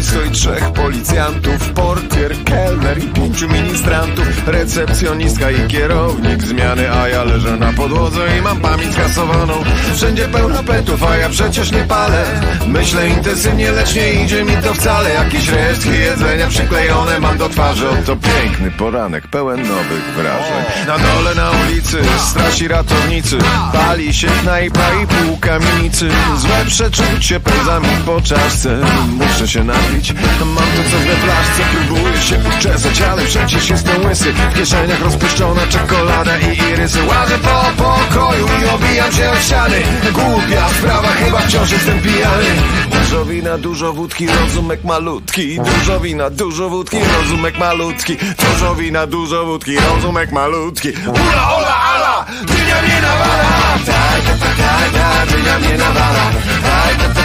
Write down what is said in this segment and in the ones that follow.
i swoich trzech policjantów, portier, kelner i pięciu ministrantów, recepcjonistka i kierownik zmiany, a ja leżę na podłodze i mam pamięć skasowaną. Wszędzie pełno petów, a ja przecież nie palę. Myślę intensywnie, lecz nie idzie mi to wcale. Jakieś resztki jedzenia przyklejone mam do twarzy. Oto piękny poranek, pełen nowych wrażeń. Na dole na ulicy strasi ratownicy, pali się knajpa i pół kamienicy. Złe przeczucie pełza mi po czaszce. Muszę się napić, mam co we flaszce. Próbuję się uczesać, ale przecież jestem łysy. W kieszeniach rozpuszczona czekolada i irysy. Łażę po pokoju i obijam się o ściany. Głupia sprawa, chyba wciąż jestem pijany. Dużo wina, dużo wódki, rozumek malutki. Dużo wina, dużo wódki, rozumek malutki. Dużo wina, dużo wódki, rozumek malutki. Ula, ola, ala, dynia mnie nawala. Tak, tak, tak, dynia mnie nawala. Tak, tak,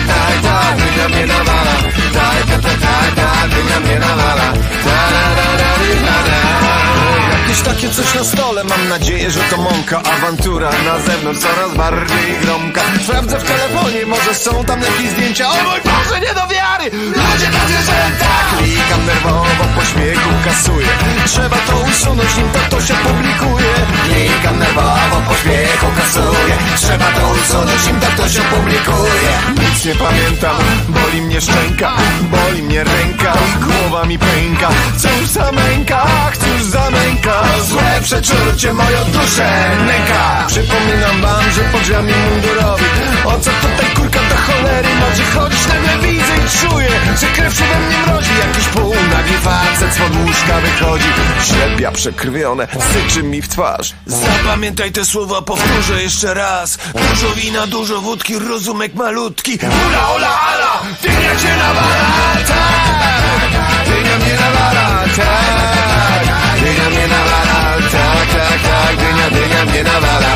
da da da da da Jakieś takie coś na stole, mam nadzieję, że to mąka. Awantura na zewnątrz coraz bardziej gromka. Sprawdzę w telefonie, może są tam jakieś zdjęcia. O mój Boże, nie do wiary! Ludzie na zwierzęta! Klikam nerwowo, po śmiechu kasuję. Trzeba to usunąć, nim to, to się publikuje. Klikam nerwowo, po śmiechu kasuję. Trzeba to usunąć, nim to, to się publikuje. Nic nie pamiętam, boli mnie szczęka Boli mnie ręka głowa mi pęka. Wciąż zamęka, wciąż zamęka Złe przeczucie moją duszę nęka Przypominam wam, że po drzwiami mundurowi O co tutaj kurka do cholery może chodzić Nagle widzę i czuję, że krew się we mnie mrozi. Jakiś półnagi facet z łóżka wychodzi Ślepia przekrwione, syczy mi w twarz. Zapamiętaj te słowa, powtórzę jeszcze raz. Dużo wina, dużo wódki, rozumek malutki. Ula, ola, ala, dynia cię nawala Tak, dynia mnie nawala nawala.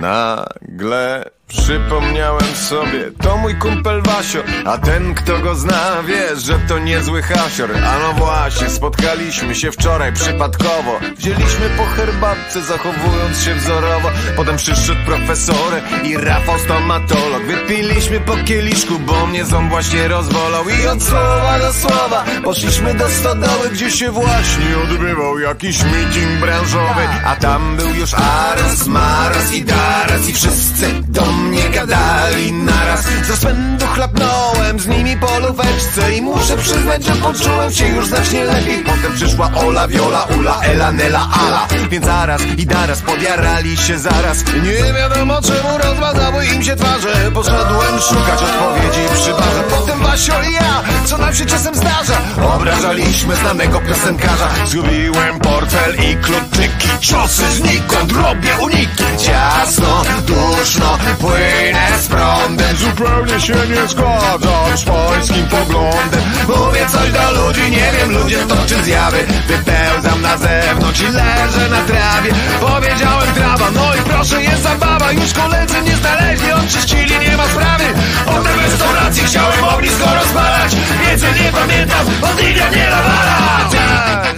Nagle przypomniałem sobie, to mój kumpel Wasio, a ten kto go zna wie, że to niezły hasior. A no właśnie, spotkaliśmy się wczoraj przypadkowo. Wzięliśmy po herbatce, zachowując się wzorowo. Potem przyszedł profesor i Rafał stomatolog. Wypiliśmy po kieliszku, bo mnie ząb właśnie rozwolał. I od słowa do słowa poszliśmy do stodoły, gdzie się właśnie odbywał jakiś meeting branżowy. A tam był już Ares, Maras i Daras i wszyscy mnie gadali naraz. Za spędu chlapnąłem z nimi po lóweczce I muszę przyznać, że poczułem się już znacznie lepiej. Potem przyszła Ola, Viola, Ula, Ela, Nela, Ala. Więc zaraz i daraz podjarali się zaraz. Nie wiadomo czemu rozmazały im się twarze. Poszedłem szukać odpowiedzi przy barze. Potem Wasio i ja, co nam się czasem zdarza? Obrażaliśmy znanego piosenkarza. Zgubiłem portfel i kluczyki. Ciosy znikąd, robię uniki. Ciasno, duszno, płynę z prądem. Zupełnie się nie zgadzam z pańskim poglądem. Mówię coś do ludzi, nie wiem, ludzie toczy zjawy. Wypełzam na zewnątrz i leżę na trawie. Powiedziałem trawa, no i proszę, jest zabawa. Już koledzy nie znaleźli, odczyścili, nie ma sprawy. W restauracji chciałem ognisko rozpalać Więcej nie pamiętam, od dynia mnie nawala. Tak,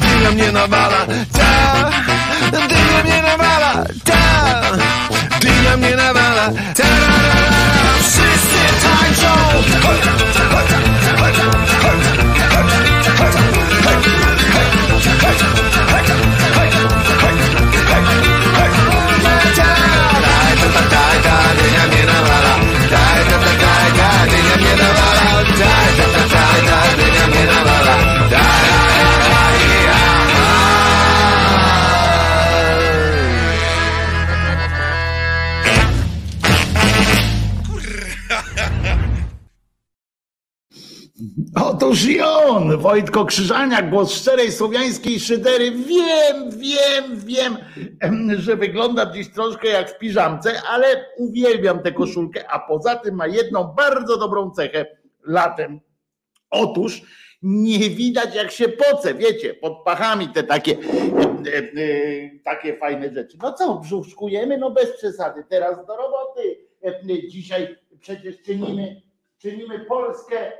dynia mnie nawala. Tak, dynia mnie nawala. Tak, dynia mnie nawala. Ta-ra-ra-ra. Wszyscy tańczą Otóż i on, Wojtko Krzyżaniak, głos szczerej słowiańskiej szydery. Wiem, wiem, wiem, em, że wygląda dziś troszkę jak w piżamce, ale uwielbiam tę koszulkę, a poza tym ma jedną bardzo dobrą cechę latem. Otóż nie widać jak się poce, wiecie, pod pachami te takie, e, takie fajne rzeczy. No co, brzuszkujemy? No bez przesady. Teraz do roboty. E, Dzisiaj przecież czynimy, czynimy Polskę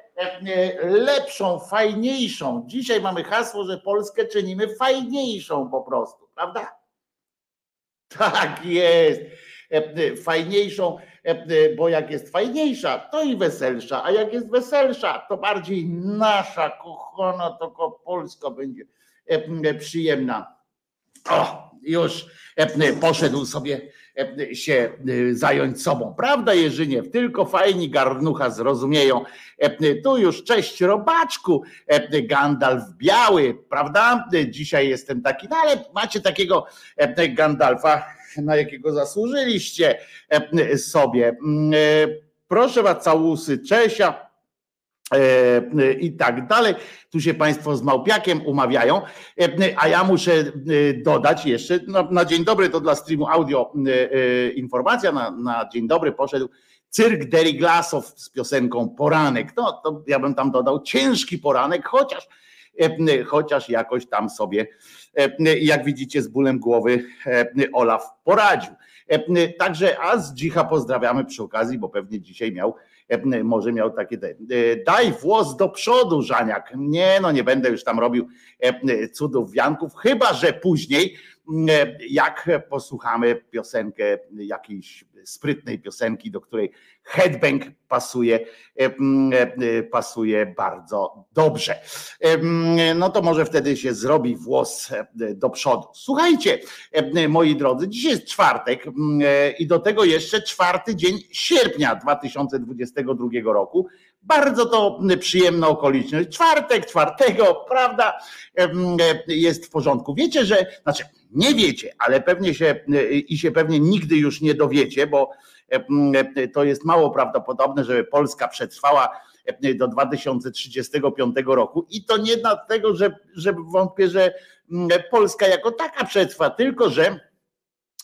lepszą, fajniejszą. Dzisiaj mamy hasło, że Polskę czynimy fajniejszą po prostu, prawda? Tak jest. Fajniejszą, bo jak jest fajniejsza, to i weselsza, a jak jest weselsza, to bardziej nasza, kochana, tylko Polska będzie przyjemna. O, już poszedł sobie się zająć sobą. Prawda, Jerzynie? Tylko fajni garnucha zrozumieją. Tu już cześć robaczku, Gandalf biały, prawda? Dzisiaj jestem taki, no ale macie takiego Gandalfa, na jakiego zasłużyliście sobie. Proszę was, całusy Czesia, E, i tak dalej. Tu się Państwo z Małpiakiem umawiają, e, a ja muszę e, dodać jeszcze, no, na dzień dobry to dla streamu audio informacja, na, na dzień dobry poszedł Cyrk Deriglasow z piosenką Poranek. No to ja bym tam dodał ciężki poranek, chociaż chociaż jakoś tam sobie, jak widzicie, z bólem głowy Olaf poradził. Także a z dzicha pozdrawiamy przy okazji, bo pewnie dzisiaj miał E, może miał takie, e, daj włos do przodu, Żaniak. Nie, no nie będę już tam robił e, cudów wianków, chyba że później, jak posłuchamy piosenkę jakiejś sprytnej piosenki, do której headbang pasuje, pasuje bardzo dobrze. No to może wtedy się zrobi włos do przodu. Słuchajcie, moi drodzy, dzisiaj jest czwartek i do tego jeszcze czwarty dzień sierpnia 2022 roku. Bardzo to przyjemna okoliczność. Czwartek, czwartego, prawda, jest w porządku. Wiecie, że, znaczy nie wiecie, ale pewnie się i się pewnie nigdy już nie dowiecie, bo to jest mało prawdopodobne, żeby Polska przetrwała do 2035 roku. I to nie dlatego, że, że wątpię, że Polska jako taka przetrwa, tylko że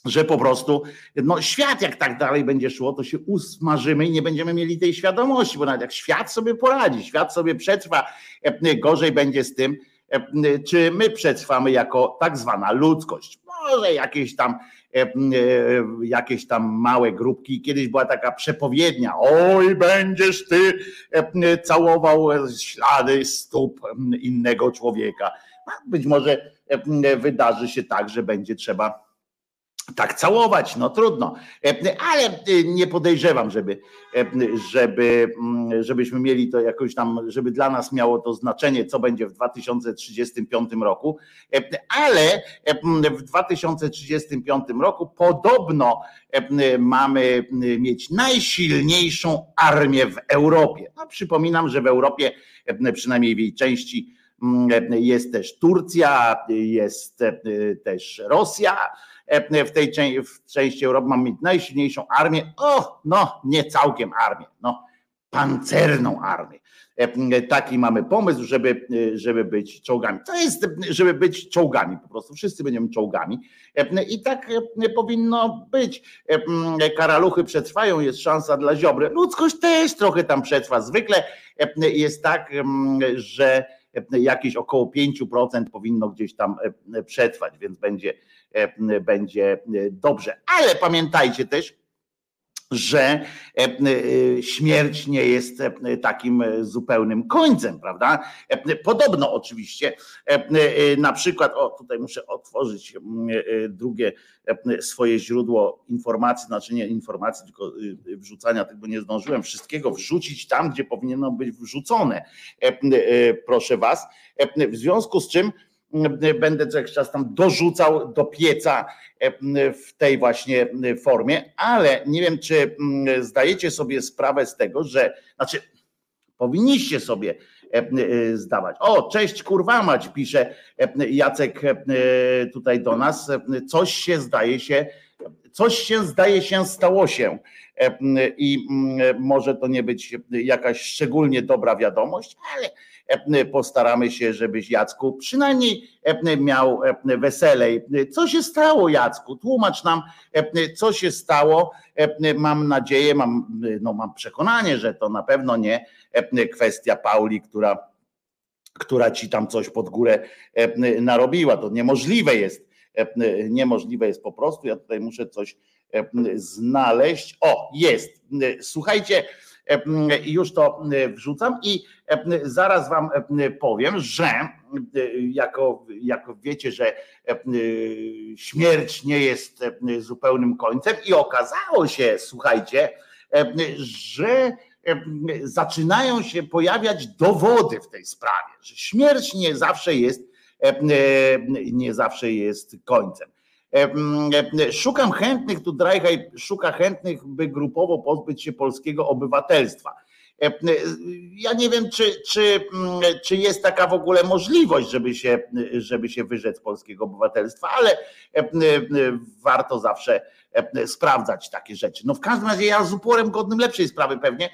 że po prostu no, świat jak tak dalej będzie szło, to się usmażymy i nie będziemy mieli tej świadomości, bo nawet jak świat sobie poradzi, świat sobie przetrwa, gorzej będzie z tym, czy my przetrwamy jako tak zwana ludzkość. Może jakieś tam jakieś tam małe grupki. Kiedyś była taka przepowiednia, oj będziesz ty całował ślady stóp innego człowieka. Być może wydarzy się tak, że będzie trzeba tak całować, no trudno, ale e, nie podejrzewam, żeby, żeby, mm, żebyśmy mieli to jakoś tam, żeby dla nas miało to znaczenie, co będzie w 2035 roku, ale w 2035 roku podobno mamy mieć najsilniejszą armię w Europie. No, przypominam, że w Europie, przynajmniej w jej części, jest też Turcja, jest też Rosja, w tej w części Europy mamy najsilniejszą armię. O, no, nie całkiem armię, no, pancerną armię. E, taki mamy pomysł, żeby, żeby być czołgami. To jest, żeby być czołgami po prostu. Wszyscy będziemy czołgami. E, I tak powinno być. Karaluchy przetrwają, jest szansa dla Ziobry. Ludzkość też trochę tam przetrwa. Zwykle jest tak, że jakieś około 5% powinno gdzieś tam przetrwać, więc będzie E, będzie e, dobrze. Ale pamiętajcie też, że e, śmierć nie jest takim zupełnym końcem, prawda? Podobno oczywiście, na przykład, o tutaj muszę otworzyć drugie swoje źródło informacji, znaczy nie informacji, tylko wrzucania, tego nie zdążyłem wszystkiego wrzucić tam, gdzie powinno być wrzucone, proszę Was. W związku z czym, będę co jakiś czas tam dorzucał do pieca e, w tej właśnie formie, ale nie wiem, czy mm, zdajecie sobie sprawę z tego, że znaczy powinniście sobie e, e, zdawać. O, cześć kurwa mać, pisze Jacek tutaj do nas. Coś się zdaje się, coś się zdaje się stało się i może to nie być jakaś szczególnie dobra wiadomość, ale postaramy się, żebyś Jacku przynajmniej miał weselej. Co się stało, Jacku? Tłumacz nam, co się stało. Mam nadzieję, mam, no mam przekonanie, że to na pewno nie kwestia Pauli, która, która ci tam coś pod górę narobiła. To niemożliwe jest. Niemożliwe jest po prostu. Ja tutaj muszę coś znaleźć. O, jest. Słuchajcie, już to wrzucam i zaraz wam powiem, że jako, jako wiecie, że śmierć nie jest zupełnym końcem i okazało się, słuchajcie, że zaczynają się pojawiać dowody w tej sprawie, że śmierć nie zawsze jest, nie zawsze jest końcem. Szukam chętnych, tu Drajhaj szuka chętnych, by grupowo pozbyć się polskiego obywatelstwa. Ja nie wiem, czy, czy, czy jest taka w ogóle możliwość, żeby się, żeby się wyrzec polskiego obywatelstwa, ale warto zawsze sprawdzać takie rzeczy. No w każdym razie ja z uporem godnym lepszej sprawy pewnie,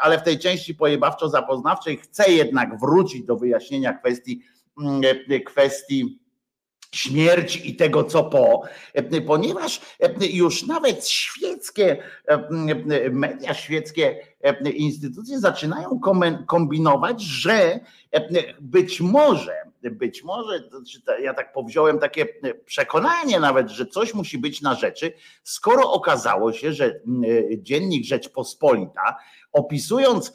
ale w tej części pojebawczo-zapoznawczej chcę jednak wrócić do wyjaśnienia kwestii kwestii śmierci i tego, co po, ponieważ już nawet świeckie media, świeckie instytucje zaczynają kombinować, że być może, być może, ja tak powziąłem takie przekonanie nawet, że coś musi być na rzeczy, skoro okazało się, że dziennik Rzeczpospolita, opisując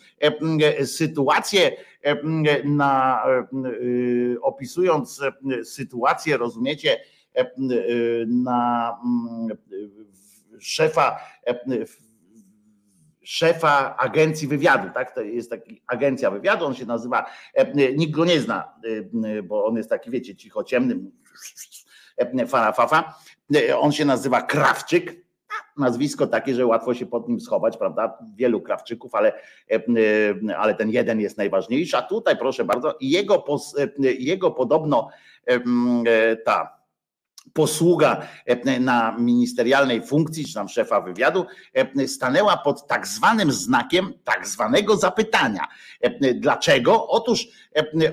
sytuację na, opisując sytuację, rozumiecie, na szefa szefa agencji wywiadu, tak? To jest taki agencja wywiadu, on się nazywa, nikt go nie zna, bo on jest taki, wiecie, cicho ciemny, farafafa. On się nazywa Krawczyk, nazwisko takie, że łatwo się pod nim schować, prawda? Wielu krawczyków, ale, ale ten jeden jest najważniejszy. A tutaj, proszę bardzo, jego, jego podobno ta posługa e, na ministerialnej funkcji, czy tam szefa wywiadu, e, stanęła pod tak zwanym znakiem tak zwanego zapytania. E, dlaczego? Otóż,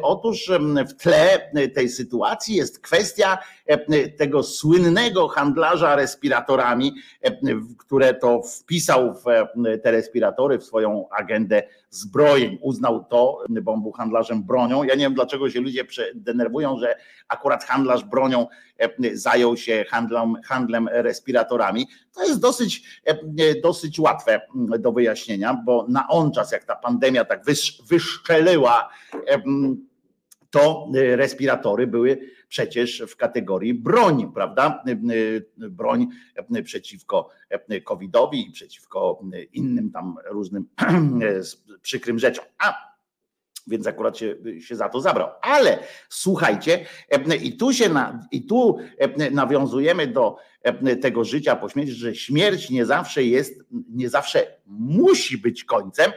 otóż w tle tej sytuacji jest kwestia tego słynnego handlarza respiratorami, które to wpisał w te respiratory w swoją agendę zbrojeń. Uznał to, bo on był handlarzem bronią. Ja nie wiem, dlaczego się ludzie denerwują, że akurat handlarz bronią zajął się handlem, handlem respiratorami. To jest dosyć, dosyć łatwe do wyjaśnienia, bo na on czas, jak ta pandemia tak wyszczeliła, to respiratory były przecież w kategorii broń, prawda? Broń przeciwko COVID-owi i przeciwko innym tam różnym przykrym rzeczom. A więc akurat się, się za to zabrał. Ale słuchajcie, i tu się na, i tu nawiązujemy do tego życia po śmierci, że śmierć nie zawsze jest, nie zawsze musi być końcem,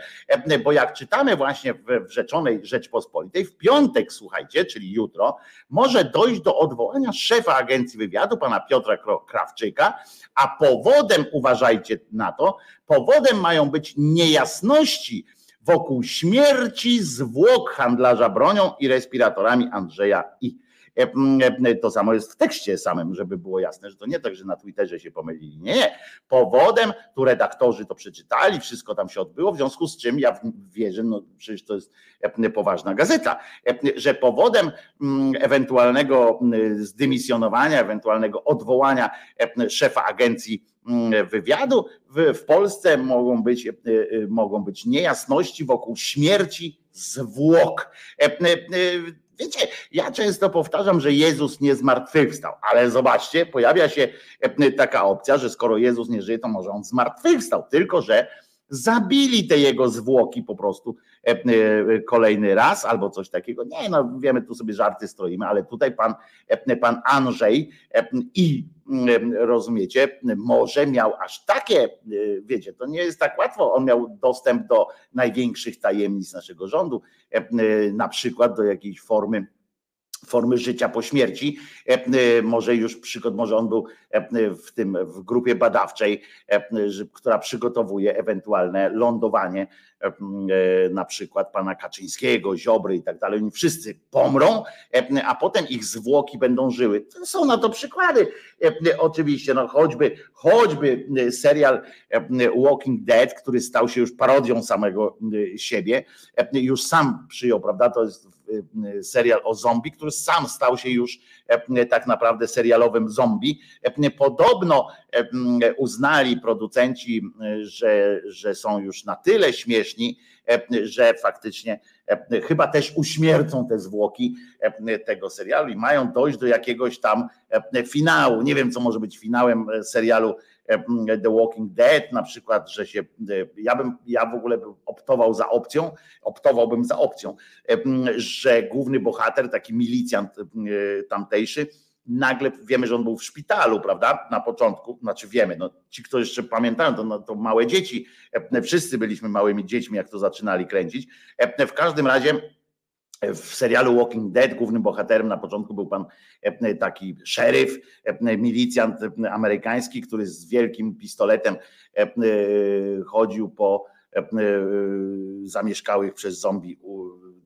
bo jak czytamy właśnie w Rzeczonej Rzeczpospolitej, w piątek, słuchajcie, czyli jutro, może dojść do odwołania szefa agencji wywiadu, pana Piotra Krawczyka, a powodem, uważajcie na to, powodem mają być niejasności, wokół śmierci zwłok handlarza bronią i respiratorami Andrzeja I. E, e, to samo jest w tekście samym, żeby było jasne, że to nie tak, że na Twitterze się pomylili. Nie, nie. Powodem, tu redaktorzy to przeczytali, wszystko tam się odbyło, w związku z czym ja wierzę, no przecież to jest e, poważna gazeta, że powodem ewentualnego zdymisjonowania, ewentualnego odwołania szefa agencji wywiadu w, Polsce mogą być, mogą być niejasności wokół śmierci zwłok. Wiecie, ja często powtarzam, że Jezus nie zmartwychwstał, ale zobaczcie, pojawia się e, taka opcja, że skoro Jezus nie żyje, to może on zmartwychwstał, tylko że zabili te jego zwłoki po prostu e, e, kolejny raz albo coś takiego. Nie, no wiemy, tu sobie żarty stroimy, ale tutaj pan, pan Andrzej i rozumiecie, może miał aż takie, wiecie, to nie jest tak łatwo, on miał dostęp do największych tajemnic naszego rządu, na przykład do jakiejś formy formy życia po śmierci. Może już przykład, może on był w tym w grupie badawczej, która przygotowuje ewentualne lądowanie na przykład pana Kaczyńskiego, Ziobry i tak dalej. Oni wszyscy pomrą, a potem ich zwłoki będą żyły. Są na to przykłady. Oczywiście, no choćby, choćby serial Walking Dead, który stał się już parodią samego siebie, już sam przyjął, prawda? To jest serial o zombie, który sam stał się już tak naprawdę serialowym zombie. Podobno uznali producenci, że, że są już na tyle śmieszni, że faktycznie chyba też uśmiercą te zwłoki tego serialu i mają dojść do jakiegoś tam finału. Nie wiem, co może być finałem serialu The Walking Dead, na przykład, że się, ja bym, ja w ogóle optował za opcją, optowałbym za opcją, że główny bohater, taki milicjant tamtejszy, nagle wiemy, że on był w szpitalu, prawda? Na początku, znaczy wiemy, no, ci, którzy jeszcze pamiętają, to, no, to małe dzieci, wszyscy byliśmy małymi dziećmi, jak to zaczynali kręcić. W każdym razie w serialu Walking Dead głównym bohaterem na początku był pan taki szeryf, milicjant amerykański, który z wielkim pistoletem chodził po zamieszkałych przez zombie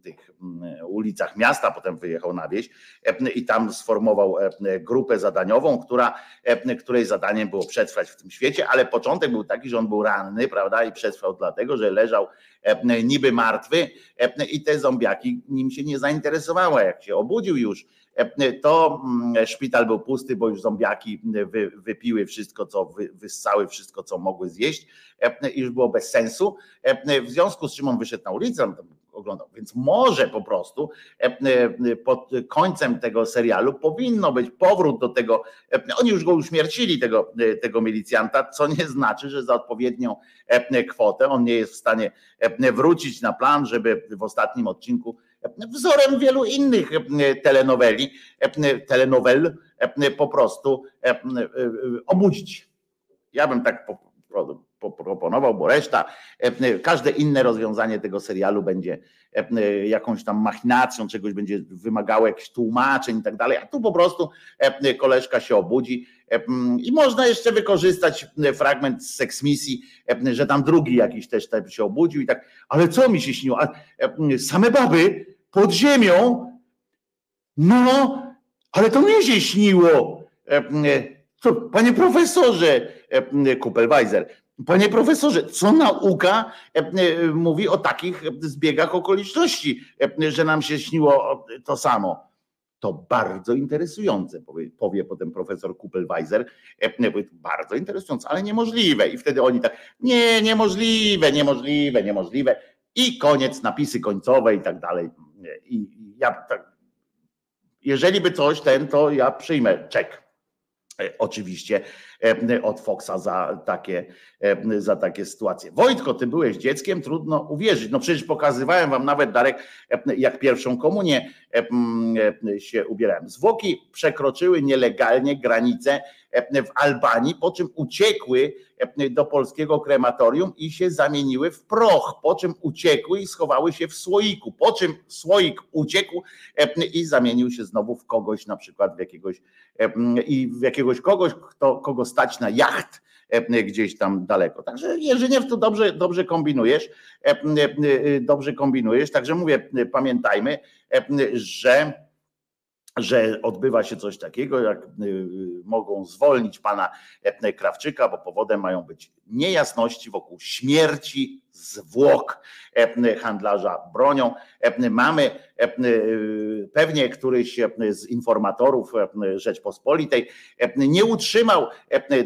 tych mm, ulicach miasta, potem wyjechał na wieś i tam sformował grupę zadaniową, która, której zadaniem było przetrwać w tym świecie, ale początek był taki, że on był ranny, prawda, i przetrwał dlatego, że leżał niby martwy i te zombiaki nim się nie zainteresowały. Jak się obudził już, to mm, szpital był pusty, bo już zombiaki wy, wypiły wszystko, co wy, wyssały wszystko, co mogły zjeść i już było bez sensu. W związku z czym on wyszedł na ulicę, oglądał. Więc może po prostu pod końcem tego serialu powinno być powrót do tego. Oni już go uśmiercili, tego, tego milicjanta, co nie znaczy, że za odpowiednią kwotę on nie jest w stanie wrócić na plan, żeby w ostatnim odcinku wzorem wielu innych telenoweli, telenowel po prostu obudzić. Ja bym tak proponował, bo reszta, każde inne rozwiązanie tego serialu będzie jakąś tam machinacją, czegoś będzie wymagało jakichś tłumaczeń i tak dalej, a tu po prostu koleżka się obudzi i można jeszcze wykorzystać fragment z seksmisji, że tam drugi jakiś też się obudził i tak, ale co mi się śniło? Same baby pod ziemią? No, ale to mnie się śniło. Panie profesorze, Kupelweiser, panie profesorze, co nauka mówi o takich zbiegach okoliczności, że nam się śniło to samo? To bardzo interesujące, powie, powie potem profesor Kupelweiser. Bardzo interesujące, ale niemożliwe. I wtedy oni tak, nie, niemożliwe, niemożliwe, niemożliwe. I koniec, napisy końcowe i tak dalej. I ja tak, jeżeli by coś ten, to ja przyjmę czek. E, oczywiście e, od Foxa za takie, e, za takie sytuacje. Wojtko, ty byłeś dzieckiem, trudno uwierzyć. No przecież pokazywałem wam nawet, Darek, jak pierwszą komunię się ubierałem. Zwłoki przekroczyły nielegalnie granicę w Albanii, po czym uciekły do polskiego krematorium i się zamieniły w proch, po czym uciekły i schowały się w słoiku, po czym słoik uciekł i zamienił się znowu w kogoś, na przykład w jakiegoś i w jakiegoś kogoś, kto, kogo stać na jacht gdzieś tam daleko. Także Jerzyniew to dobrze, dobrze kombinujesz, dobrze kombinujesz, także mówię, pamiętajmy, że że odbywa się coś takiego, jak y, mogą zwolnić pana Krawczyka, bo powodem mają być niejasności wokół śmierci zwłok handlarza bronią. Mamy y, pewnie któryś z informatorów Rzeczpospolitej nie utrzymał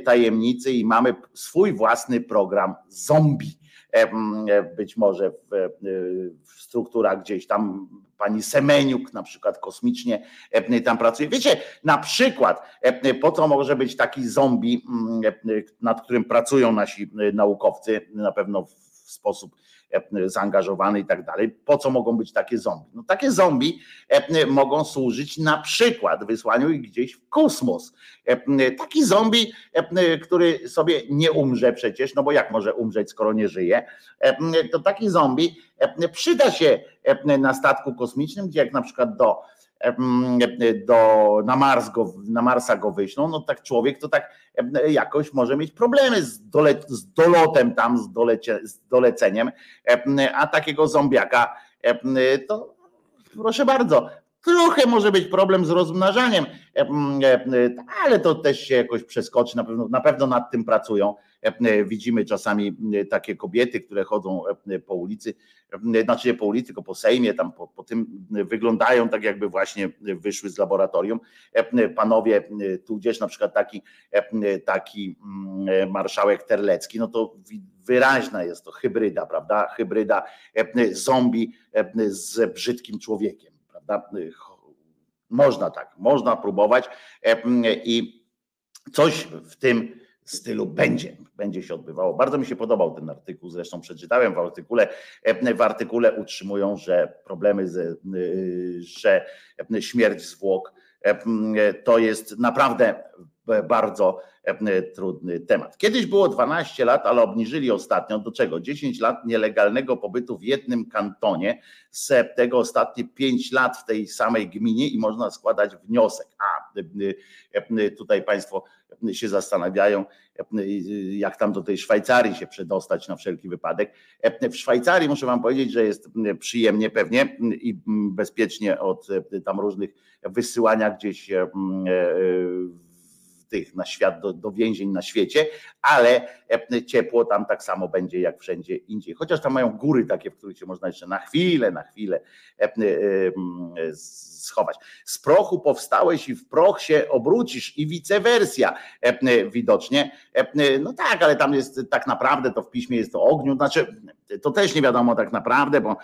tajemnicy i mamy swój własny program zombie być może w, w strukturach gdzieś tam pani Semeniuk na przykład kosmicznie tam pracuje. Wiecie, na przykład po co może być taki zombie, nad którym pracują nasi naukowcy, na pewno w sposób zaangażowany i tak dalej. Po co mogą być takie zombie? No takie zombie mogą służyć na przykład wysłaniu ich gdzieś w kosmos. Taki zombie, który sobie nie umrze przecież, no bo jak może umrzeć, skoro nie żyje, to taki zombie przyda się na statku kosmicznym, gdzie jak na przykład do do, na, Mars go, na Marsa go wyślą, no tak człowiek to tak jakoś może mieć problemy z, dole, z dolotem tam, z, dolecie, z doleceniem, a takiego zombiaka to proszę bardzo, Trochę może być problem z rozmnażaniem, ale to też się jakoś przeskoczy, na pewno, na pewno nad tym pracują. Widzimy czasami takie kobiety, które chodzą po ulicy, znaczy nie po ulicy, tylko po Sejmie, tam po, po tym wyglądają tak, jakby właśnie wyszły z laboratorium. Panowie, tudzież na przykład taki, taki marszałek Terlecki, no to wyraźna jest to hybryda, prawda? Hybryda zombie z brzydkim człowiekiem, Można tak, można próbować i coś w tym stylu będzie, będzie się odbywało. Bardzo mi się podobał ten artykuł, zresztą przeczytałem w artykule. W artykule utrzymują, że problemy, z, że śmierć zwłok to jest naprawdę bardzo trudny temat. Kiedyś było 12 lat, ale obniżyli ostatnio do czego? 10 lat nielegalnego pobytu w jednym kantonie, z tego ostatnie 5 lat w tej samej gminie i można składać wniosek. A tutaj Państwo się zastanawiają, jak tam do tej Szwajcarii się przedostać na wszelki wypadek. W Szwajcarii muszę Wam powiedzieć, że jest przyjemnie pewnie i bezpiecznie od tam różnych wysyłania gdzieś tych na świat, do, do więzień na świecie, ale e, ciepło tam tak samo będzie jak wszędzie indziej. Chociaż tam mają góry takie, w których się można jeszcze na chwilę, na chwilę e, e, schować. Z prochu powstałeś i w proch się obrócisz i vice versa widocznie. No tak, ale tam jest tak naprawdę to w piśmie jest to ogniu, znaczy to też nie wiadomo tak naprawdę, bo,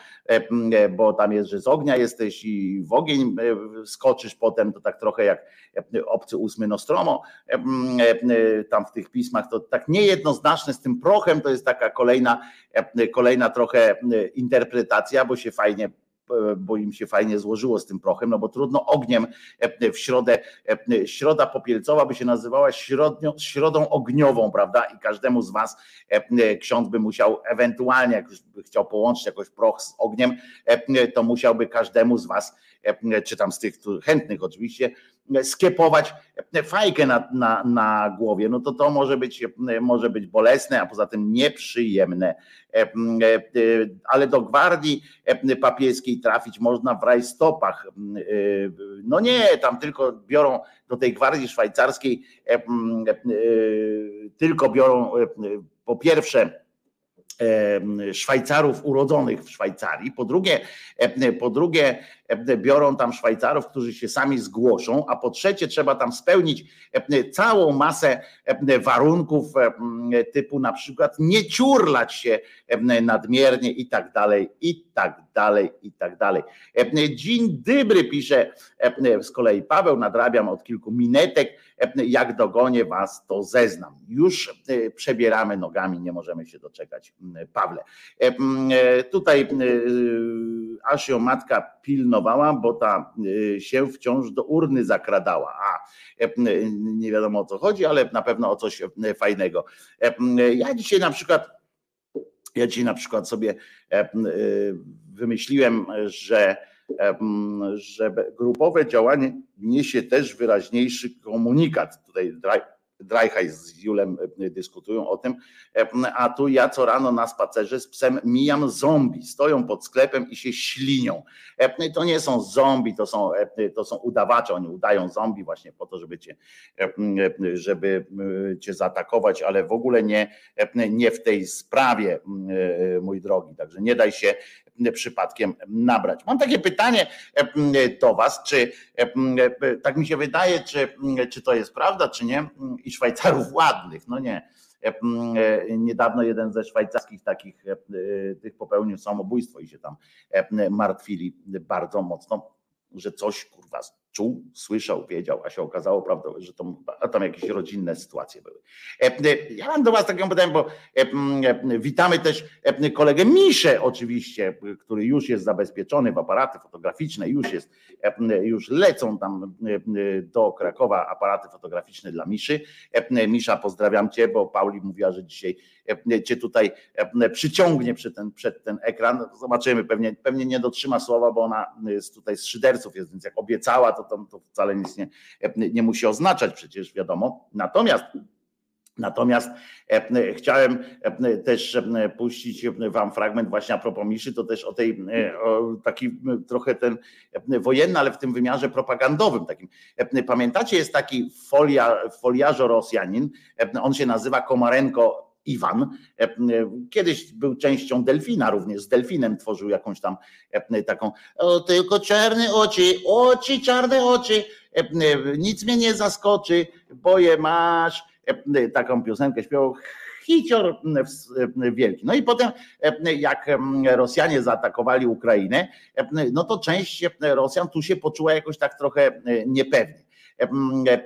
bo tam jest, że z ognia jesteś i w ogień skoczysz potem, to tak trochę jak obcy ósmy Nostromo, tam w tych pismach to tak niejednoznaczne z tym prochem, to jest taka kolejna, kolejna trochę interpretacja, bo się fajnie bo im się fajnie złożyło z tym prochem, no bo trudno ogniem w środę, środa popielcowa by się nazywała środnią, środą ogniową, prawda? I każdemu z was ksiądz by musiał ewentualnie, jak już by chciał połączyć jakoś proch z ogniem, to musiałby każdemu z was, czy tam z tych chętnych oczywiście, skiepować fajkę na, na, na głowie, no to to może być, może być bolesne, a poza tym nieprzyjemne. Ale do gwardii papieskiej trafić można w rajstopach. No nie, tam tylko biorą do tej gwardii szwajcarskiej, tylko biorą po pierwsze Szwajcarów urodzonych w Szwajcarii, po drugie, po drugie biorą tam Szwajcarów, którzy się sami zgłoszą, a po trzecie trzeba tam spełnić całą masę warunków typu na przykład nie ciurlać się nadmiernie i tak dalej, i tak dalej, i tak dalej. Dzień dobry pisze z kolei Paweł, nadrabiam od kilku minetek, jak dogonię was, to zeznam. Już przebieramy nogami, nie możemy się doczekać, Pawle. Tutaj aż ją matka pilnowała, bo ta się wciąż do urny zakradała. A nie wiadomo o co chodzi, ale na pewno o coś fajnego. Ja dzisiaj na przykład ja dzisiaj na przykład sobie wymyśliłem, że, że grupowe działanie niesie też wyraźniejszy komunikat. Tutaj Drajhaj z Julem e, dyskutują o tym, e, a tu ja co rano na spacerze z psem mijam zombie, stoją pod sklepem i się ślinią. E, to nie są zombie, to są, to są udawacze, oni udają zombie właśnie po to, żeby cię, żeby cię zaatakować, ale w ogóle nie, nie w tej sprawie, mój drogi. Także nie daj się przypadkiem nabrać. Mam takie pytanie do Was, czy tak mi się wydaje, czy, czy to jest prawda, czy nie? I Szwajcarów ładnych, no nie. Niedawno jeden ze szwajcarskich takich tych popełnił samobójstwo i się tam martwili bardzo mocno, że coś kurwa czuł, słyszał, wiedział, a się okazało, prawda, że to, tam jakieś rodzinne sytuacje były. E, e, ja mam do Was taką pytanie, bo e, witamy też kolegę Miszę oczywiście, który już jest zabezpieczony w aparaty fotograficzne, już jest, już lecą tam do Krakowa aparaty fotograficzne dla Miszy. Misza, pozdrawiam Cię, bo Pauli mówiła, że dzisiaj Cię tutaj przyciągnie przed ten, przed ten ekran. Zobaczymy, pewnie, pewnie nie dotrzyma słowa, bo ona jest tutaj z szyderców jest, więc jak obiecała, to to, to wcale nic nie, nie musi oznaczać, przecież wiadomo. Natomiast Natomiast chciałem też puścić wam fragment właśnie a propos Miszy, to też o tej o taki trochę ten wojenny, ale w tym wymiarze propagandowym takim. Pamiętacie, jest taki folia, foliarzo Rosjanin, on się nazywa Komarenko Iwan. Kiedyś był częścią Delfina również, z Delfinem tworzył jakąś tam taką, o, tylko czarne oczy, oczy, czarne oczy, nic mnie nie zaskoczy, bo je masz taką piosenkę śpiewał hicior wielki. No i potem, jak Rosjanie zaatakowali Ukrainę, no to część Rosjan tu się poczuła jakoś tak trochę niepewnie.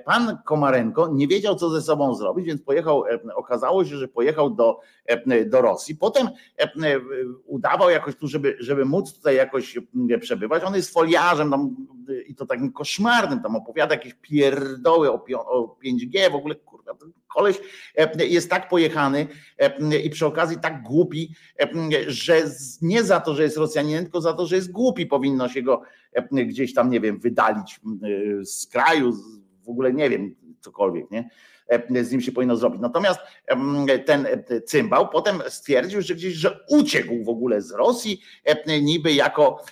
Pan Komarenko nie wiedział, co ze sobą zrobić, więc pojechał, okazało się, że pojechał do, do Rosji. Potem udawał jakoś tu, żeby, żeby móc tutaj jakoś przebywać. On jest foliarzem tam, i to takim koszmarnym, tam opowiada jakieś pierdoły o, o 5G, w ogóle kurwa, koleś jest tak pojechany i przy okazji tak głupi, że nie za to, że jest Rosjaninem, tylko za to, że jest głupi, powinno się go gdzieś tam, nie wiem, wydalić z kraju, w ogóle nie wiem, cokolwiek, nie? z nim się powinno zrobić. Natomiast ten cymbał potem stwierdził, że gdzieś, że uciekł w ogóle z Rosji, niby jako,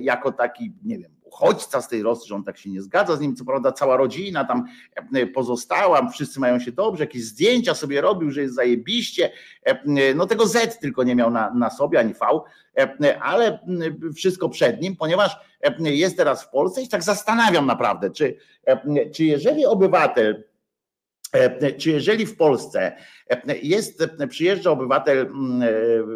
jako taki, nie wiem, uchodźca z tej Rosji, że on tak się nie zgadza z nim, co prawda cała rodzina tam pozostała, wszyscy mają się dobrze, jakieś zdjęcia sobie robił, że jest zajebiście, no tego Z tylko nie miał na, na sobie, ani V, ale wszystko przed nim, ponieważ jest teraz w Polsce i tak zastanawiam naprawdę, czy, czy jeżeli obywatel czy jeżeli w Polsce jest, przyjeżdża obywatel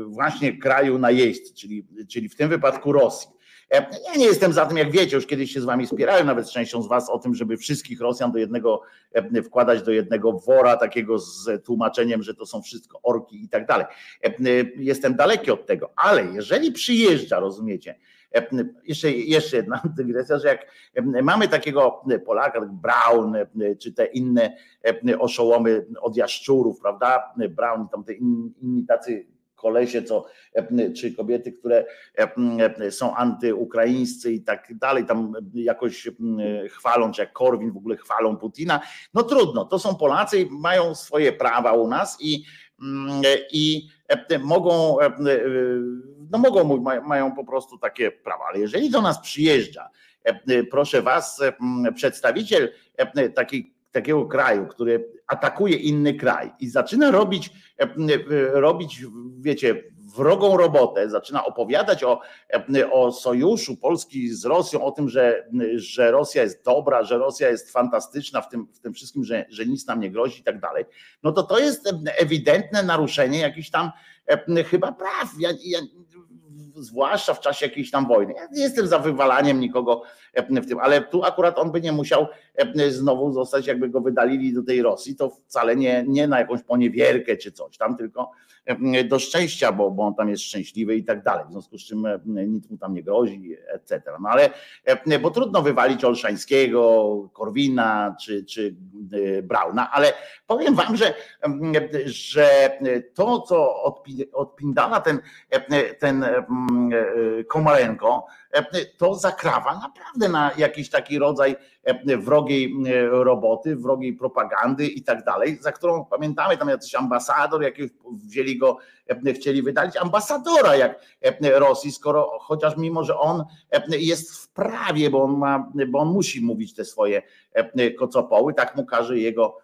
właśnie kraju najeźdźcy, czyli, czyli w tym wypadku Rosji, ja nie jestem za tym, jak wiecie, już kiedyś się z wami spierałem, nawet z częścią z was o tym, żeby wszystkich Rosjan do jednego wkładać do jednego wora, takiego z tłumaczeniem, że to są wszystko orki i tak dalej. Jestem daleki od tego, ale jeżeli przyjeżdża, rozumiecie, jeszcze, jeszcze jedna dygresja, że jak mamy takiego Polaka, tak Brown, czy te inne oszołomy od jaszczurów, prawda? Brown, tam te inni tacy kolesie, co, czy kobiety, które są antyukraińscy i tak dalej, tam jakoś chwalą, czy jak Korwin w ogóle chwalą Putina. No trudno, to są Polacy, mają swoje prawa u nas i, i mogą, no mogą, mają po prostu takie prawa, ale jeżeli do nas przyjeżdża, proszę was, przedstawiciel takiej takiego kraju, który atakuje inny kraj i zaczyna robić, e, e, robić wiecie, wrogą robotę, zaczyna opowiadać o, e, o sojuszu Polski z Rosją, o tym, że, że Rosja jest dobra, że Rosja jest fantastyczna w tym, w tym wszystkim, że, że nic nam nie grozi i tak dalej, no to to jest ewidentne naruszenie jakichś tam chyba praw. Ja, ja, zwłaszcza w czasie jakiejś tam wojny. Ja nie jestem za wywalaniem nikogo w tym, ale tu akurat on by nie musiał znowu zostać, jakby go wydalili do tej Rosji, to wcale nie, nie na jakąś poniewierkę czy coś tam, tylko do szczęścia, bo, bo on tam jest szczęśliwy i tak dalej, w związku z czym nic mu tam nie grozi, etc. No ale, bo trudno wywalić Olszańskiego, Korwina czy, czy e, Brauna, ale powiem wam, że, że to, co odpindala ten, ten Komarenko, to zakrawa naprawdę na jakiś taki rodzaj wrogiej roboty, wrogiej propagandy i tak dalej, za którą pamiętamy tam jakiś ambasador, jak wzięli go, chcieli wydalić ambasadora jak Rosji, skoro chociaż mimo, że on jest w prawie, bo on ma, bo on musi mówić te swoje kocopoły, tak mu każe jego,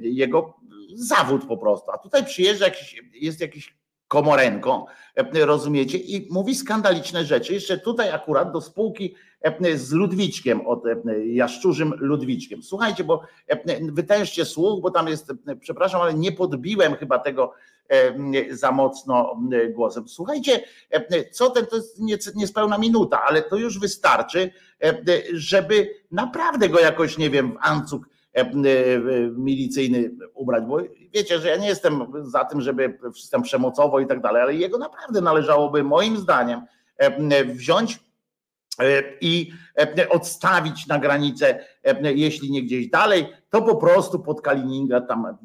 jego zawód po prostu. A tutaj przyjeżdża jakiś, jest jakiś Komorenko, rozumiecie, i mówi skandaliczne rzeczy. Jeszcze tutaj akurat do spółki z Ludwiczkiem, od Jaszczurzym Ludwiczkiem. Słuchajcie, bo wytężcie słuch, bo tam jest, przepraszam, ale nie podbiłem chyba tego za mocno głosem. Słuchajcie, co ten, to jest niespełna minuta, ale to już wystarczy, żeby naprawdę go jakoś, nie wiem, w ancuk E, e, milicyjny ubrać, bo wiecie, że ja nie jestem za tym, żeby system przemocowo i tak dalej, ale jego naprawdę należałoby moim zdaniem e, wziąć i odstawić na granicę, jeśli nie gdzieś dalej, to po prostu pod Kaliningrad tam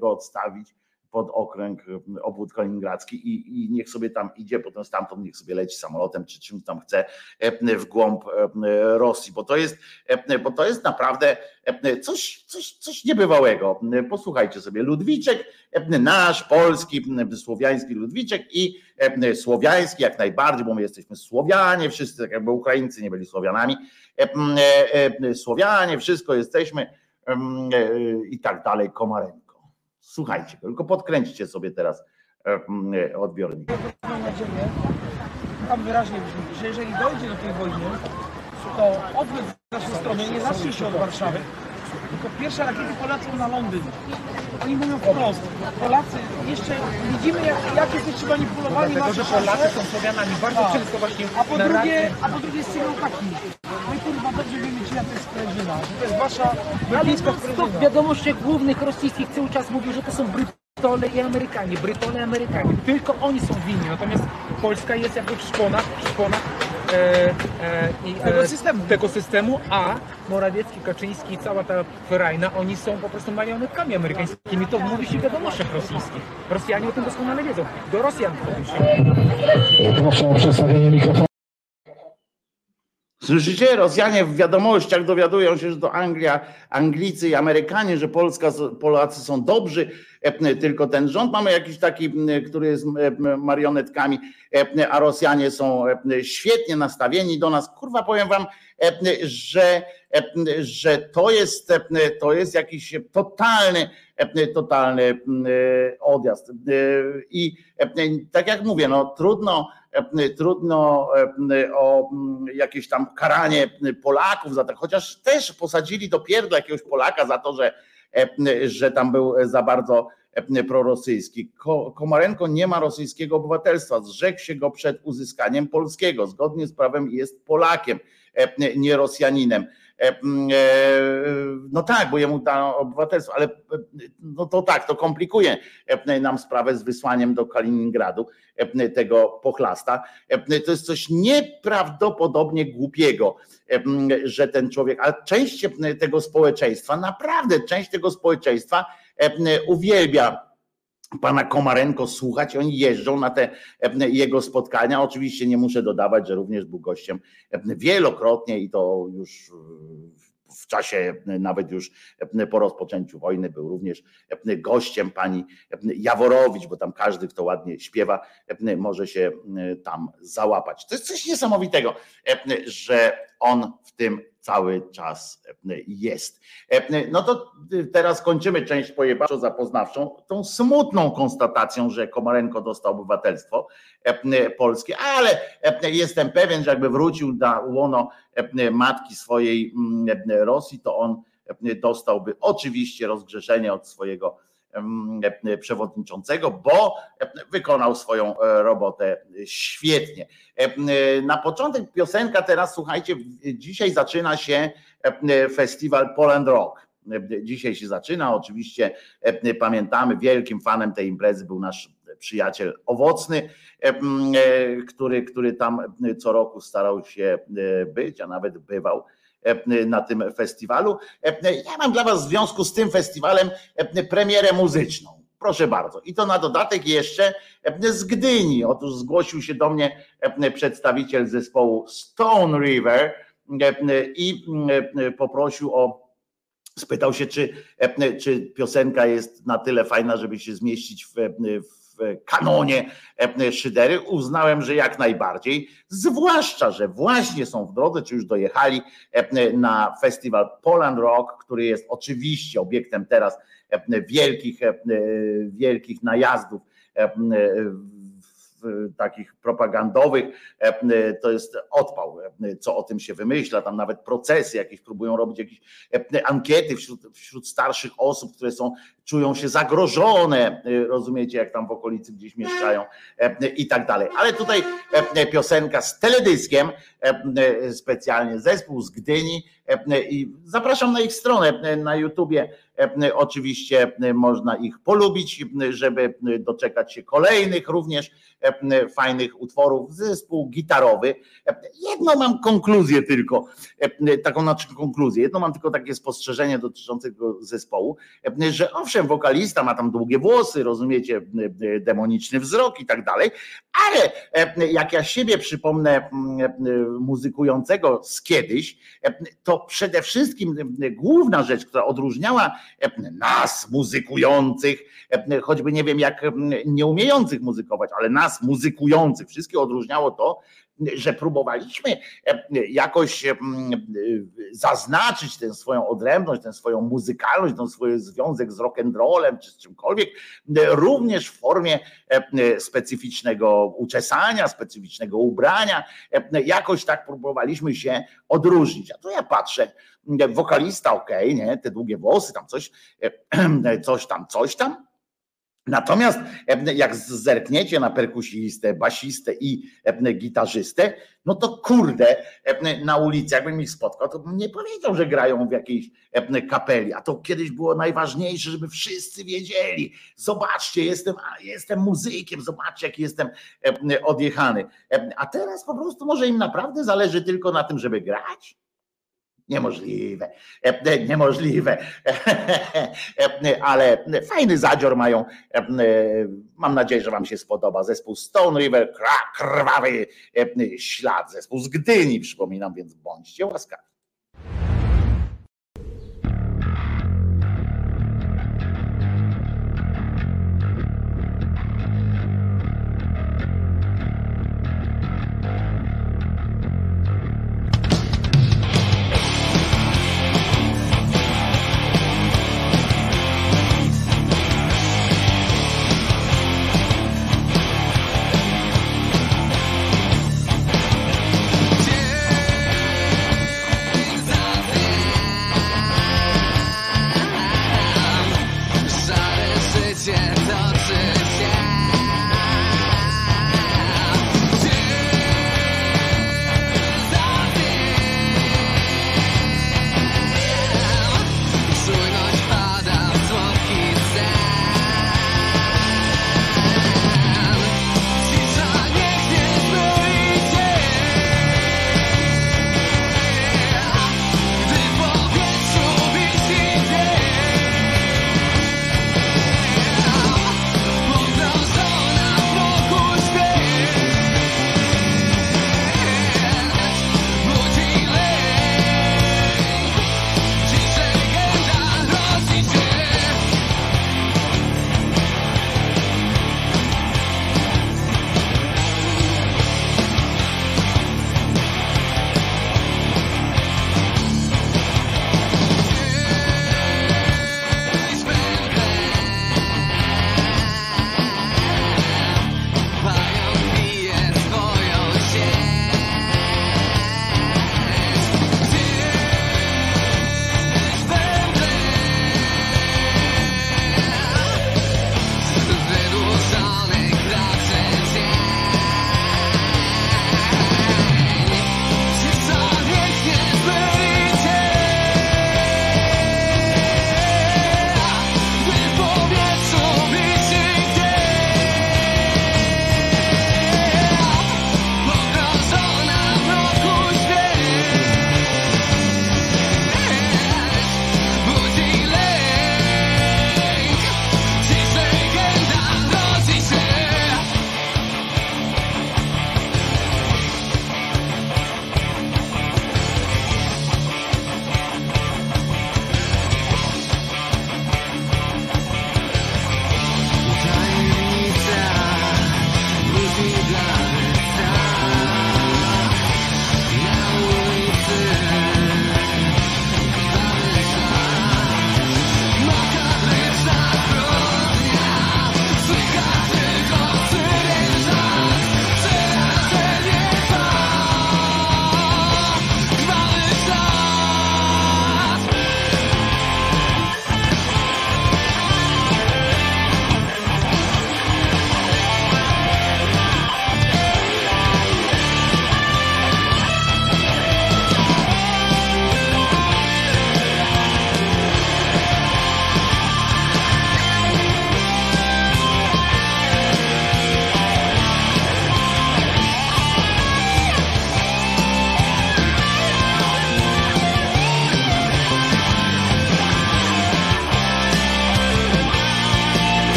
go odstawić pod okręg obwód kaliningradzki i, i niech sobie tam idzie, potem stamtąd niech sobie leci samolotem czy czymś tam chce w głąb Rosji, bo to jest, bo to jest naprawdę coś, coś, coś niebywałego. Posłuchajcie sobie, Ludwiczek, nasz polski, słowiański Ludwiczek i słowiański jak najbardziej, bo my jesteśmy Słowianie, wszyscy tak jakby Ukraińcy nie byli Słowianami, Słowianie, wszystko jesteśmy i tak dalej, Komarenko. Słuchajcie, tylko podkręćcie sobie teraz odbiornik. Mam nadzieję, tam wyraźnie brzmi, że jeżeli dojdzie do tej wojny, to odwrót z naszej strony nie zacznie się od Warszawy, tylko pierwsze rakiety polecą na Londyn. Oni mówią wprost, Polacy, jeszcze widzimy jak, jak jesteście manipulowani Dlatego, że Polacy są Słowianami bardzo Tak. często właśnie A po drugie, a po drugie z taki. Kurwa czyja to jest sprężyna, że to jest wasza Ale brytyjska non stop w sprężyna. wiadomościach głównych rosyjskich cały czas mówił, że to są Brytole i Amerykanie, Brytole i Amerykanie. Tylko oni są winni, natomiast Polska jest jakby w szponach, w szponach e, e, i, e, Tego systemu. tego systemu, a Morawiecki, Kaczyński i cała ta ferajna, oni są po prostu marionetkami amerykańskimi. To mówi się w wiadomościach rosyjskich. Rosjanie o tym doskonale wiedzą. Do Rosjan o tym się Proszę o przestawienie mikrofonu. Słyszycie? Rosjanie w wiadomościach dowiadują się, że to Anglia, Anglicy i Amerykanie, że Polska, Polacy są dobrzy, tylko ten rząd mamy jakiś taki, który jest marionetkami, a Rosjanie są świetnie nastawieni do nas. Kurwa, powiem wam, że, że to jest, to jest jakiś totalny, totalny e, odjazd. E, I tak jak mówię, no trudno, trudno e, o mm, jakieś tam karanie Polaków za to, chociaż też posadzili do jakiegoś Polaka za to, że, e, że tam był za bardzo e, prorosyjski. Ko- Komarenko nie ma rosyjskiego obywatelstwa, zrzekł się go przed uzyskaniem polskiego. Zgodnie z prawem jest Polakiem, e, nie Rosjaninem. E, mm, e, No tak, bo jemu dano obywatelstwo, ale e, no to tak, to komplikuje nam sprawę z wysłaniem do Kaliningradu tego pochlasta. To jest coś nieprawdopodobnie głupiego, e, m, że ten człowiek, a część tego społeczeństwa, naprawdę część tego społeczeństwa e, m, uwielbia pana Komarenko słuchać. Oni jeżdżą na te e, jego spotkania. Oczywiście nie muszę dodawać, że również był gościem e, wielokrotnie i to już e, w czasie nawet już po rozpoczęciu wojny był również gościem pani Jaworowicz, bo tam każdy, kto ładnie śpiewa, może się tam załapać. To jest coś niesamowitego, że on w tym cały czas e, jest. E, No to teraz kończymy część pojebaczo-zapoznawczą tą smutną konstatacją, że Komarenko dostał obywatelstwo e, polskie, ale jestem pewien, że jakby wrócił na łono matki swojej mm, Rosji, to on dostałby oczywiście rozgrzeszenie od swojego przewodniczącego, bo wykonał swoją e, robotę świetnie. E, Na początek piosenka, teraz słuchajcie, dzisiaj zaczyna się festiwal Poland Rock. Dzisiaj się zaczyna, oczywiście pamiętamy, wielkim fanem tej imprezy był nasz przyjaciel Owocny, e, który, który tam co roku starał się być, a nawet bywał na tym festiwalu. E, Ja mam dla Was w związku z tym festiwalem e, premierę muzyczną. Proszę bardzo. I to na dodatek jeszcze e, z Gdyni. Otóż zgłosił się do mnie e, przedstawiciel zespołu Stone River e, i e, poprosił o spytał się, czy, e, czy piosenka jest na tyle fajna, żeby się zmieścić w, w kanonie szydery. Uznałem, że jak najbardziej, zwłaszcza, że właśnie są w drodze, czy już dojechali na festiwal Poland Rock, który jest oczywiście obiektem teraz wielkich, wielkich najazdów takich propagandowych, to jest odpał, co o tym się wymyśla, tam nawet procesy jakieś próbują robić, jakieś ankiety wśród, wśród starszych osób, które są, czują się zagrożone, e, rozumiecie, jak tam w okolicy gdzieś mieszkają e, i tak dalej. Ale tutaj e, piosenka z teledyskiem, e, specjalnie zespół z Gdyni i zapraszam na ich stronę na YouTubie. Oczywiście można ich polubić, żeby doczekać się kolejnych również fajnych utworów. Zespół gitarowy. Jedną mam konkluzję tylko, taką znaczy konkluzję. Jedno mam tylko takie spostrzeżenie dotyczące tego zespołu, że owszem, owszem, wokalista ma tam długie włosy, rozumiecie, demoniczny wzrok i tak dalej, ale jak ja siebie przypomnę muzykującego z kiedyś, to przede wszystkim główna rzecz, która odróżniała nas muzykujących, choćby nie wiem jak nieumiejących muzykować, ale nas muzykujących, wszystkie odróżniało to, że próbowaliśmy e, jakoś e, zaznaczyć tę swoją odrębność, tę swoją muzykalność, ten swój związek z rock'n'rollem czy z czymkolwiek, również w formie e, specyficznego uczesania, specyficznego ubrania. Jakoś tak próbowaliśmy się odróżnić. A tu ja patrzę, wokalista, okej, okay, nie, te długie włosy, tam coś, coś tam, coś tam Natomiast jak zerkniecie na perkusistę, basistę i gitarzystę, no to kurde, na ulicy, jakbym ich spotkał, to bym nie powiedział, że grają w jakiejś kapeli. A to kiedyś było najważniejsze, żeby wszyscy wiedzieli. Zobaczcie, jestem, jestem muzykiem, zobaczcie, jaki jestem odjechany. A teraz po prostu może im naprawdę zależy tylko na tym, żeby grać? Niemożliwe, e, niemożliwe, e, ale fajny zadzior mają. E, mam nadzieję, że Wam się spodoba. Zespół Stone River, krwawy ślad, zespół z Gdyni, przypominam, więc bądźcie łaskawi.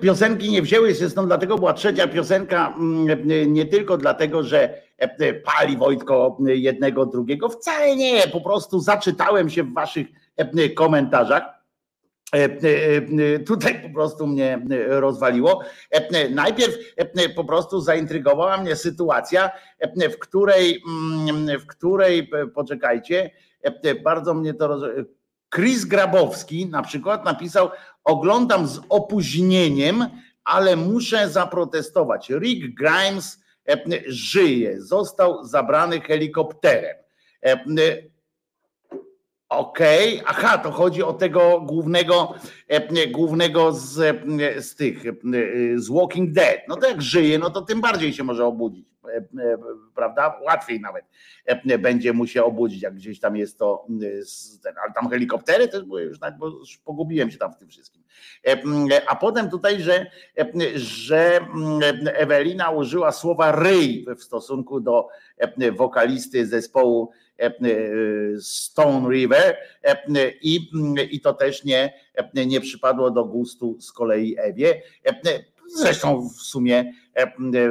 Piosenki nie wzięły się stąd, dlatego była trzecia piosenka, mm, nie tylko dlatego, że e, pali Wojtko jednego, drugiego. Wcale nie, po prostu zaczytałem się w waszych e, komentarzach. Tutaj po prostu mnie rozwaliło. Najpierw po prostu zaintrygowała mnie sytuacja, w której, mm, w której poczekajcie, bardzo mnie to. Chris Grabowski na przykład napisał: Oglądam z opóźnieniem, ale muszę zaprotestować. Rick Grimes e, żyje, został zabrany helikopterem. E, okej, okay. aha, to chodzi o tego głównego, e, głównego z, z tych, z Walking Dead. No to jak żyje, no to tym bardziej się może obudzić. E, e, prawda? Łatwiej nawet e, będzie mu się obudzić, jak gdzieś tam jest to, ale tam helikoptery też były już, tak, bo już pogubiłem się tam w tym wszystkim. A potem tutaj, że, że Ewelina użyła słowa ryj w stosunku do wokalisty zespołu Stone River i, i to też nie, nie przypadło do gustu z kolei Ewie. Zresztą w sumie,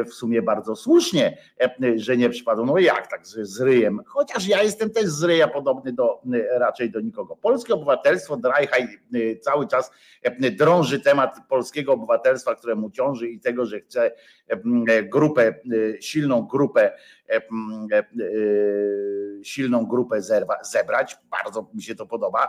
w sumie bardzo słusznie, e, że nie przypadło. No jak tak z, ryjem? Chociaż ja jestem też z ryja podobny do raczej do nikogo. Polskie obywatelstwo, Drajhaj cały czas drąży temat polskiego obywatelstwa, któremu ciąży i tego, że chce grupę, silną grupę, silną grupę zebrać. Bardzo mi się to podoba.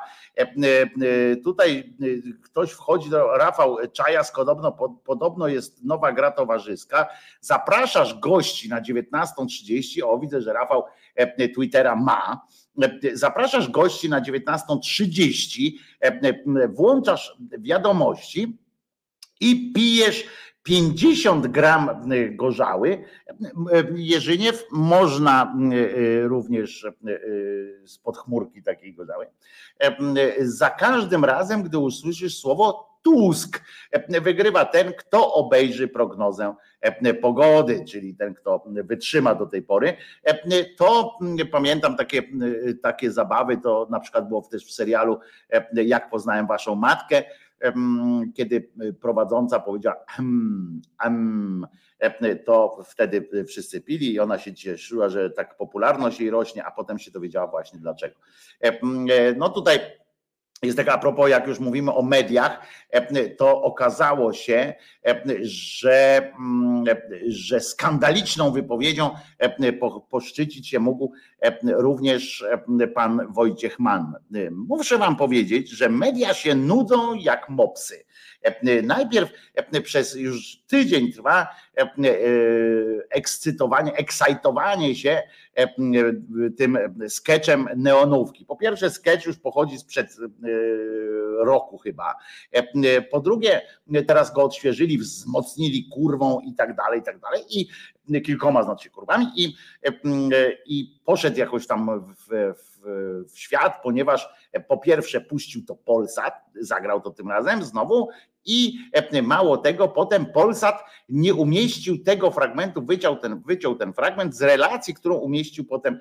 Tutaj ktoś wchodzi do Rafał Czajas, podobno, podobno jest nowa gra towarzyska. Zapraszasz gości na 19.30. O, widzę, że Rafał Twittera ma. Zapraszasz gości na 19.30, włączasz wiadomości i pijesz 50 gram gorzały. Jerzyniew można również spod chmurki takiej gorzały. Za każdym razem, gdy usłyszysz słowo Tusk, wygrywa ten, kto obejrzy prognozę pogody, czyli ten, kto wytrzyma do tej pory. To pamiętam takie, takie zabawy, to na przykład było też w serialu Jak poznałem waszą matkę kiedy prowadząca powiedziała to wtedy wszyscy pili i ona się cieszyła, że tak popularność jej rośnie, a potem się dowiedziała właśnie dlaczego. No tutaj jest taka a propos, jak już mówimy o mediach, to okazało się, że, że skandaliczną wypowiedzią poszczycić się mógł również pan Wojciech Mann. Muszę wam powiedzieć, że media się nudzą jak mopsy. Najpierw przez już tydzień trwa ekscytowanie, ekscytowanie się tym sketchem neonówki. Po pierwsze, sketch już pochodzi sprzed roku chyba. Po drugie, teraz go odświeżyli, wzmocnili kurwą i tak dalej, i tak dalej. I kilkoma znaczy kurwami i, i poszedł jakoś tam w, w, w świat, ponieważ po pierwsze puścił to Polsat, zagrał to tym razem znowu i mało tego, potem Polsat nie umieścił tego fragmentu, wyciął ten, wyciął ten fragment z relacji, którą umieścił potem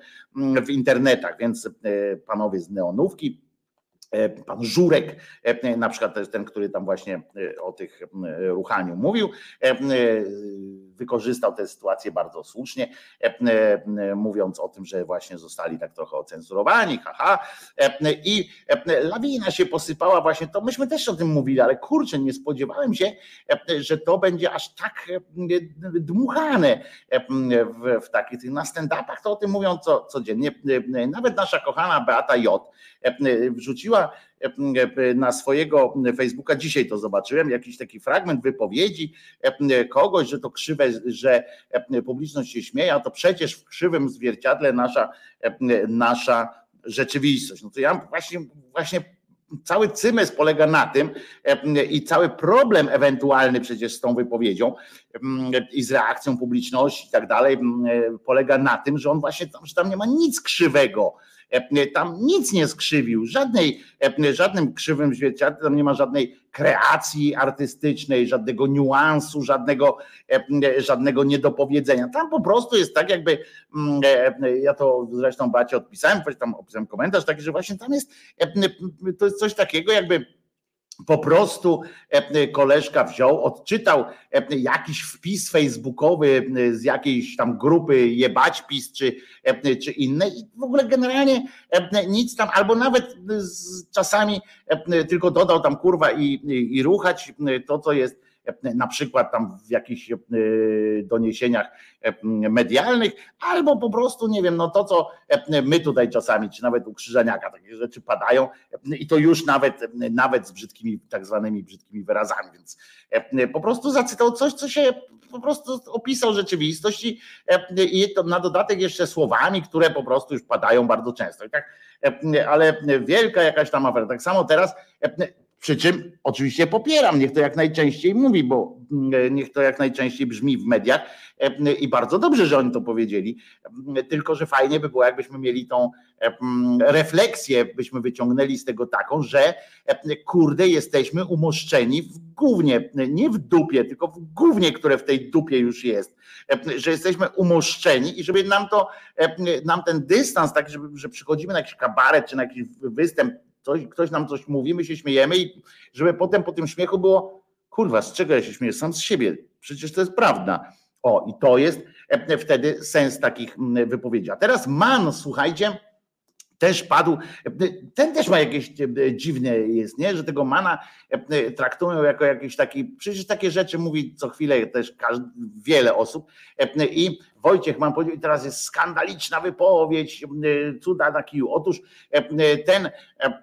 w internetach, więc panowie z Neonówki E, pan Żurek, e, na przykład ten, który tam właśnie e, o tych ruchaniu mówił, wykorzystał tę sytuację bardzo słusznie, mówiąc o tym, że właśnie zostali tak trochę ocenzurowani, haha, i lawina się posypała właśnie, to myśmy też o tym mówili, ale kurczę, nie spodziewałem się, że to będzie aż tak dmuchane w, w takich, na stand-upach to o tym mówią co, codziennie, nawet nasza kochana Beata J wrzuciła na swojego Facebooka, dzisiaj to zobaczyłem, jakiś taki fragment wypowiedzi kogoś, że to krzywe, że publiczność się śmieje, a to przecież w krzywym zwierciadle nasza, nasza rzeczywistość. No to ja właśnie, właśnie cały cymes polega na tym i cały problem ewentualny przecież z tą wypowiedzią i z reakcją publiczności i tak dalej polega na tym, że on właśnie tam, że tam nie ma nic krzywego E, tam nic nie skrzywił, żadnej, e, żadnym krzywym zwierciadle, tam nie ma żadnej kreacji artystycznej, żadnego niuansu, żadnego, e, żadnego niedopowiedzenia. Tam po prostu jest tak, jakby mm, ja to zresztą Bacie odpisałem, tam opisałem komentarz taki, że właśnie tam jest, to jest coś takiego, jakby po prostu e, koleżka wziął, odczytał e, jakiś wpis facebookowy e, z jakiejś tam grupy jebać pis czy, czy innej i w ogóle generalnie nic tam, albo nawet czasami tylko dodał tam kurwa i, i, i ruchać to, co jest na przykład tam w jakichś e, doniesieniach e, medialnych, albo po prostu, nie wiem, no to, co e, my tutaj czasami, czy nawet u Krzyżaniaka takie rzeczy padają i to już nawet, nawet z brzydkimi, tak zwanymi brzydkimi wyrazami, więc po prostu zacytał coś, co się po prostu opisał rzeczywistość i, to na dodatek jeszcze słowami, które po prostu już padają bardzo często. I tak, ale wielka jakaś tam afera. Tak samo teraz przy czym oczywiście popieram, niech to jak najczęściej mówi, bo mm, niech to jak najczęściej brzmi w mediach e, i bardzo dobrze, że oni to powiedzieli. Tylko, że fajnie by było, jakbyśmy mieli tą e, refleksję, byśmy wyciągnęli z tego taką, że e, kurde, jesteśmy umoszczeni w głównie, nie w dupie, tylko w głównie, które w tej dupie już jest, że jesteśmy umoszczeni i żeby nam to, nam ten dystans, tak, żeby, że przychodzimy na jakiś kabaret czy na jakiś występ Ktoś, ktoś nam coś mówi, my się śmiejemy i żeby potem po tym śmiechu było, kurwa, z czego ja się śmieję? Sam z siebie. Przecież to jest prawda. O, i to jest e, wtedy sens takich wypowiedzi. A teraz man, słuchajcie, też padł, ten też ma jakieś e, dziwne jest, nie? że tego mana e, traktują jako jakiś taki, przecież takie rzeczy mówi co chwilę też wiele osób i Wojciech, mam powiedzieć, teraz jest skandaliczna wypowiedź, e, cuda na kiju. Otóż e, ten e,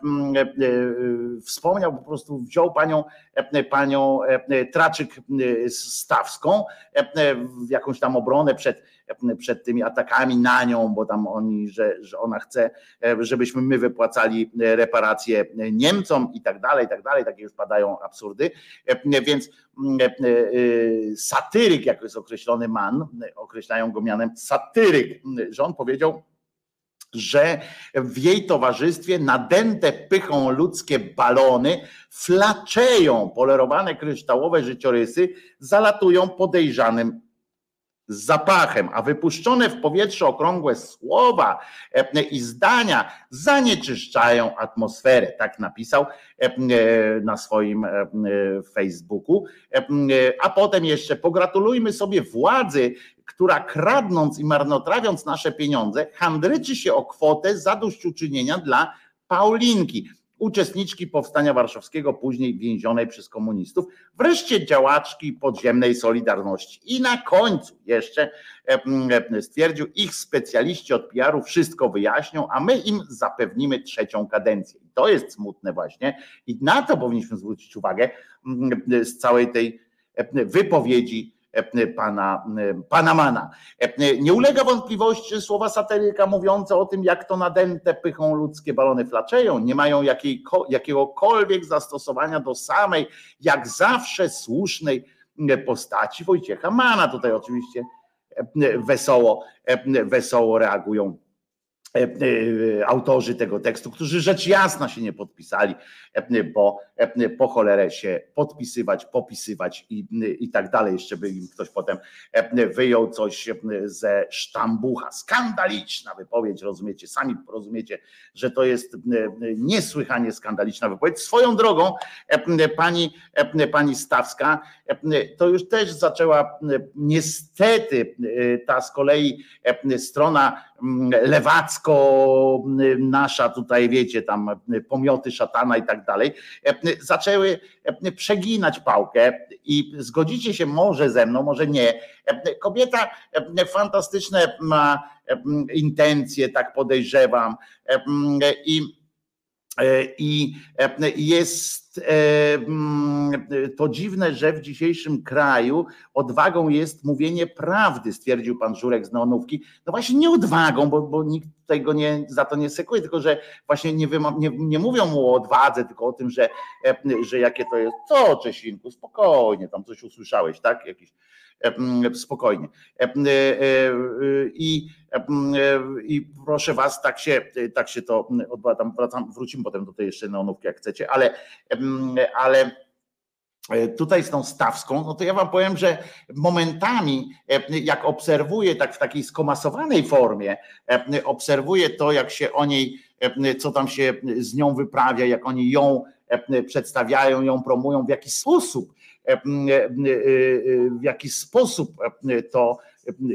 wspomniał, po prostu wziął panią, panią Traczyk Stawską w jakąś tam obronę przed, przed tymi atakami na nią, bo tam oni, że, że ona chce, żebyśmy my wypłacali reparacje Niemcom i tak dalej, i tak dalej, takie już padają absurdy. Więc satyryk, jak jest określony man, określają go mianem satyryk, że on powiedział, że w jej towarzystwie nadęte pychą ludzkie balony flaczeją polerowane kryształowe życiorysy, zalatują podejrzanym zapachem, a wypuszczone w powietrze okrągłe słowa e, i zdania zanieczyszczają atmosferę. Tak napisał e, na swoim e, Facebooku. A potem jeszcze pogratulujmy sobie władzy, która kradnąc i marnotrawiąc nasze pieniądze, handryczy się o kwotę zadośćuczynienia dla Paulinki uczestniczki powstania warszawskiego, później więzionej przez komunistów, wreszcie działaczki podziemnej Solidarności. I na końcu jeszcze stwierdził, ich specjaliści od PR-u wszystko wyjaśnią, a my im zapewnimy trzecią kadencję. I to jest smutne właśnie i na to powinniśmy zwrócić uwagę z całej tej wypowiedzi E, pana, e, pana Mana. E, nie ulega wątpliwości słowa satyryka mówiące o tym, jak to nadęte pychą ludzkie balony flaczeją, nie mają jakiej, jakiegokolwiek zastosowania do samej, jak zawsze słusznej postaci Wojciecha Mana. Tutaj oczywiście wesoło, wesoło reagują E, e, autorzy tego tekstu, którzy rzecz jasna się nie podpisali, e, bo po cholerę się podpisywać, popisywać i, i tak dalej. Jeszcze by im ktoś potem wyjął coś ze sztambucha. Skandaliczna wypowiedź, rozumiecie? Sami rozumiecie, że to jest niesłychanie skandaliczna wypowiedź. Swoją drogą pani, pani Stawska to już też zaczęła niestety ta z kolei strona lewacko nasza tutaj wiecie tam pomioty szatana i tak dalej zaczęły przeginać pałkę i zgodzicie się może ze mną, może nie. Kobieta fantastyczne ma intencje, tak podejrzewam i i jest E, mm, to dziwne, że w dzisiejszym kraju odwagą jest mówienie prawdy, stwierdził pan Żurek z Neonówki. No właśnie nie odwagą, bo, bo nikt tego nie, za to nie sekuje, tylko że właśnie nie, nie, nie mówią mu o odwadze, tylko o tym, że, e, że jakie to jest. Co, Czesinku, spokojnie, tam coś usłyszałeś, tak? Jakiś spokojnie. I, I proszę was, tak się, tak się to odbywa, tam wrócimy potem do tej jeszcze neonówki, jak chcecie, ale, ale e, tutaj z tą stawską, no to ja wam powiem, że momentami, jak obserwuję tak w takiej skomasowanej formie, obserwuję to, jak się o niej, co tam się z nią wyprawia, jak oni ją przedstawiają ją, promują, w jaki sposób, w jaki sposób to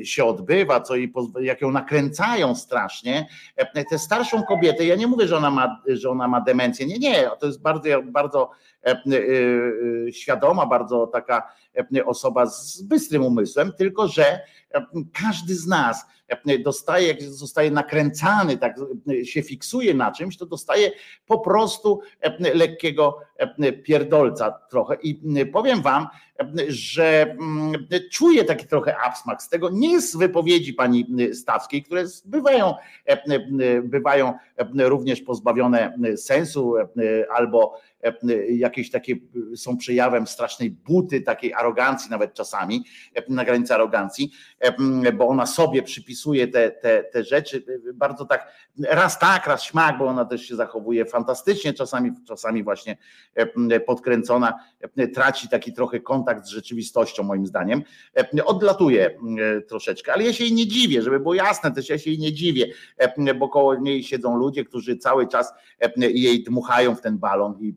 się odbywa, co jej, jak ją nakręcają strasznie. Tę starszą kobietę, ja nie mówię, że ona ma, że ona ma demencję, nie, nie, to jest bardzo, bardzo świadoma, bardzo taka osoba z bystrym umysłem, tylko że każdy z nas dostaje, jak zostaje nakręcany, tak się fiksuje na czymś, to dostaje po prostu lekkiego pierdolca trochę. I powiem wam, że czuję taki trochę absmak z tego, nie z wypowiedzi pani Stawskiej, które bywają, bywają również pozbawione sensu albo jakieś takie są przejawem strasznej buty, takiej arogancji nawet czasami, na granicy arogancji, bo ona sobie przypisuje te, te, te rzeczy bardzo tak, raz tak, raz śmak, bo ona też się zachowuje fantastycznie, czasami, czasami właśnie podkręcona, traci taki trochę kontakt z rzeczywistością moim zdaniem, odlatuje troszeczkę, ale ja się jej nie dziwię, żeby było jasne, też ja się jej nie dziwię, bo koło niej siedzą ludzie, którzy cały czas jej dmuchają w ten balon i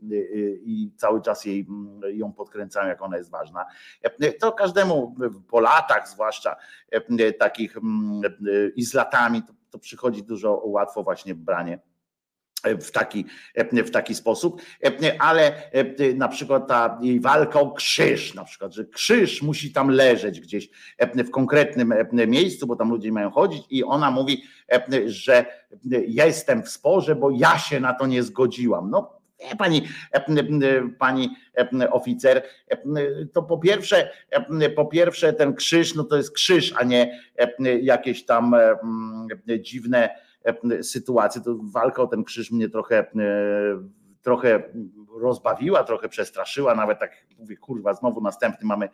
i cały czas jej, mm, ją podkręcają, jak ona jest ważna. To każdemu po latach, zwłaszcza takich mm, i z latami, to, to przychodzi dużo łatwo właśnie branie w taki, w taki sposób, ale na przykład ta jej walka o krzyż, na przykład, że krzyż musi tam leżeć gdzieś w konkretnym miejscu, bo tam ludzie mają chodzić i ona mówi, że jestem w sporze, bo ja się na to nie zgodziłam. No Pani, pani oficer, to po pierwsze, po pierwsze ten krzyż, no to jest krzyż, a nie jakieś tam dziwne sytuacje. To walka o ten krzyż mnie trochę trochę rozbawiła, trochę przestraszyła, nawet tak mówię, kurwa, znowu następny mamy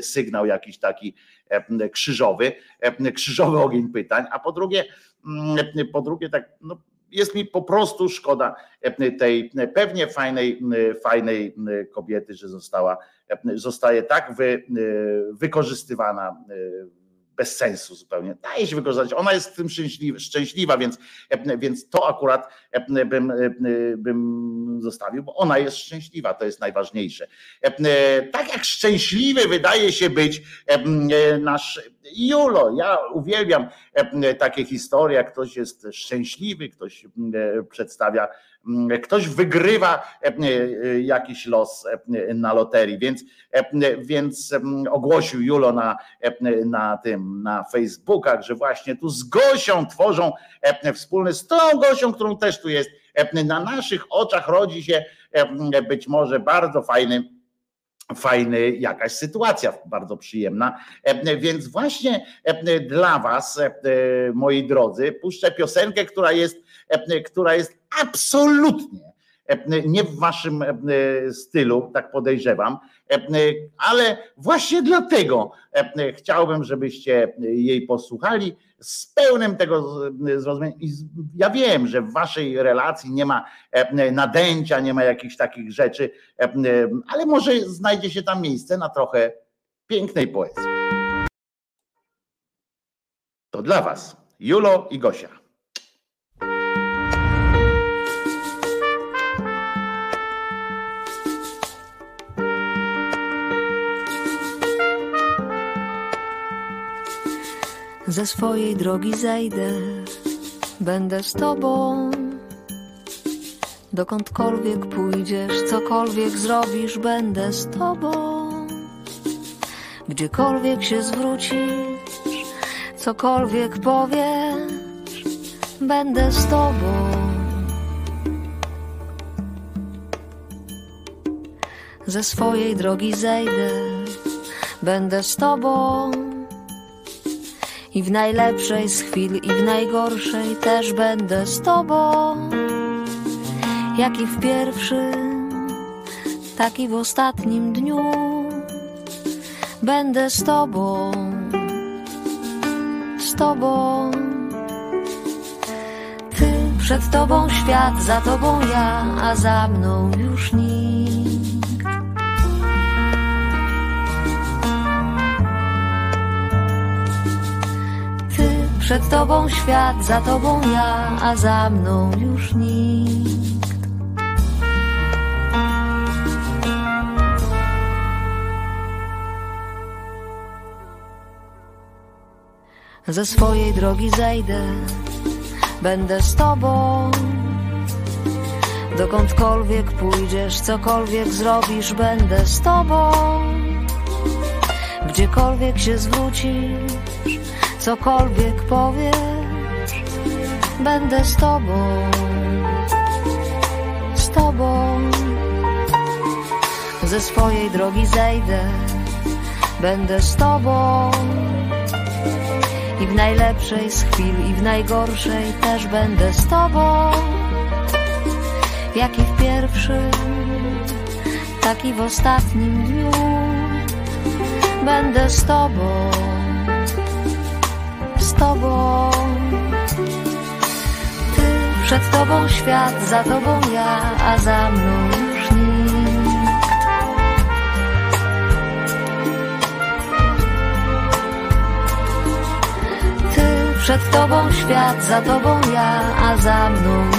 sygnał jakiś taki krzyżowy, krzyżowy ogień pytań, a po drugie, po drugie tak, no jest mi po prostu szkoda e, tej pewnie fajnej, fajnej kobiety, że została, e, zostaje tak wy, wykorzystywana bez sensu zupełnie. Daje się wykorzystać. Ona jest w tym szczęśliwa, szczęśliwa więc, więc to akurat bym, bym zostawił, bo ona jest szczęśliwa, to jest najważniejsze. Tak jak szczęśliwy wydaje się być nasz Julo. Ja uwielbiam takie historie, jak ktoś jest szczęśliwy, ktoś przedstawia ktoś wygrywa e, e, jakiś los e, na loterii, więc, więc ogłosił Julo na, na tym, na Facebookach, że właśnie tu z Gosią tworzą wspólny, z tą Gosią, którą też tu jest, na naszych oczach rodzi się być może bardzo fajny fajny jakaś sytuacja bardzo przyjemna. Więc właśnie dla Was, moi drodzy, puszczę piosenkę, która jest, która jest absolutnie nie w waszym stylu, tak podejrzewam, ale właśnie dlatego chciałbym, żebyście jej posłuchali z pełnym tego zrozumienia. Ja wiem, że w waszej relacji nie ma nadęcia, nie ma jakichś takich rzeczy, ale może znajdzie się tam miejsce na trochę pięknej poezji. To dla was, Julo i Gosia. Ze swojej drogi zejdę, będę z tobą. Dokądkolwiek pójdziesz, cokolwiek zrobisz, będę z tobą. Gdziekolwiek się zwrócisz, cokolwiek powiesz, będę z tobą. Ze swojej drogi zejdę, będę z tobą. I w najlepszej z chwil, i w najgorszej też będę z Tobą. Jak i w pierwszym, tak i w ostatnim dniu będę z Tobą, z Tobą. Ty przed Tobą świat, za Tobą ja, a za mną już nikt. Przed tobą świat, za tobą ja, a za mną już nikt. Ze swojej drogi zejdę, będę z tobą. Dokądkolwiek pójdziesz, cokolwiek zrobisz, będę z tobą. Gdziekolwiek się zwrócisz Cokolwiek powiesz, będę z tobą, z tobą. Ze swojej drogi zejdę, będę z tobą. I w najlepszej z chwil, i w najgorszej też będę z tobą. Jak i w pierwszym, tak i w ostatnim dniu. Będę z tobą tobą. Ty przed tobą świat, za tobą ja, a za mną już nikt Ty przed tobą świat, za tobą ja, a za mną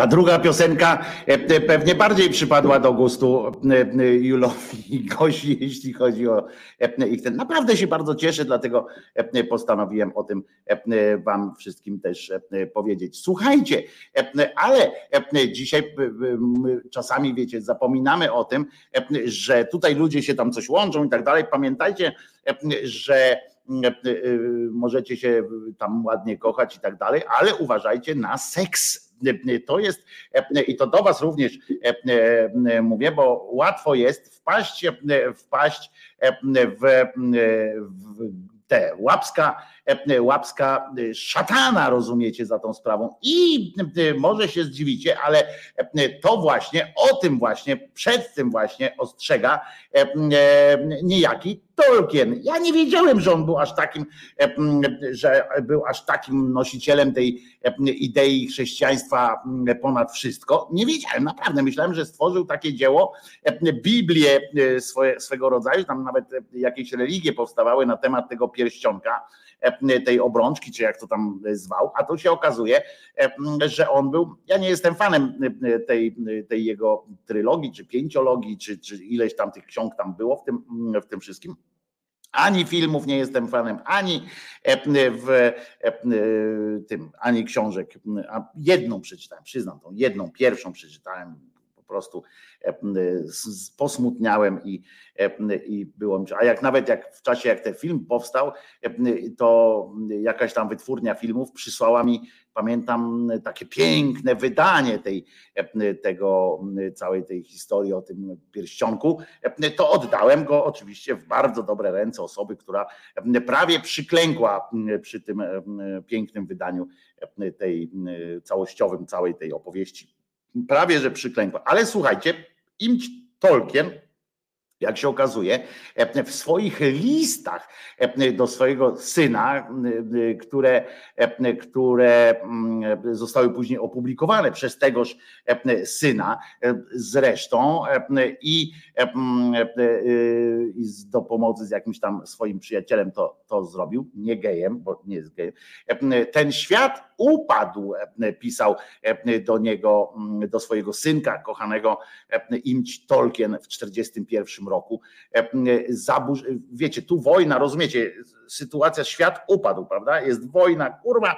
Ta druga piosenka e, pewnie bardziej przypadła do gustu e, Julowi i Gosi, jeśli chodzi o ich ten. Naprawdę się bardzo cieszę, dlatego postanowiłem o tym wam wszystkim też powiedzieć. Słuchajcie, ale dzisiaj czasami, wiecie, zapominamy o tym, że tutaj ludzie się tam coś łączą i tak dalej. Pamiętajcie, że możecie się tam ładnie kochać i tak dalej, ale uważajcie na seks to jest, i to do Was również mówię, bo łatwo jest wpaść, wpaść w, w te łapska, łapska szatana, rozumiecie, za tą sprawą. I może się zdziwicie, ale to właśnie, o tym właśnie, przed tym właśnie ostrzega niejaki Tolkien. Ja nie wiedziałem, że on był aż takim, że był aż takim nosicielem tej idei chrześcijaństwa ponad wszystko. Nie wiedziałem, naprawdę. Myślałem, że stworzył takie dzieło, Biblię e, swego rodzaju, tam nawet jakieś religie powstawały na temat tego pierścionka, tej obrączki, czy jak to tam zwał, a tu się okazuje, że on był, ja nie jestem fanem tej, tej jego trylogii, czy pięciologii, czy, czy ileś tam tych ksiąg tam było w tym, w tym wszystkim, ani filmów nie jestem fanem, ani w tym, ani książek. A jedną przeczytałem, przyznam tą jedną, pierwszą przeczytałem po prostu posmutniałem i, i było A jak nawet jak w czasie, jak ten film powstał, to jakaś tam wytwórnia filmów przysłała mi, pamiętam, takie piękne wydanie tej, tego całej tej historii o tym pierścionku. To oddałem go oczywiście w bardzo dobre ręce osoby, która prawie przyklękła przy tym pięknym wydaniu tej całościowym całej tej opowieści prawie że przyklękła. Ale słuchajcie, im Tolkien jak się okazuje, w swoich listach do swojego syna, które, które zostały później opublikowane przez tegoż syna zresztą i, i do pomocy z jakimś tam swoim przyjacielem to, to zrobił, nie gejem, bo nie jest gejem. Ten świat upadł, pisał do niego, do swojego synka kochanego Imć Tolkien w 1941 roku. Zaburz, wiecie, tu wojna, rozumiecie, sytuacja, świat upadł, prawda? Jest wojna, kurwa.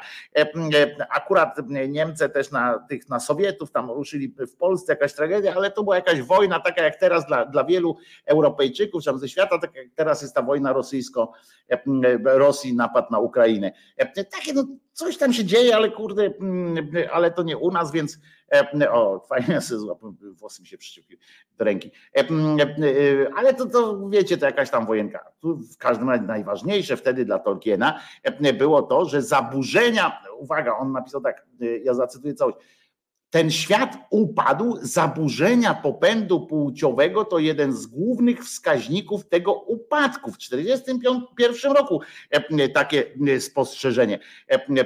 Akurat Niemcy też na tych, na Sowietów tam ruszyli w Polsce jakaś tragedia, ale to była jakaś wojna taka jak teraz dla, dla wielu Europejczyków, tam ze świata, tak jak teraz jest ta wojna rosyjsko, Rosji napad na Ukrainę. Takie no, coś tam się dzieje, ale kurde, ale to nie u nas, więc o, fajnie sobie złapałem, włosy mi się przyciągły do ręki. Ale to, to wiecie, to jakaś tam wojenka. Tu w każdym razie najważniejsze wtedy dla Tolkiena było to, że zaburzenia, uwaga, on napisał tak, ja zacytuję całość, ten świat upadł, zaburzenia popędu płciowego to jeden z głównych wskaźników tego upadku. W 1941 roku takie spostrzeżenie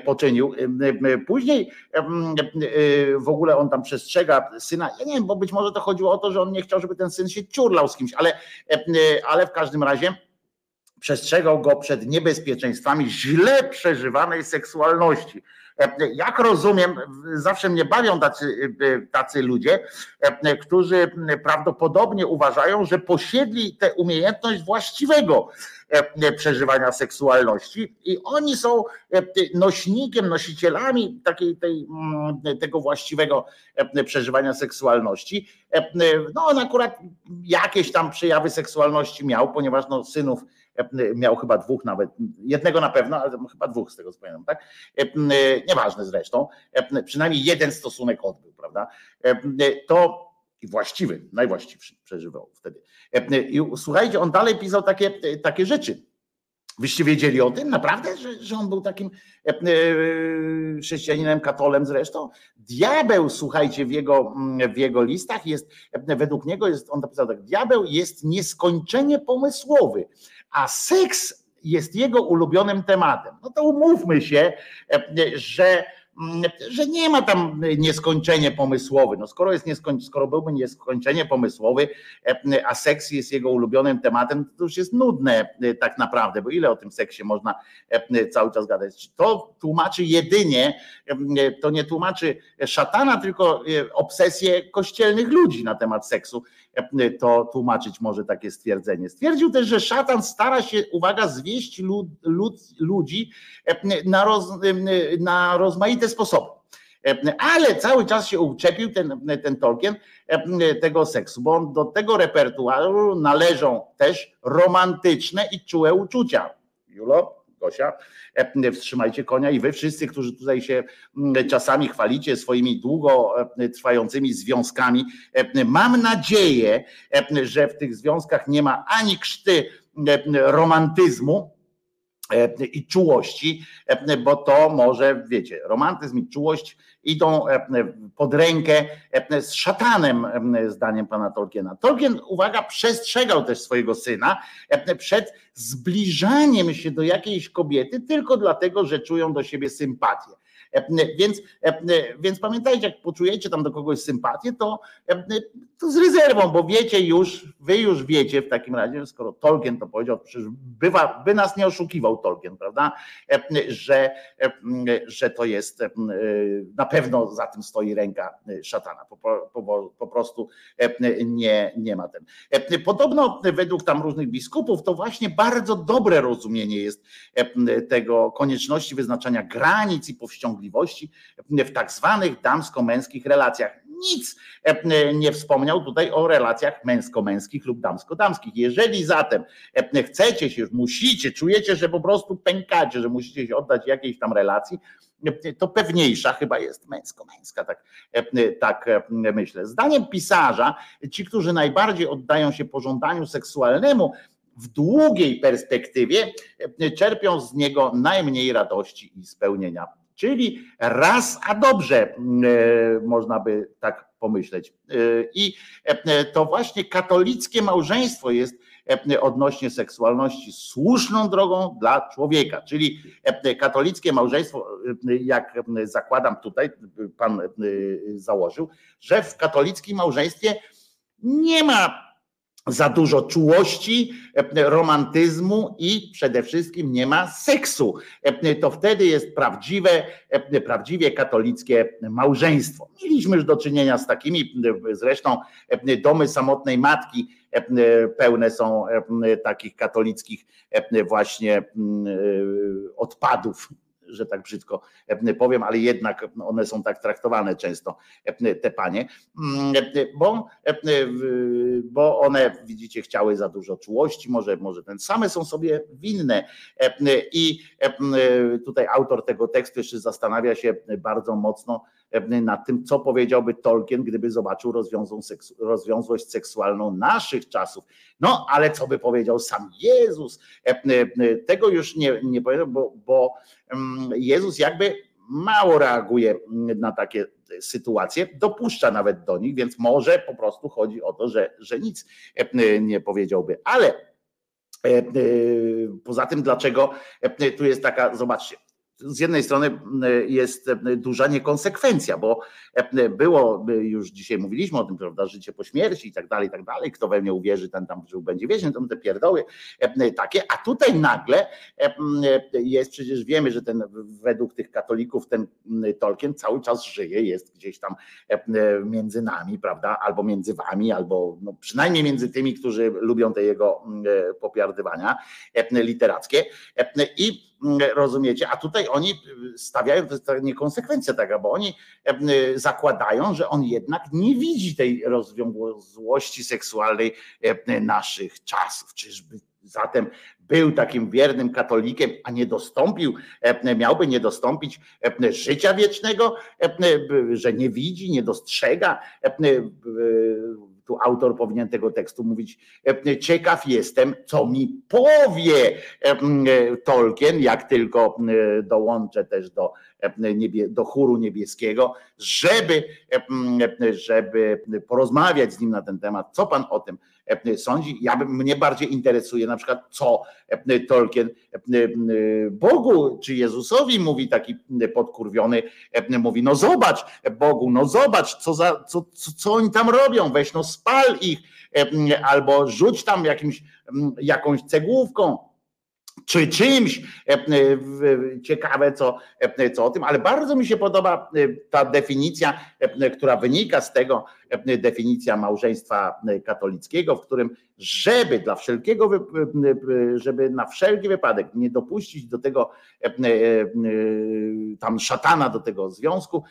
poczynił. Później w ogóle on tam przestrzega syna. Ja nie wiem, bo być może to chodziło o to, że on nie chciał, żeby ten syn się ciurlał z kimś, ale, ale w każdym razie przestrzegał go przed niebezpieczeństwami źle przeżywanej seksualności. Jak rozumiem, zawsze mnie bawią tacy, tacy ludzie, którzy prawdopodobnie uważają, że posiedli tę umiejętność właściwego przeżywania seksualności i oni są nośnikiem, nosicielami takiej, tej, tego właściwego przeżywania seksualności. No on akurat jakieś tam przejawy seksualności miał, ponieważ no, synów miał chyba dwóch nawet, jednego na pewno, ale chyba dwóch z tego co pamiętam, tak? Nieważne zresztą, przynajmniej jeden stosunek odbył, prawda? To i właściwy, najwłaściwszy przeżywał wtedy. I słuchajcie, on dalej pisał takie, takie rzeczy. Wyście wiedzieli o tym naprawdę, że, że on był takim e, chrześcijaninem, katolem zresztą? Diabeł, słuchajcie, w jego, w jego listach jest, według niego jest, on napisał tak, diabeł jest nieskończenie pomysłowy, a seks jest jego ulubionym tematem. No to umówmy się, że że nie ma tam nieskończenie pomysłowy. No skoro jest nieskoń, skoro byłby nieskończenie pomysłowy, a seks jest jego ulubionym tematem, to już jest nudne tak naprawdę, bo ile o tym seksie można cały czas gadać. To tłumaczy jedynie, to nie tłumaczy szatana, tylko obsesję kościelnych ludzi na temat seksu. To tłumaczyć może takie stwierdzenie. Stwierdził też, że szatan stara się, uwaga, zwieść lud, lud, ludzi na, roz, na rozmaite sposoby. Ale cały czas się uczepił ten, ten Tolkien tego seksu, bo do tego repertuaru należą też romantyczne i czułe uczucia. Julo? Gosia, wstrzymajcie konia i wy wszyscy, którzy tutaj się czasami chwalicie swoimi długo trwającymi związkami, mam nadzieję, że w tych związkach nie ma ani krzty romantyzmu, E, i czułości, e, bo to może, wiecie, romantyzm i czułość idą e, pod rękę z szatanem, zdaniem pana Tolkiena. Tolkien, uwaga, przestrzegał też swojego syna przed zbliżaniem się do jakiejś kobiety tylko dlatego, że czują do siebie sympatię. Więc, więc pamiętajcie, jak poczujecie tam do kogoś sympatię, to, to z rezerwą, bo wiecie już, wy już wiecie w takim razie, skoro Tolkien to powiedział, przecież bywa, by nas nie oszukiwał Tolkien, prawda, że, że to jest na pewno za tym stoi ręka szatana. Po, po, po prostu nie, nie ma ten. Podobno według tam różnych biskupów to właśnie bardzo dobre rozumienie jest tego konieczności wyznaczania granic i powściągliwości możliwości w tak zwanych damsko-męskich relacjach. Nic e, nie wspomniał tutaj o relacjach męsko-męskich lub damsko-damskich. Jeżeli zatem e, chcecie się, musicie, czujecie, że po prostu pękacie, że musicie się oddać jakiejś tam relacji, e, to pewniejsza chyba jest męsko-męska, tak, tak myślę. Zdaniem pisarza, ci, którzy najbardziej oddają się pożądaniu seksualnemu, w długiej perspektywie czerpią z niego najmniej radości i spełnienia Czyli raz, a dobrze, mm, e, można by tak pomyśleć. E, I e, to właśnie katolickie małżeństwo jest odnośnie seksualności słuszną drogą dla człowieka. Czyli katolickie małżeństwo, jak zakładam tutaj, pan założył, że w katolickim małżeństwie nie ma za dużo czułości, e, romantyzmu i przede wszystkim nie ma seksu. E, to wtedy jest prawdziwe, e, prawdziwie katolickie małżeństwo. Mieliśmy już do czynienia z takimi, zresztą domy samotnej matki pełne są takich katolickich właśnie odpadów że tak brzydko e, powiem, ale jednak one są tak traktowane często, e, te panie, mm, e, bo, bo one, widzicie, chciały za dużo czułości, może, może ten same są sobie winne. I tutaj autor tego tekstu jeszcze zastanawia się bardzo mocno nad tym, co powiedziałby Tolkien, gdyby zobaczył rozwiązłość seksualną naszych czasów. No, ale co by powiedział sam Jezus? Tego już nie, nie powiedział, bo, bo Jezus jakby mało reaguje na takie sytuacje, dopuszcza nawet do nich, więc może po prostu chodzi o to, że, że nic nie powiedziałby. Ale e, e, poza tym, dlaczego tu jest taka, zobaczcie, z jednej strony jest duża niekonsekwencja, bo było, już dzisiaj mówiliśmy o tym, prawda, życie po śmierci i tak dalej, i tak dalej, kto we mnie uwierzy, ten tam żył będzie wiecznie, to te pierdoły takie, a tutaj nagle jest, przecież wiemy, że ten według tych katolików ten Tolkien cały czas żyje, jest gdzieś tam między nami, prawda, albo między wami, albo no, przynajmniej między tymi, którzy lubią te jego popiardywania literackie. I rozumiecie, a tutaj oni stawiają, to jest niekonsekwencja taka, bo oni zakładają, że on jednak nie widzi tej rozwiązłości seksualnej naszych czasów. Czyżby zatem był takim wiernym katolikiem, a nie dostąpił, miałby nie dostąpić życia wiecznego, że nie widzi, nie dostrzega tu autor powinien tego tekstu mówić, e, ciekaw jestem, co mi powie e, Tolkien, jak tylko e, dołączę też do, do chóru niebieskiego, żeby, żeby porozmawiać z nim na ten temat, co pan o tym sądzi. Ja bym, mnie bardziej interesuje na przykład, co Tolkien Bogu czy Jezusowi mówi taki podkurwiony, mówi, no zobacz Bogu, no zobacz, co, za, co, co, co oni tam robią, weź no spal ich, albo rzuć tam jakimś, jakąś cegłówką, czy czymś e, e, ciekawe, co, e, co o tym, ale bardzo mi się podoba ta definicja, która wynika z tego, definicja małżeństwa katolickiego, w którym żeby dla wszelkiego, żeby na wszelki wypadek nie dopuścić do tego tam szatana do tego związku,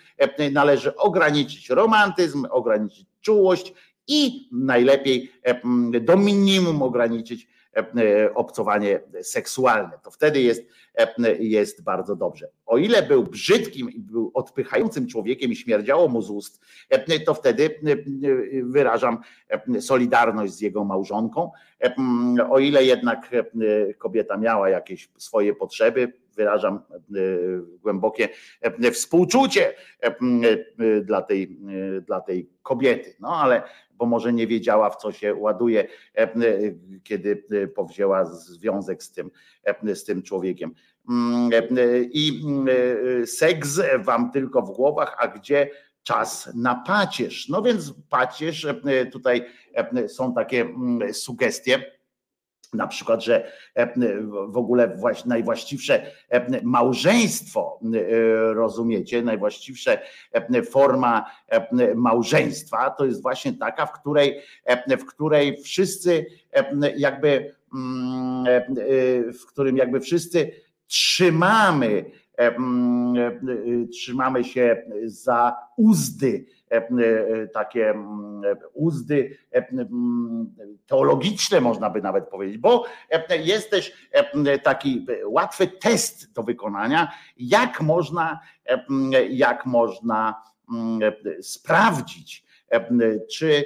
należy ograniczyć romantyzm, ograniczyć czułość i najlepiej do minimum ograniczyć E, obcowanie seksualne. To wtedy jest, e, jest bardzo dobrze. O ile był brzydkim i był odpychającym człowiekiem i śmierdziało mu z ust, e, to wtedy wyrażam solidarność z jego małżonką. O ile jednak kobieta miała jakieś swoje potrzeby, wyrażam głębokie współczucie dla tej, dla tej kobiety. No ale bo może nie wiedziała, w co się ładuje, e, e, kiedy e, powzięła związek z tym, z tym człowiekiem. Mm, I mm, seks wam tylko w głowach, a gdzie czas na pacierz? No więc pacierz, tutaj są takie mm, sugestie na przykład, że e, w ogóle najwłaściwsze e, małżeństwo, e, rozumiecie, najwłaściwsza forma małżeństwa to jest właśnie taka, w której, w której wszyscy jakby, mm, w którym jakby wszyscy trzymamy trzymamy się za uzdy, takie uzdy teologiczne, można by nawet powiedzieć, bo jest też taki łatwy test do wykonania, jak można, jak można sprawdzić, czy,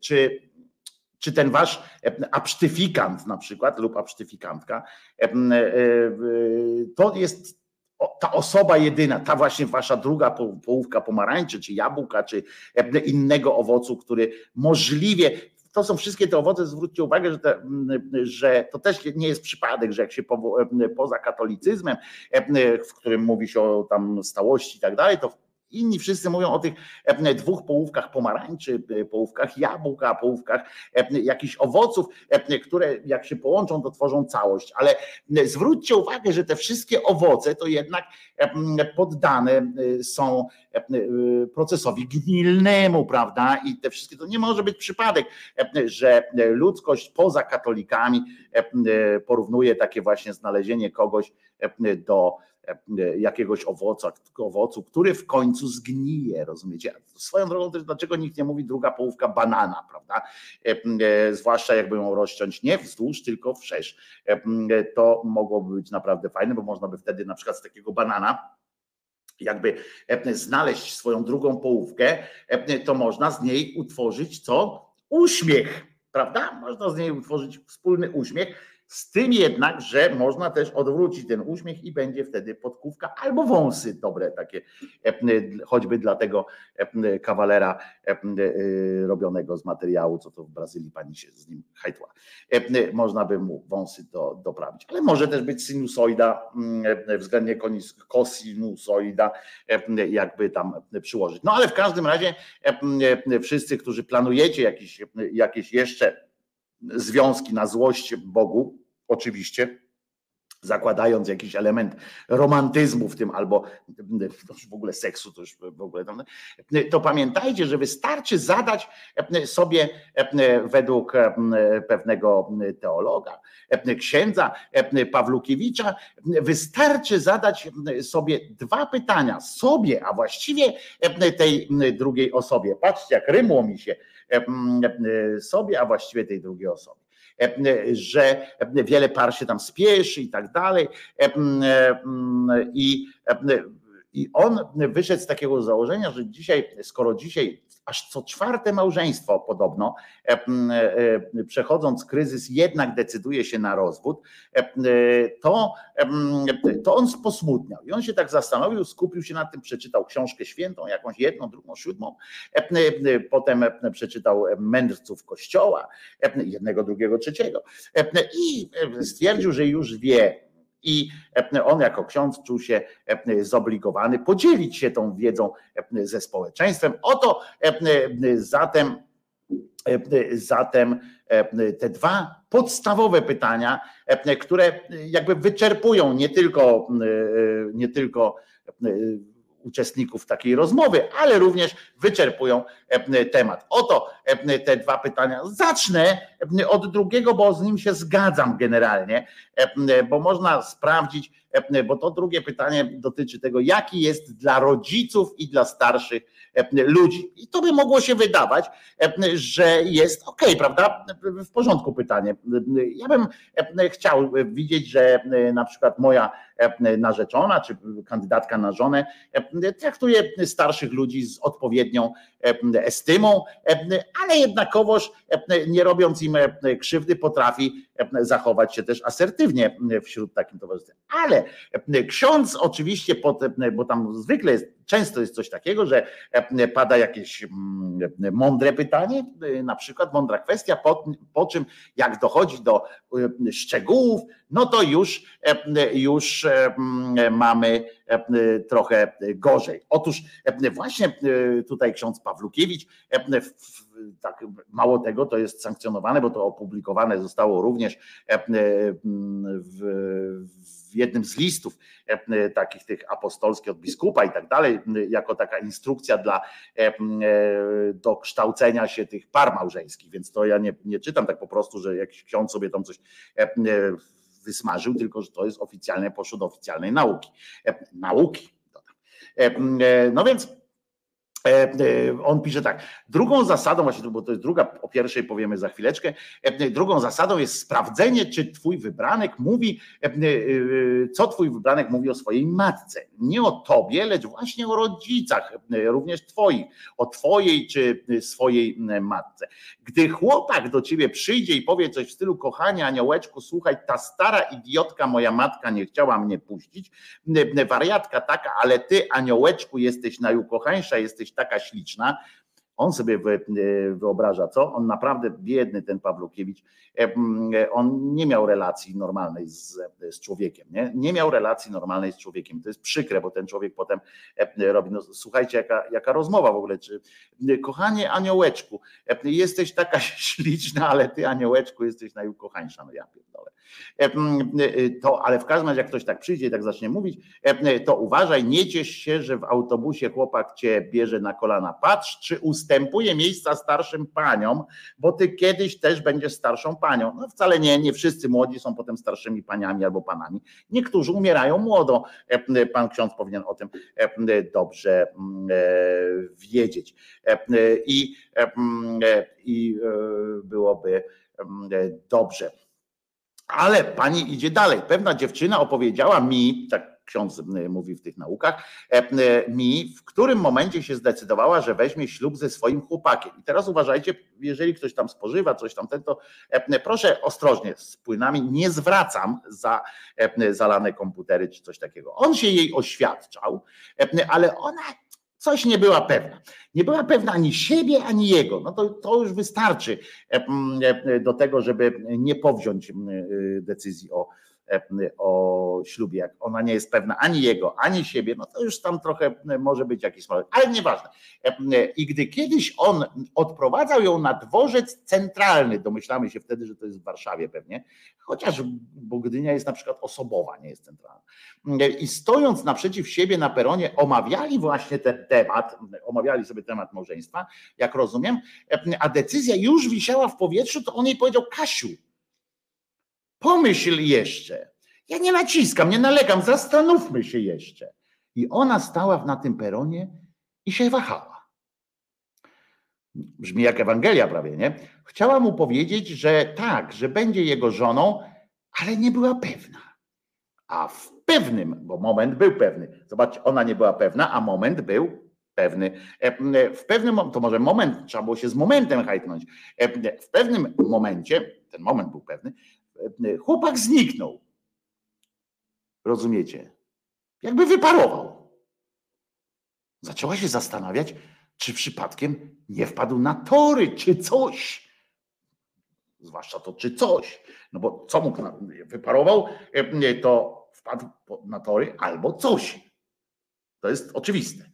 czy czy ten wasz absztyfikant na przykład lub absztyfikantka, e, e, to jest ta osoba jedyna, ta właśnie wasza druga połówka pomarańczy, czy jabłka, czy innego owocu, który możliwie to są wszystkie te owoce, zwróćcie uwagę, że, te, że, to też nie jest przypadek, że jak się po, poza katolicyzmem, w którym mówi się o tam stałości i tak dalej, to Inni wszyscy mówią o tych e, dwóch połówkach pomarańczy, e, połówkach jabłka, połówkach e, jakichś owoców, które jak się połączą, to tworzą całość. Ale zwróćcie uwagę, że te wszystkie owoce to jednak poddane są procesowi gnilnemu, prawda? I te wszystkie to nie może być przypadek, że ludzkość poza katolikami porównuje takie właśnie znalezienie kogoś do jakiegoś owoca, owocu, który w końcu zgnije, rozumiecie? Swoją drogą też dlaczego nikt nie mówi druga połówka banana, prawda? E, e, zwłaszcza jakby ją rozciąć nie wzdłuż, tylko wszerz. To mogłoby być naprawdę fajne, bo można by wtedy na przykład z takiego banana jakby znaleźć swoją drugą połówkę, to można z niej utworzyć co? Uśmiech, prawda? Można z niej utworzyć wspólny uśmiech z tym jednak, że można też odwrócić ten uśmiech i będzie wtedy podkówka albo wąsy dobre takie, e, choćby dla tego e, kawalera e, robionego z materiału, co to w Brazylii pani się z nim hajtła. Można by mu wąsy do, doprawić, ale może też być sinusoida, względnie kosinusoida, jakby tam przyłożyć. No ale w każdym razie wszyscy, którzy planujecie jakieś, jakieś jeszcze związki na złość Bogu, oczywiście, zakładając jakiś element romantyzmu w tym, albo w ogóle seksu, to już w ogóle to pamiętajcie, że wystarczy zadać sobie według pewnego teologa, księdza Pawlukiewicza, wystarczy zadać sobie dwa pytania sobie, a właściwie tej drugiej osobie. Patrzcie, jak rymło mi się sobie, a właściwie tej drugiej osobie że wiele par się tam spieszy i tak dalej. I on wyszedł z takiego założenia, że dzisiaj, skoro dzisiaj aż co czwarte małżeństwo podobno, przechodząc kryzys, jednak decyduje się na rozwód, to, to on posmutniał. I on się tak zastanowił, skupił się na tym, przeczytał książkę świętą, jakąś jedną, drugą, siódmą, potem przeczytał mędrców kościoła, jednego, drugiego, trzeciego i stwierdził, że już wie, i on jako ksiądz czuł się zobligowany podzielić się tą wiedzą ze społeczeństwem. Oto zatem, zatem te dwa podstawowe pytania, które jakby wyczerpują nie tylko, nie tylko uczestników takiej rozmowy, ale również wyczerpują temat. Oto te dwa pytania. Zacznę od drugiego, bo z nim się zgadzam generalnie, bo można sprawdzić, bo to drugie pytanie dotyczy tego, jaki jest dla rodziców i dla starszych ludzi. I to by mogło się wydawać, że jest ok, prawda? W porządku pytanie. Ja bym chciał widzieć, że na przykład moja narzeczona czy kandydatka na żonę traktuje starszych ludzi z odpowiednią estymą, ale jednakowoż nie robiąc im krzywdy, potrafi zachować się też asertywnie wśród takim towarzystwa. Ale ksiądz oczywiście, bo tam zwykle jest, często jest coś takiego, że pada jakieś mądre pytanie, na przykład mądra kwestia, po, po czym jak dochodzi do szczegółów, no to już, już mamy trochę gorzej. Otóż właśnie tutaj ksiądz Pawlukiewicz, tak, mało tego, to jest sankcjonowane, bo to opublikowane zostało również w, w jednym z listów takich tych apostolskich od biskupa i tak dalej, jako taka instrukcja dla do kształcenia się tych par małżeńskich, więc to ja nie, nie czytam tak po prostu, że jakiś ksiądz sobie tam coś wysmażył, tylko że to jest oficjalne, poszło do oficjalnej nauki. Nauki. No więc E, e, on pisze tak, drugą zasadą, właśnie, bo to jest druga, o pierwszej powiemy za chwileczkę, e, drugą zasadą jest sprawdzenie, czy twój wybranek mówi, co twój wybranek mówi o swojej matce. Nie o tobie, lecz właśnie o rodzicach, również twoich, o twojej czy swojej matce. Gdy chłopak do ciebie przyjdzie i powie coś w stylu, kochanie aniołeczku, słuchaj, ta stara idiotka, moja matka nie chciała mnie puścić, wariatka taka, ale ty aniołeczku jesteś najukochańsza, jesteś taka śliczna. On sobie e, wyobraża, co? On naprawdę biedny, ten Pawlukiewicz, e, e, on nie miał relacji normalnej z, z człowiekiem, nie? nie miał relacji normalnej z człowiekiem. To jest przykre, bo ten człowiek potem robi, no słuchajcie, jaka, jaka rozmowa w ogóle, czy kochanie aniołeczku, jesteś taka śliczna, ale ty aniołeczku jesteś najukochańsza, no ja pierdolę. To, ale w każdym razie, jak ktoś tak przyjdzie i tak zacznie mówić, to uważaj, nie ciesz się, że w autobusie chłopak cię bierze na kolana. Patrz, czy ustępuje miejsca starszym paniom, bo ty kiedyś też będziesz starszą panią. No wcale nie, nie wszyscy młodzi są potem starszymi paniami albo panami. Niektórzy umierają młodo. Pan ksiądz powinien o tym dobrze wiedzieć. I, i byłoby dobrze. Ale pani idzie dalej. Pewna dziewczyna opowiedziała mi, tak ksiądz mówi w tych naukach, mi, w którym momencie się zdecydowała, że weźmie ślub ze swoim chłopakiem. I teraz uważajcie, jeżeli ktoś tam spożywa coś tam, to proszę ostrożnie z płynami, nie zwracam za zalane komputery czy coś takiego. On się jej oświadczał, ale ona coś nie była pewna. Nie była pewna ani siebie, ani jego. No to, to już wystarczy do tego, żeby nie powziąć decyzji o o ślubie, jak ona nie jest pewna ani jego, ani siebie, no to już tam trochę może być jakiś smalek, ale nieważne. I gdy kiedyś on odprowadzał ją na dworzec centralny, domyślamy się wtedy, że to jest w Warszawie pewnie, chociaż bo Gdynia jest na przykład osobowa, nie jest centralna. I stojąc naprzeciw siebie na peronie, omawiali właśnie ten temat, omawiali sobie temat małżeństwa, jak rozumiem, a decyzja już wisiała w powietrzu, to on jej powiedział, Kasiu, Pomyśl jeszcze. Ja nie naciskam, nie nalegam, zastanówmy się jeszcze. I ona stała na tym peronie i się wahała. Brzmi jak Ewangelia prawie, nie? Chciała mu powiedzieć, że tak, że będzie jego żoną, ale nie była pewna. A w pewnym, bo moment był pewny, zobaczcie, ona nie była pewna, a moment był pewny. E, w pewnym, to może moment, trzeba było się z momentem hajtnąć. E, w pewnym momencie, ten moment był pewny, e, chłopak zniknął. Rozumiecie? Jakby wyparował. Zaczęła się zastanawiać, czy przypadkiem nie wpadł na tory, czy coś. Zwłaszcza to, czy coś. No bo co mógł, wyparował, to wpadł na tory albo coś. To jest oczywiste.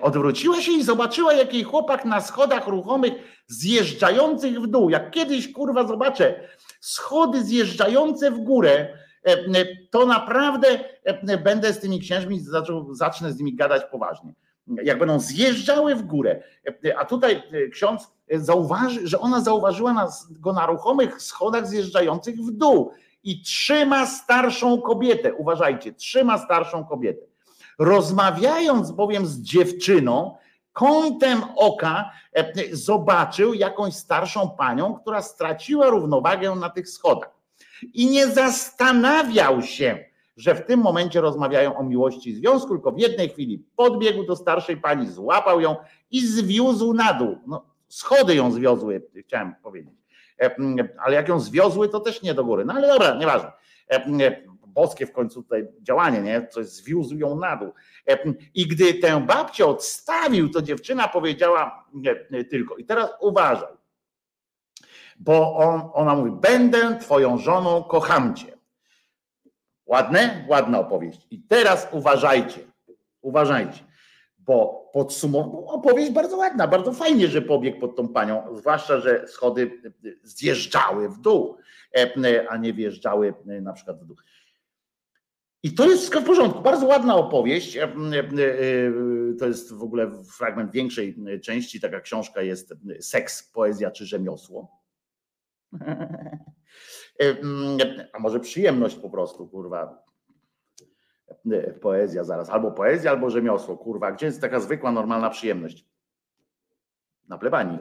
Odwróciła się i zobaczyła, jaki chłopak na schodach ruchomych zjeżdżających w dół. Jak kiedyś kurwa zobaczę schody zjeżdżające w górę, to naprawdę będę z tymi księżmi, zacznę z nimi gadać poważnie. Jak będą zjeżdżały w górę. A tutaj ksiądz zauważy, że ona zauważyła go na ruchomych schodach zjeżdżających w dół i trzyma starszą kobietę. Uważajcie, trzyma starszą kobietę. Rozmawiając bowiem z dziewczyną, kątem oka e, zobaczył jakąś starszą panią, która straciła równowagę na tych schodach. I nie zastanawiał się, że w tym momencie rozmawiają o miłości związku, tylko w jednej chwili podbiegł do starszej pani, złapał ją i zwiózł na dół. No, schody ją zwiozły, chciałem powiedzieć. E, ale jak ją zwiozły, to też nie do góry. No ale dobra, nieważne. E, boskie w końcu tutaj działanie, nie? Coś zwiózł ją na dół. E, I gdy tę babcię odstawił, to dziewczyna powiedziała nie, tylko, i teraz uważaj, bo on, ona mówi, będę twoją żoną, kocham cię. Ładne? Ładna opowieść. I teraz uważajcie, uważajcie, bo podsumował, opowieść bardzo ładna, bardzo fajnie, że pobiegł pod tą panią, zwłaszcza, że schody zjeżdżały w dół, e, a nie wjeżdżały na przykład w dół. I to jest wszystko w porządku. Bardzo ładna opowieść. E, e, e, to jest w ogóle fragment większej części. Taka książka jest Seks, poezja czy rzemiosło. A może przyjemność po prostu, kurwa. Poezja zaraz. Albo poezja, albo rzemiosło, kurwa. Gdzie jest taka zwykła, normalna przyjemność? Na plebanii.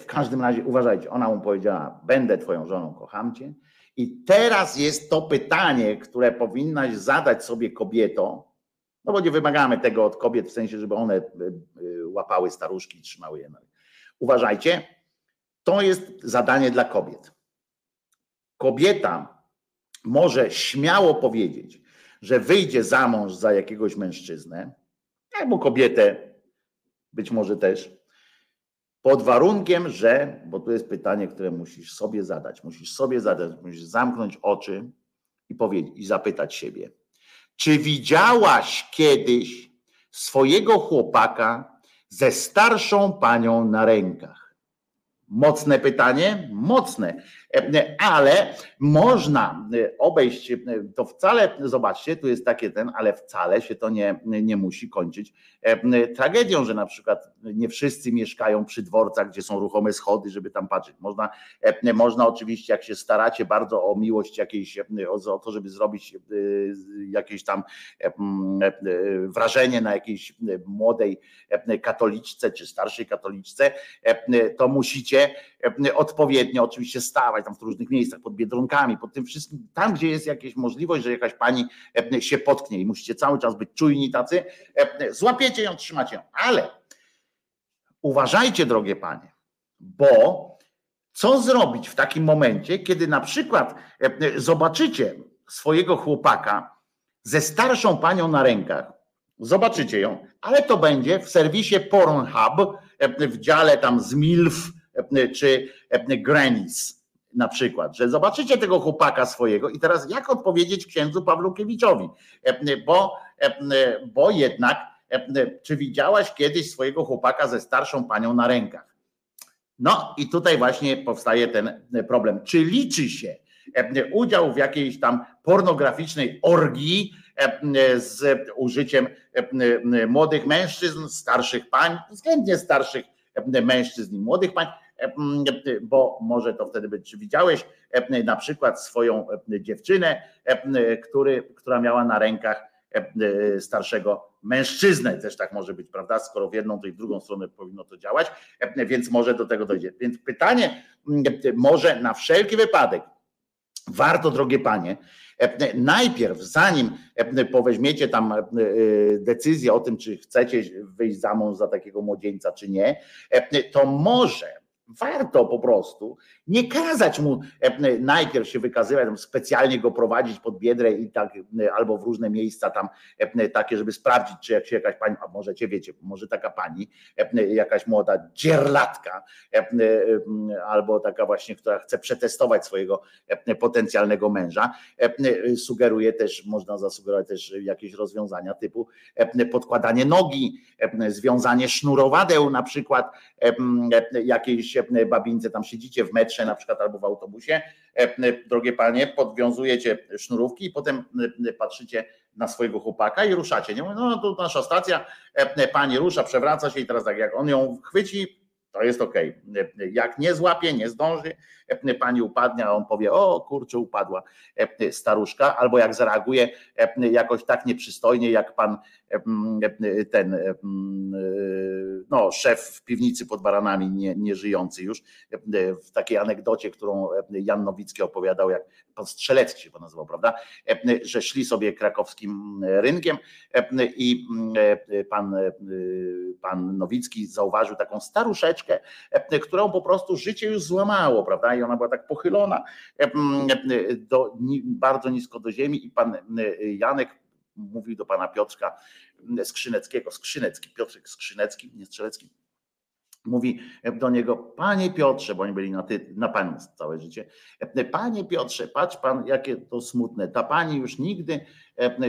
W każdym razie uważajcie, ona mu powiedziała: Będę twoją żoną, kocham cię i teraz jest to pytanie, które powinnaś zadać sobie kobieto, no bo nie wymagamy tego od kobiet w sensie, żeby one y, y, łapały staruszki i trzymały je. Uważajcie, to jest zadanie dla kobiet. Kobieta może śmiało powiedzieć, że wyjdzie za mąż za jakiegoś mężczyznę, albo kobietę, być może też, pod warunkiem, że, bo tu jest pytanie, które musisz sobie zadać, musisz sobie zadać, musisz zamknąć oczy i powiedzieć i zapytać siebie, czy widziałaś kiedyś swojego chłopaka ze starszą panią na rękach? Mocne pytanie? Mocne, ale można obejść to wcale, zobaczcie, tu jest takie ten, ale wcale się to nie, nie musi kończyć tragedią, że na przykład nie wszyscy mieszkają przy dworcach, gdzie są ruchome schody, żeby tam patrzeć. Można, można oczywiście, jak się staracie bardzo o miłość jakiejś, o to, żeby zrobić jakieś tam wrażenie na jakiejś młodej katoliczce czy starszej katoliczce, to musicie E, odpowiednio oczywiście stawać tam w różnych miejscach, pod biedronkami, pod tym wszystkim, tam gdzie jest jakaś możliwość, że jakaś pani e, się potknie i musicie cały czas być czujni tacy, e, złapiecie ją, trzymacie ją, ale uważajcie drogie panie, bo co zrobić w takim momencie, kiedy na przykład zobaczycie swojego chłopaka ze starszą panią na rękach, zobaczycie ją, ale to będzie w serwisie Pornhub, w dziale tam z MILF, czy Granis na przykład, że zobaczycie tego chłopaka swojego i teraz jak odpowiedzieć księdzu Pawlukiewiczowi, bo, bo jednak czy widziałaś kiedyś swojego chłopaka ze starszą panią na rękach? No i tutaj właśnie powstaje ten problem. Czy liczy się udział w jakiejś tam pornograficznej orgii z użyciem młodych mężczyzn, starszych pań, względnie starszych mężczyzn i młodych pań, bo może to wtedy być, widziałeś na przykład swoją dziewczynę, który, która miała na rękach starszego mężczyznę, też tak może być, prawda? Skoro w jedną, to i w drugą stronę powinno to działać, więc może do tego dojdzie. Więc pytanie, może na wszelki wypadek, warto, drogie panie, Najpierw, zanim poweźmiecie tam decyzję o tym, czy chcecie wyjść za mąż za takiego młodzieńca, czy nie, to może warto po prostu nie kazać mu e, najpierw się wykazywać, specjalnie go prowadzić pod biedrę i tak, e, albo w różne miejsca tam e, takie, żeby sprawdzić, czy jak się jakaś pani, a możecie wiecie, może taka pani, jakaś młoda dzierlatka, albo taka właśnie, która chce przetestować swojego potencjalnego męża, sugeruje też, można zasugerować też jakieś rozwiązania typu podkładanie nogi, związanie sznurowadeł na przykład jakiejś babince, tam siedzicie w metrze, na przykład albo w autobusie, e, e, drogie panie, podwiązujecie sznurówki i potem e, patrzycie na swojego chłopaka i ruszacie. Nie mówię, no tu nasza stacja, pani rusza, przewraca się i teraz tak jak on ją chwyci, to jest ok. Jak nie złapie, nie zdąży, pani upadnie, a on powie, o kurczę, upadła staruszka, albo jak zareaguje jakoś tak nieprzystojnie, jak pan ten no, szef w piwnicy pod baranami, nie, nie żyjący już, w takiej anegdocie, którą Jan Nowicki opowiadał, jak pan Strzelecki się nazywał, prawda, że szli sobie krakowskim rynkiem i pan, pan Nowicki zauważył taką staruszeczkę, którą po prostu życie już złamało, prawda, i ona była tak pochylona do, bardzo nisko do ziemi i pan Janek mówił do pana Piotrka Skrzyneckiego, Skrzynecki, Piotrek Skrzynecki, nie Strzelecki, mówi do niego, panie Piotrze, bo oni byli na, ty, na panią całe życie, panie Piotrze, patrz pan, jakie to smutne, ta pani już nigdy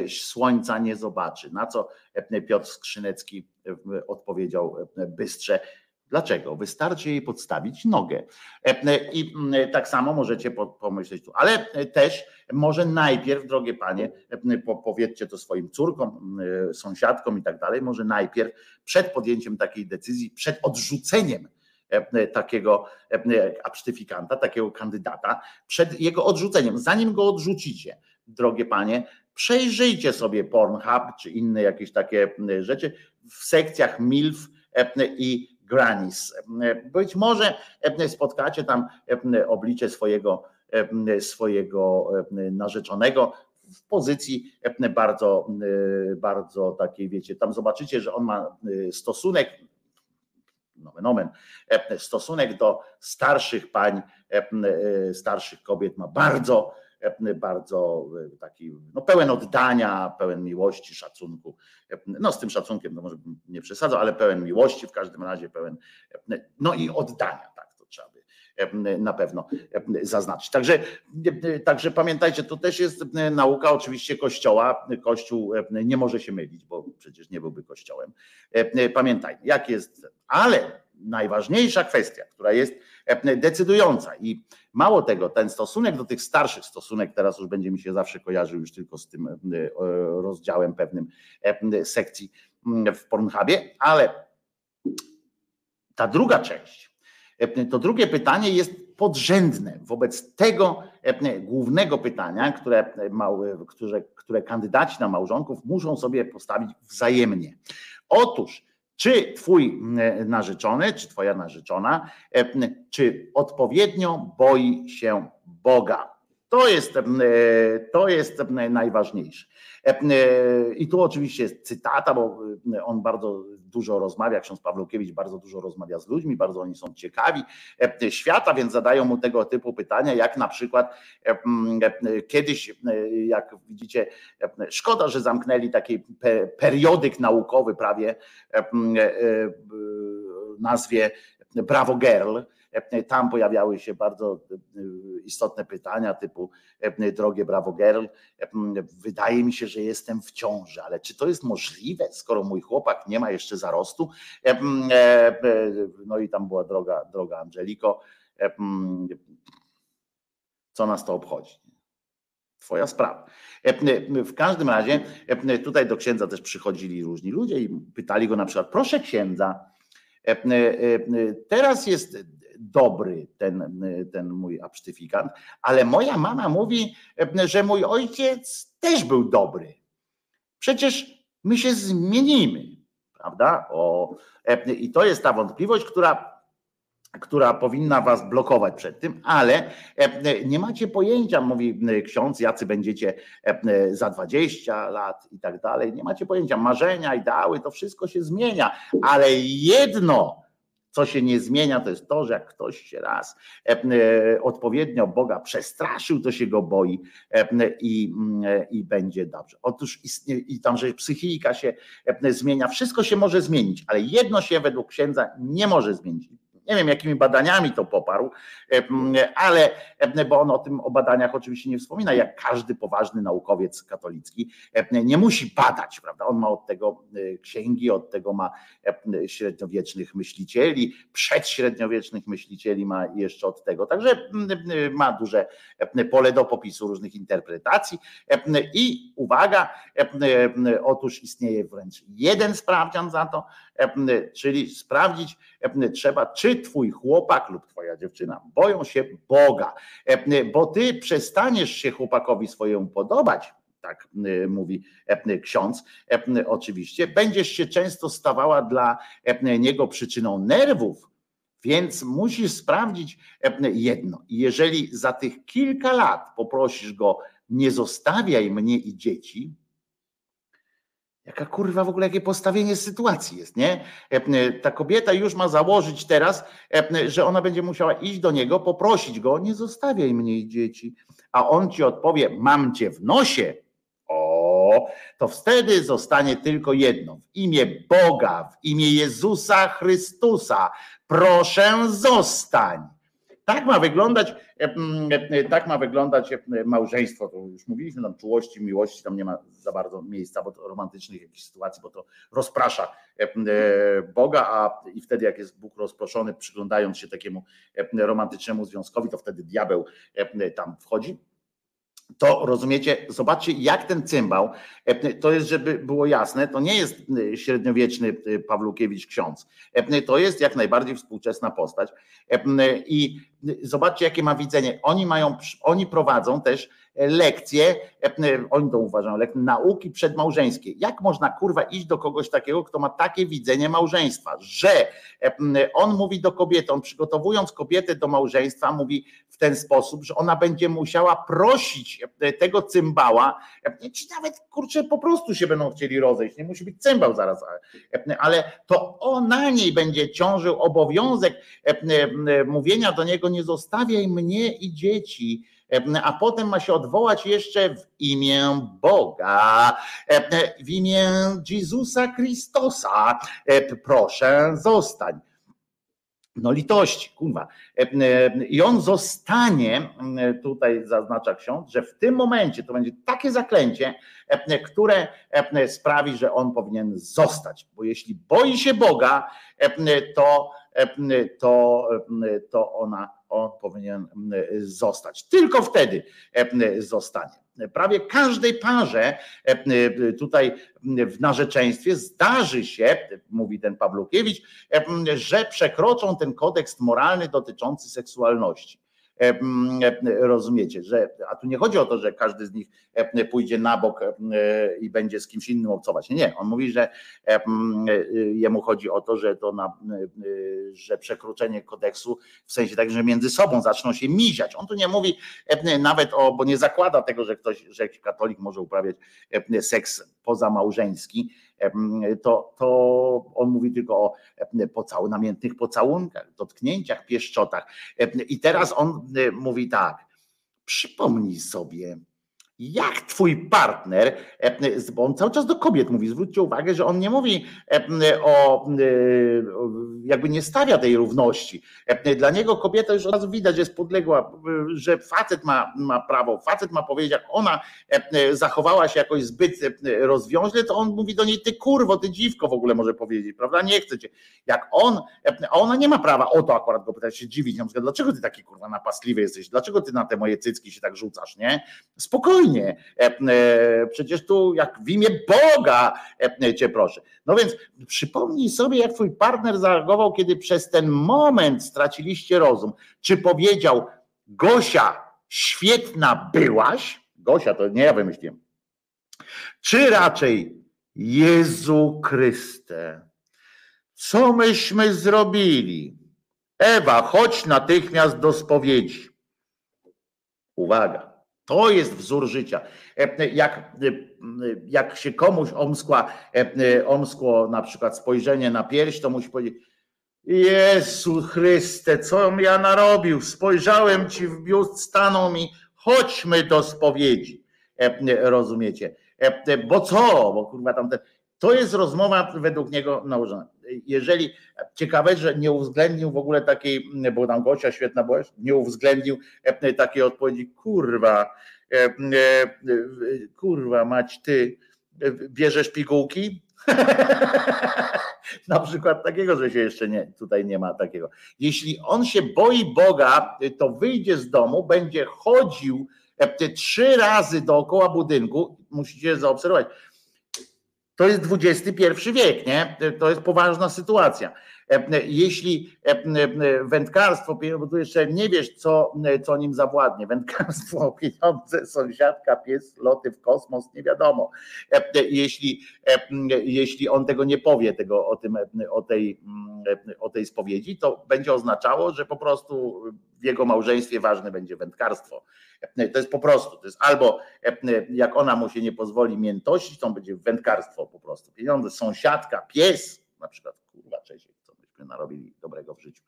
słońca nie zobaczy. Na co Piotr Skrzynecki odpowiedział bystrze, Dlaczego? Wystarczy jej podstawić nogę. I tak samo możecie pomyśleć tu, ale też może najpierw, drogie panie, powiedzcie to swoim córkom, sąsiadkom i tak dalej, może najpierw przed podjęciem takiej decyzji, przed odrzuceniem takiego absztyfikanta, takiego kandydata, przed jego odrzuceniem, zanim go odrzucicie, drogie panie, przejrzyjcie sobie Pornhub czy inne jakieś takie rzeczy w sekcjach MILF i Granis. Być może spotkacie tam oblicze swojego, swojego narzeczonego w pozycji bardzo, bardzo takiej, wiecie, tam zobaczycie, że on ma stosunek, nomen omen, stosunek do starszych pań, starszych kobiet ma bardzo, bardzo e, taki no, pełen oddania, pełen miłości, szacunku. No z tym szacunkiem to może bym nie przesadzał, ale pełen miłości w każdym razie, pełen no i oddania, tak to trzeba by na pewno zaznaczyć. Także, także pamiętajcie, to też jest nauka oczywiście Kościoła. Kościół nie może się mylić, bo przecież nie byłby Kościołem. Pamiętajmy, jak jest, ale najważniejsza kwestia, która jest decydująca i mało tego, ten stosunek do tych starszych, stosunek teraz już będzie mi się zawsze kojarzył już tylko z tym rozdziałem pewnym sekcji w Pornhubie, ale ta druga część, to drugie pytanie jest podrzędne wobec tego głównego pytania, które, które, które kandydaci na małżonków muszą sobie postawić wzajemnie. Otóż, czy twój narzeczony, czy twoja narzeczona, czy odpowiednio boi się Boga? To jest, to jest najważniejsze. I tu oczywiście jest cytata, bo on bardzo dużo rozmawia, ksiądz Pawłowkiewicz bardzo dużo rozmawia z ludźmi, bardzo oni są ciekawi świata, więc zadają mu tego typu pytania, jak na przykład kiedyś, jak widzicie, szkoda, że zamknęli taki periodyk naukowy prawie nazwie Bravo Girl, tam pojawiały się bardzo e, istotne pytania typu e, drogie brawo girl, e, wydaje mi się, że jestem w ciąży, ale czy to jest możliwe, skoro mój chłopak nie ma jeszcze zarostu? No i tam była droga, droga Angeliko, co nas to obchodzi? Twoja sprawa. W każdym razie tutaj do księdza też przychodzili różni ludzie i pytali go na przykład, proszę księdza, teraz jest dobry ten, ten mój absztyfikant, ale moja mama mówi, że mój ojciec też był dobry. Przecież my się zmienimy, prawda? O, I to jest ta wątpliwość, która która powinna was blokować przed tym, ale nie macie pojęcia, mówi ksiądz, jacy będziecie za 20 lat i tak dalej. Nie macie pojęcia, marzenia, ideały, to wszystko się zmienia, ale jedno co się nie zmienia, to jest to, że jak ktoś się raz e, e, odpowiednio Boga przestraszył, to się go boi e, i, i będzie dobrze. Otóż istnieje, i tam, że psychika się zmienia, wszystko się może zmienić, ale jedno się według księdza nie może zmienić nie wiem jakimi badaniami to poparł, ale bo on o tym o badaniach oczywiście nie wspomina, jak każdy poważny naukowiec katolicki nie musi badać, prawda? On ma od tego e, księgi, od tego ma średniowiecznych myślicieli, przedśredniowiecznych myślicieli ma jeszcze od tego. Także ma duże pole do popisu różnych interpretacji i uwaga, otóż istnieje wręcz jeden sprawdzian za to, czyli sprawdzić trzeba, czy twój chłopak lub twoja dziewczyna boją się Boga, bo ty przestaniesz się chłopakowi swojemu podobać, tak mówi ksiądz, oczywiście, będziesz się często stawała dla niego przyczyną nerwów, więc musisz sprawdzić jedno. Jeżeli za tych kilka lat poprosisz go, nie zostawiaj mnie i dzieci, Jaka kurwa w ogóle jakie postawienie sytuacji jest, nie? E, e, ta kobieta już ma założyć teraz, e, że ona będzie musiała iść do niego, poprosić go, nie zostawiaj mnie dzieci. A on ci odpowie, mam cię w nosie. O, to wtedy zostanie tylko jedno. W imię Boga, w imię Jezusa Chrystusa. Proszę zostań. Tak ma wyglądać, e, e, tak ma wyglądać e, małżeństwo. To już mówiliśmy tam czułości, miłości, tam nie ma za bardzo miejsca, bo to romantycznych jakichś sytuacji, bo to rozprasza Boga, a i wtedy jak jest Bóg rozproszony, przyglądając się takiemu romantycznemu związkowi, to wtedy diabeł tam wchodzi to rozumiecie, zobaczcie, jak ten cymbał, to jest, żeby było jasne, to nie jest średniowieczny Pawlukiewicz ksiądz. To jest jak najbardziej współczesna postać. I zobaczcie, jakie ma widzenie. Oni mają, oni prowadzą też lekcje, oni to uważają, nauki przedmałżeńskie. Jak można kurwa iść do kogoś takiego, kto ma takie widzenie małżeństwa, że on mówi do kobiety, on przygotowując kobietę do małżeństwa, mówi w ten sposób, że ona będzie musiała prosić tego cymbała, czy nawet kurczę po prostu się będą chcieli rozejść, nie musi być cymbał zaraz, ale to on na niej będzie ciążył obowiązek mówienia do niego, nie zostawiaj mnie i dzieci, a potem ma się odwołać jeszcze w imię Boga, w imię Jezusa Chrystusa. Proszę, zostań. No litości, kurwa. I on zostanie, tutaj zaznacza ksiądz, że w tym momencie to będzie takie zaklęcie, które sprawi, że on powinien zostać. Bo jeśli boi się Boga, to, to, to ona on powinien zostać. Tylko wtedy zostanie. Prawie każdej parze tutaj w narzeczeństwie zdarzy się, mówi ten Pawlukiewicz, że przekroczą ten kodeks moralny dotyczący seksualności. E, rozumiecie, że a tu nie chodzi o to, że każdy z nich pójdzie na bok i będzie z kimś innym obcować. Nie. On mówi, że jemu chodzi o to, że to na, że przekroczenie kodeksu w sensie tak, że między sobą zaczną się miziać. On tu nie mówi nawet o, bo nie zakłada tego, że ktoś, że katolik może uprawiać seks pozamałżeński, to, to on mówi tylko o pocałunkach, namiętnych pocałunkach, dotknięciach, pieszczotach. I teraz on mówi tak, przypomnij sobie, jak twój partner, bo on cały czas do kobiet mówi, zwróćcie uwagę, że on nie mówi o, jakby nie stawia tej równości. Dla niego kobieta już od razu widać, że jest podległa, że facet ma, ma prawo, facet ma powiedzieć, jak ona zachowała się jakoś zbyt rozwiąźle, to on mówi do niej, ty kurwo, ty dziwko w ogóle może powiedzieć, prawda, nie chce cię. Jak on, a ona nie ma prawa o to akurat go pytać, się dziwić, na przykład, dlaczego ty taki kurwa napastliwy jesteś, dlaczego ty na te moje cycki się tak rzucasz, nie? Spokojnie, spokojnie. E, e, przecież tu jak w imię Boga e, cię proszę. No więc przypomnij sobie, jak twój partner zareagował, kiedy przez ten moment straciliście rozum. Czy powiedział, Gosia, świetna byłaś? Gosia, to nie ja wymyśliłem. Czy raczej Jezu Chryste, co myśmy zrobili? Ewa, chodź natychmiast do spowiedzi. Uwaga, to jest wzór życia. Jak, jak się komuś omskła, omskło na przykład spojrzenie na pierś, to musi powiedzieć, Jezu Chryste, co ja narobił? Spojrzałem ci w biust, stanął mi, chodźmy do spowiedzi. Rozumiecie? Bo co? Bo kurwa tamten. To jest rozmowa według niego nałożona. Jeżeli ciekawe, że nie uwzględnił w ogóle takiej, bo tam Gosia świetna była, nie uwzględnił takiej odpowiedzi, kurwa, kurwa mać ty, bierzesz pigułki? Na przykład takiego, że się jeszcze nie, tutaj nie ma takiego. Jeśli on się boi Boga, to wyjdzie z domu, będzie chodził te trzy razy dookoła budynku, musicie zaobserwować. To jest XXI wiek, nie? To jest poważna sytuacja. Jeśli wędkarstwo, bo tu jeszcze nie wiesz, co, co nim zawładnie. Wędkarstwo, pieniądze, sąsiadka, pies, loty w kosmos, nie wiadomo. Jeśli, jeśli on tego nie powie, tego o, tym, o, tej, o tej spowiedzi, to będzie oznaczało, że po prostu w jego małżeństwie ważne będzie wędkarstwo. To jest po prostu, to jest albo jak ona mu się nie pozwoli miętosić, to będzie wędkarstwo po prostu. Pieniądze, sąsiadka, pies, na przykład, kurwa, cześć myśmy narobili dobrego w życiu.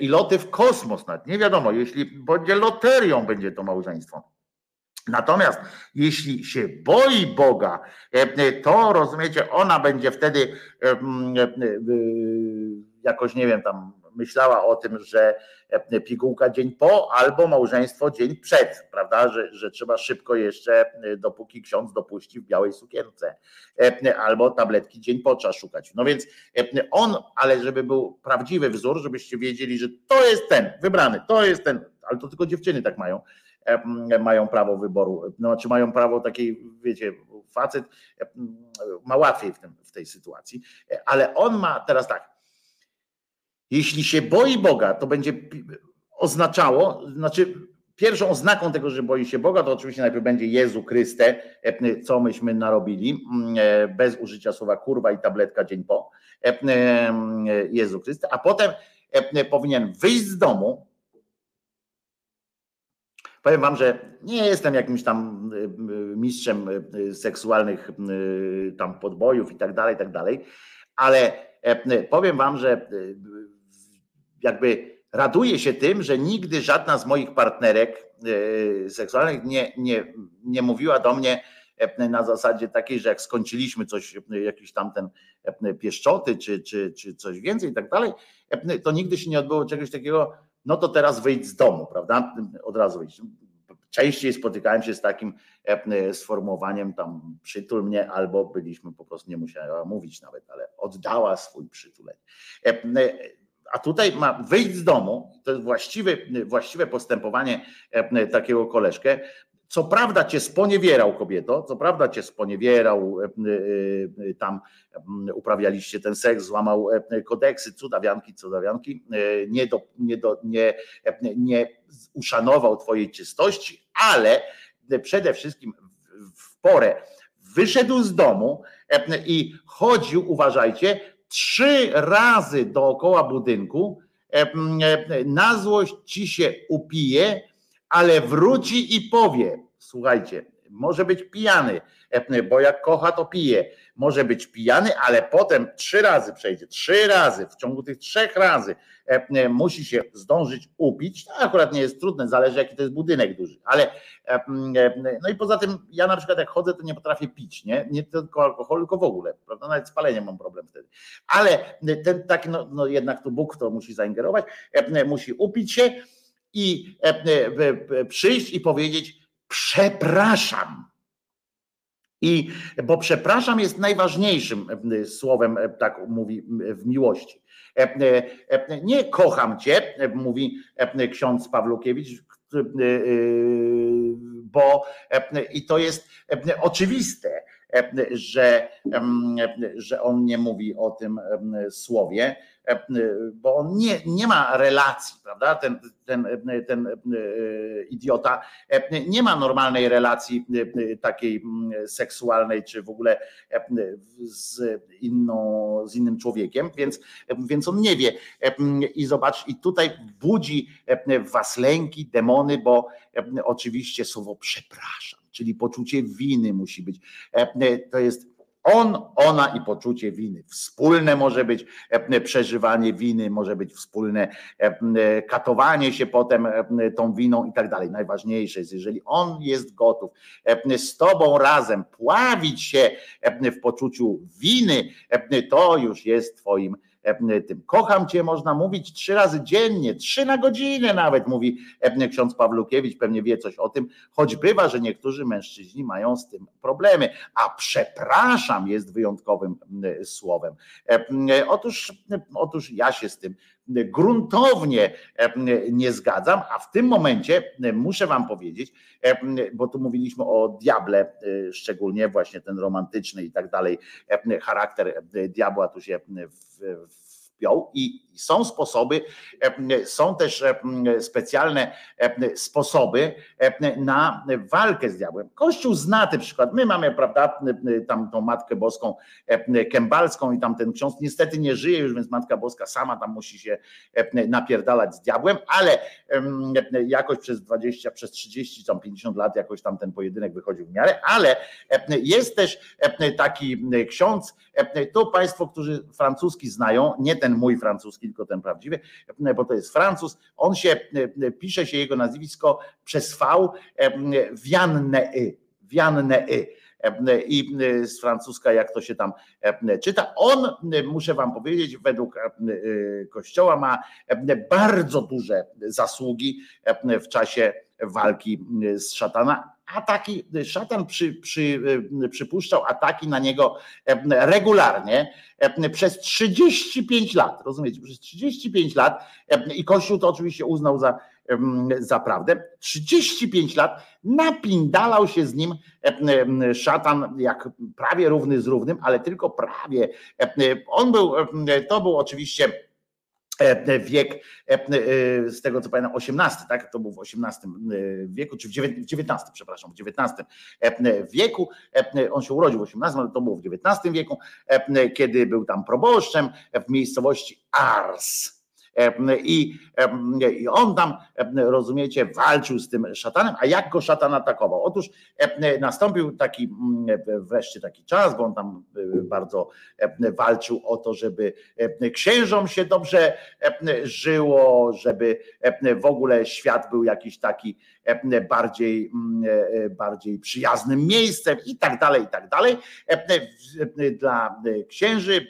I loty w kosmos, nawet nie wiadomo, jeśli będzie loterią, będzie to małżeństwo. Natomiast jeśli się boi Boga, to rozumiecie, ona będzie wtedy jakoś, nie wiem, tam myślała o tym, że e, pigułka dzień po albo małżeństwo dzień przed, prawda, że, że trzeba szybko jeszcze, e, dopóki ksiądz dopuści w białej sukience, e, albo tabletki dzień po trzeba szukać. No więc on, ale żeby był prawdziwy wzór, żebyście wiedzieli, że to jest ten wybrany, to jest ten, ale to tylko dziewczyny tak mają, mają prawo wyboru, no, czy mają prawo takiej, wiecie, facet ma łatwiej w, tym, w tej sytuacji, ale on ma teraz tak, jeśli się boi Boga, to będzie oznaczało, znaczy pierwszą oznaką tego, że boi się Boga, to oczywiście najpierw będzie Jezu Chryste, e, co myśmy narobili, mm, e, bez użycia słowa kurwa i tabletka dzień po, e, Jezu Chryste, a potem powinien wyjść z domu. Powiem wam, że nie jestem jakimś tam mistrzem seksualnych tam podbojów i tak dalej, i tak dalej, ale powiem wam, że jakby raduję się tym, że nigdy żadna z moich partnerek e, seksualnych nie, nie, nie mówiła do mnie e, na zasadzie takiej, że jak skończyliśmy coś, jakiś tamten e, pieszczoty, czy, czy, czy coś więcej i tak dalej, to nigdy się nie odbyło czegoś takiego, no to teraz wyjdź z domu, prawda? Od razu wyjść. Częściej spotykałem się z takim sformułowaniem tam przytul mnie, albo byliśmy po prostu, nie musiała mówić nawet, ale oddała swój przytuleń a tutaj ma wyjść z domu, to jest właściwe, właściwe postępowanie e, takiego koleżkę. Co prawda cię sponiewierał kobieto, co prawda cię sponiewierał, e, e, tam uprawialiście ten seks, złamał kodeksy, cudawianki, cudawianki, nie, do, nie, do, nie, nie uszanował twojej czystości, ale przede wszystkim w porę wyszedł z domu i chodził, uważajcie, trzy razy dookoła budynku, na złość ci się upije, ale wróci i powie, słuchajcie, może być pijany, bo jak kocha, to pije. Może być pijany, ale potem trzy razy przejdzie, trzy razy, w ciągu tych trzech razy e, musi się zdążyć upić. To akurat nie jest trudne, zależy jaki to jest budynek duży, ale e, no i poza tym ja na przykład jak chodzę, to nie potrafię pić, nie, nie tylko alkoholu, tylko w ogóle, prawda, nawet spaleniem mam problem wtedy. Ale ten taki, no, no jednak tu Bóg to musi zaingerować, musi upić się i przyjść i powiedzieć przepraszam. I bo przepraszam jest najważniejszym e, słowem, e, tak mówi w miłości. E, nie kocham cię, mówi ksiądz Pawlukiewicz, bo i to jest oczywiste, że, że on nie mówi o tym słowie, bo on nie, nie ma relacji, prawda? Ten, ten, ten idiota nie ma normalnej relacji takiej seksualnej, czy w ogóle z, inną, z innym człowiekiem, więc, więc on nie wie. I zobacz, i tutaj budzi w was lęki, demony, bo oczywiście słowo przepraszam, czyli poczucie winy musi być. To jest on, ona i poczucie winy. Wspólne może być e, przeżywanie winy, może być wspólne e, katowanie się potem e, tą winą i tak dalej. Najważniejsze jest, jeżeli on jest gotów z tobą razem pławić się w poczuciu winy, to już jest twoim E, tym. Kocham cię można mówić trzy razy dziennie, trzy na godzinę nawet, mówi e, ksiądz Pawlukiewicz, pewnie wie coś o tym, choć bywa, że niektórzy mężczyźni mają z tym problemy, a przepraszam jest wyjątkowym słowem. E, otóż, otóż ja się z tym gruntownie nie zgadzam, a w tym momencie muszę wam powiedzieć, bo tu mówiliśmy o diable, szczególnie właśnie ten romantyczny i tak dalej, charakter diabła tu się wpiął i są sposoby, są też specjalne sposoby na walkę z diabłem. Kościół zna ten przykład. My mamy, prawda, tam tą Matkę Boską Kębalską i tam ten ksiądz niestety nie żyje już, więc Matka Boska sama tam musi się napierdalać z diabłem, ale jakoś przez 20, przez 30, tam 50 lat jakoś tam ten pojedynek wychodził w miarę, ale jest też taki ksiądz, to Państwo, którzy francuski znają, nie ten mój francuski, tylko ten prawdziwy, bo to jest Francuz, on się, pisze się jego nazwisko przez V, Vianne, Vianne i z francuska, jak to się tam czyta. On, muszę wam powiedzieć, według Kościoła ma bardzo duże zasługi w czasie walki z szatana, ataki, szatan przy, przy, przypuszczał ataki na niego regularnie przez 35 lat, rozumiecie, przez 35 lat i Kościół to oczywiście uznał za, za prawdę. 35 lat napindalał się z nim szatan jak prawie równy z równym, ale tylko prawie. On był, to był oczywiście E, wiek, e, e, z tego co pamiętam, XVIII, tak? To był w XVIII wieku, czy w XIX, przepraszam, w XIX wieku. On się urodził w XVIII, ale to było w XIX wieku, kiedy był tam proboszczem w miejscowości Ars i, I on tam, rozumiecie, walczył z tym szatanem, a jak go szatan atakował? Otóż nastąpił taki wreszcie taki czas, bo on tam bardzo walczył o to, żeby księżom się dobrze żyło, żeby w ogóle świat był jakiś taki bardziej, bardziej przyjaznym miejscem i tak dalej, i tak dalej. Dla księży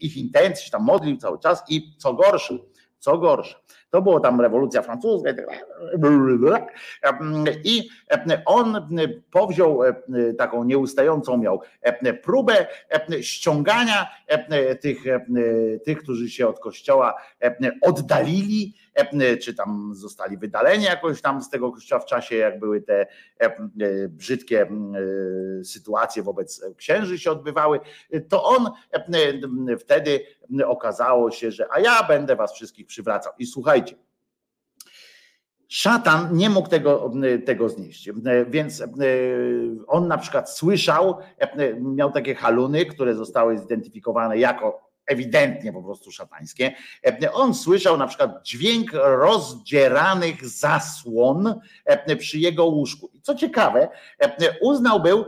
ich intencji, tam modlił cały czas i co gorsze, co gorsze, to było tam rewolucja francuska i on powziął taką nieustającą miał próbę ściągania tych, tych którzy się od kościoła oddalili, czy tam zostali wydaleni jakoś tam z tego kościoła w czasie, jak były te brzydkie sytuacje wobec księży się odbywały, to on wtedy okazało się, że a ja będę was wszystkich przywracał. I słuchajcie, Szatan nie mógł tego, tego znieść, więc on na przykład słyszał, miał takie haluny, które zostały zidentyfikowane jako ewidentnie po prostu szatańskie. On słyszał na przykład dźwięk rozdzieranych zasłon przy jego łóżku. I co ciekawe, uznał był,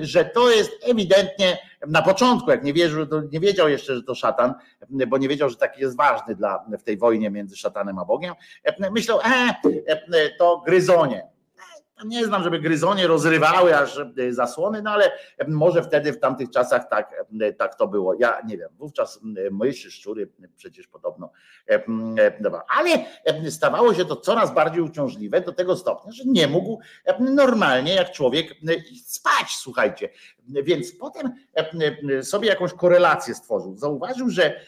że to jest ewidentnie na początku, jak nie, wierzył, nie wiedział jeszcze, że to szatan, bo nie wiedział, że taki jest ważny dla, w tej wojnie między szatanem a Bogiem. Myślał, e, to gryzonie nie znam, żeby gryzonie rozrywały aż e, zasłony, no ale może wtedy w tamtych czasach tak, e, tak to było. Ja nie wiem, wówczas myszy, szczury przecież podobno. E, ale stawało się to coraz bardziej uciążliwe do tego stopnia, że nie mógł normalnie jak człowiek spać, słuchajcie. Więc potem sobie jakąś korelację stworzył. Zauważył, że,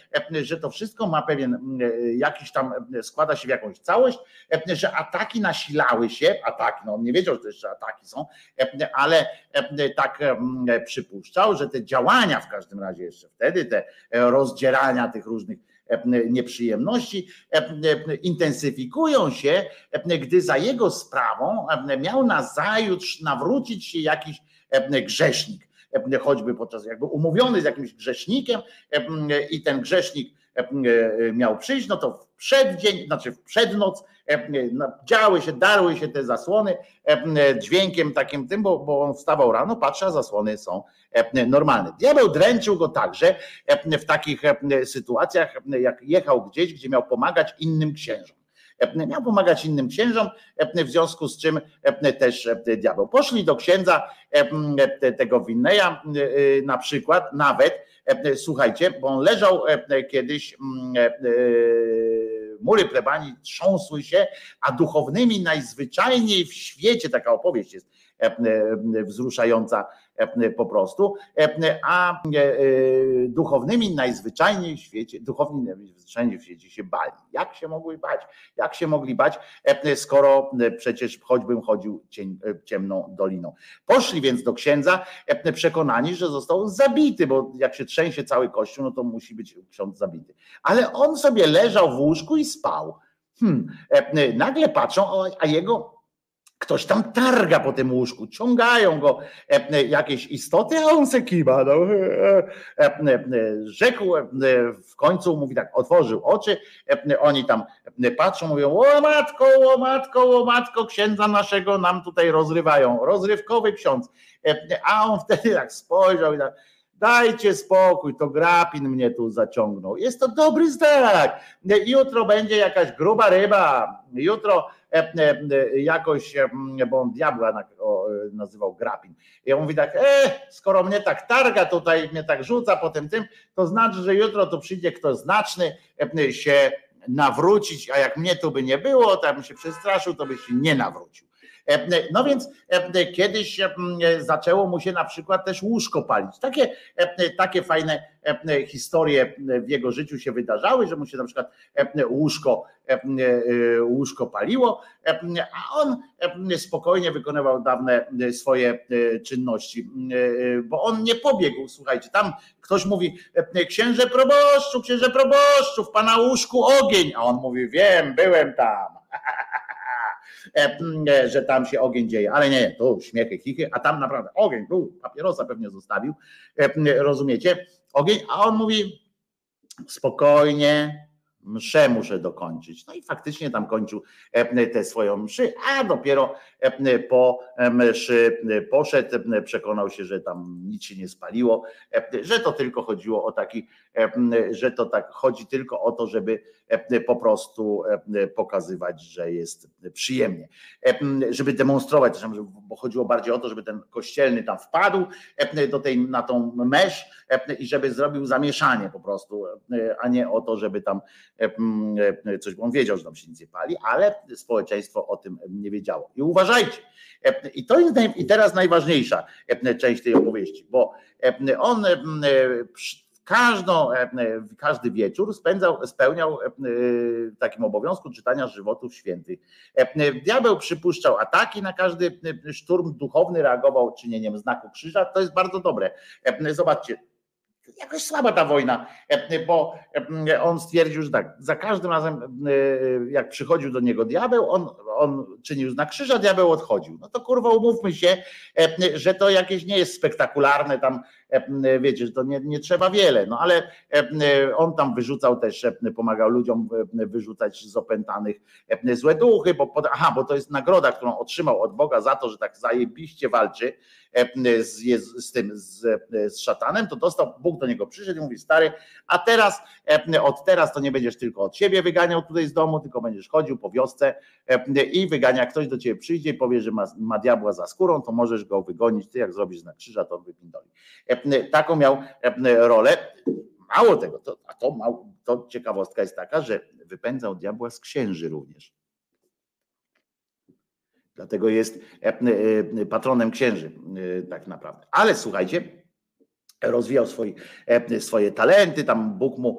że to wszystko ma pewien jakiś tam, składa się w jakąś całość, że ataki nasilały się, ataki, no nie wiedział, że jeszcze ataki są, ale tak przypuszczał, że te działania w każdym razie jeszcze wtedy, te rozdzierania tych różnych nieprzyjemności intensyfikują się, gdy za jego sprawą miał na zajutrz nawrócić się jakiś grzesznik, choćby podczas jakby umówiony z jakimś grzesznikiem i ten grzesznik miał przyjść, no to przeddzień, znaczy w przednoc działy się, darły się te zasłony dźwiękiem takim tym, bo, bo on wstawał rano, patrzy, a zasłony są normalne. Diabeł dręczył go także w takich sytuacjach, jak jechał gdzieś, gdzie miał pomagać innym księżom. Miał pomagać innym księżom, w związku z czym też diabeł. Poszli do księdza tego Winneja na przykład, nawet, słuchajcie, bo on leżał kiedyś mury plebanii trząsły się, a duchownymi najzwyczajniej w świecie, taka opowieść jest wzruszająca po prostu, a duchownymi najzwyczajniej w świecie, duchowni najzwyczajniej w świecie się bali. Jak się mogli bać? Jak się mogli bać, skoro przecież choćbym chodził ciemną doliną. Poszli więc do księdza przekonani, że został zabity, bo jak się trzęsie cały kościół, no to musi być ksiądz zabity. Ale on sobie leżał w łóżku i spał. Hmm. Nagle patrzą, a jego ktoś tam targa po tym łóżku, ciągają go jakieś istoty, a on se kiba. No. Rzekł w końcu, mówi tak, otworzył oczy, oni tam patrzą, mówią, o matko, o matko, o matko, księdza naszego nam tutaj rozrywają, rozrywkowy ksiądz. A on wtedy tak spojrzał i tak, dajcie spokój, to grapin mnie tu zaciągnął. Jest to dobry znak. Jutro będzie jakaś gruba ryba, jutro E, e, jakoś, e, bo on diabła nazywał Grapin. I on mówi tak, e, skoro mnie tak targa tutaj, mnie tak rzuca potem tym, to znaczy, że jutro tu przyjdzie ktoś znaczny się nawrócić, a jak mnie tu by nie było, to bym się przestraszył, to by się nie nawrócił. No więc kiedyś zaczęło mu się na przykład też łóżko palić. Takie, takie fajne historie w jego życiu się wydarzały, że mu się na przykład łóżko, łóżko paliło, a on spokojnie wykonywał dawne swoje czynności, bo on nie pobiegł, słuchajcie, tam ktoś mówi, księże proboszczu, księże proboszczu, w pana łóżku ogień, a on mówi, wiem, byłem tam. E, e, że tam się ogień dzieje, ale nie, to śmiechy, chichy, a tam naprawdę ogień, tu papierosa pewnie zostawił, e, rozumiecie, ogień, a on mówi spokojnie, mszę muszę dokończyć. No i faktycznie tam kończył tę swoją mszy, a dopiero po mszy poszedł, przekonał się, że tam nic się nie spaliło, że to tylko chodziło o taki, że to tak chodzi tylko o to, żeby po prostu pokazywać, że jest przyjemnie, żeby demonstrować, bo chodziło bardziej o to, żeby ten kościelny tam wpadł do tej, na tą mesz i żeby zrobił zamieszanie po prostu, a nie o to, żeby tam coś, bo on wiedział, że tam się nic nie pali, ale społeczeństwo o tym nie wiedziało. I uważajcie, i to jest i teraz najważniejsza część tej opowieści, bo on każdą, każdy wieczór spędzał, spełniał takim obowiązku czytania żywotów świętych. Diabeł przypuszczał ataki na każdy szturm duchowny, reagował czynieniem znaku krzyża. To jest bardzo dobre. Zobaczcie, jakoś słaba ta wojna, bo on stwierdził, że tak, za każdym razem jak przychodził do niego diabeł, on, on czynił znak krzyża, diabeł odchodził. No to kurwa umówmy się, że to jakieś nie jest spektakularne tam, wiecie, że to nie, nie trzeba wiele, no ale on tam wyrzucał też, pomagał ludziom wyrzucać z opętanych złe duchy, bo, aha, bo to jest nagroda, którą otrzymał od Boga za to, że tak zajebiście walczy, z, z tym, z, z szatanem, to dostał, Bóg do niego przyszedł i mówi, stary, a teraz, od teraz to nie będziesz tylko od siebie wyganiał tutaj z domu, tylko będziesz chodził po wiosce i wygania, ktoś do ciebie przyjdzie i powie, że ma, ma diabła za skórą, to możesz go wygonić, ty jak zrobisz na krzyża, to on wypindoli. Taką miał rolę. Mało tego, to, a to, to ciekawostka jest taka, że wypędzał diabła z księży również. Dlatego jest patronem księży, e, tak naprawdę. Ale słuchajcie, rozwijał swoje, swoje talenty, tam Bóg mu,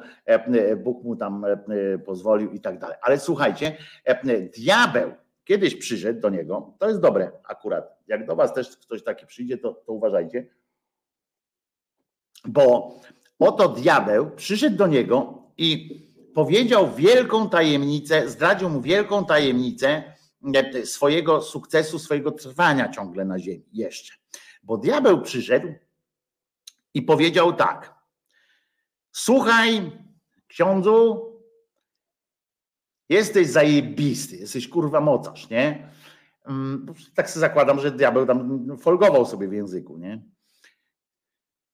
Bóg mu tam pozwolił i tak dalej. Ale słuchajcie, diabeł kiedyś przyszedł do niego, to jest dobre akurat, jak do was też ktoś taki przyjdzie, to, to uważajcie, bo oto diabeł przyszedł do niego i powiedział wielką tajemnicę, zdradził mu wielką tajemnicę e, swojego sukcesu, swojego trwania ciągle na ziemi, jeszcze. Bo diabeł przyszedł i powiedział tak: Słuchaj, ksiądzu, jesteś zajebisty, jesteś kurwa mocarz, nie? Mm, tak sobie zakładam, że diabeł tam folgował sobie w języku, nie?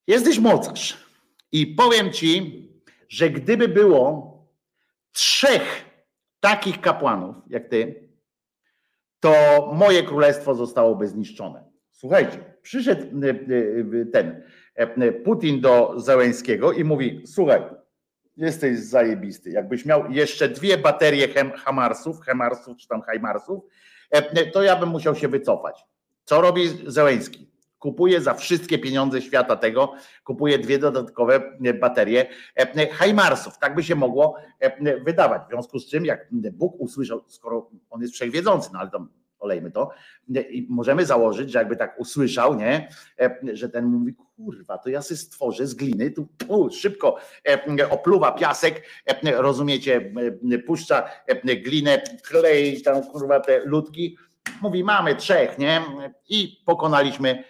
Jesteś mocarz. I powiem ci, że gdyby było trzech takich kapłanów jak ty, to moje królestwo zostałoby zniszczone. Słuchajcie, przyszedł e, e, ten e, Putin do Zełęskiego i mówi: Słuchaj, jesteś zajebisty. Jakbyś miał jeszcze dwie baterie hem, Hamarsów, Hemarsów czy tam Hajmarsów, to ja bym musiał się wycofać. Co robi Zełęski? Kupuje za wszystkie pieniądze świata tego, kupuje dwie dodatkowe baterie Hajmarsów. Tak by się mogło wydawać. W związku z czym, jak Bóg usłyszał, skoro on jest wszechwiedzący, no ale to olejmy to, i możemy założyć, że jakby tak usłyszał, nie, że ten mówi, kurwa, to ja sobie stworzę z gliny, tu pu, szybko opluwa piasek, rozumiecie, puszcza glinę, klei tam kurwa te ludki, mówi, mamy trzech, nie? I pokonaliśmy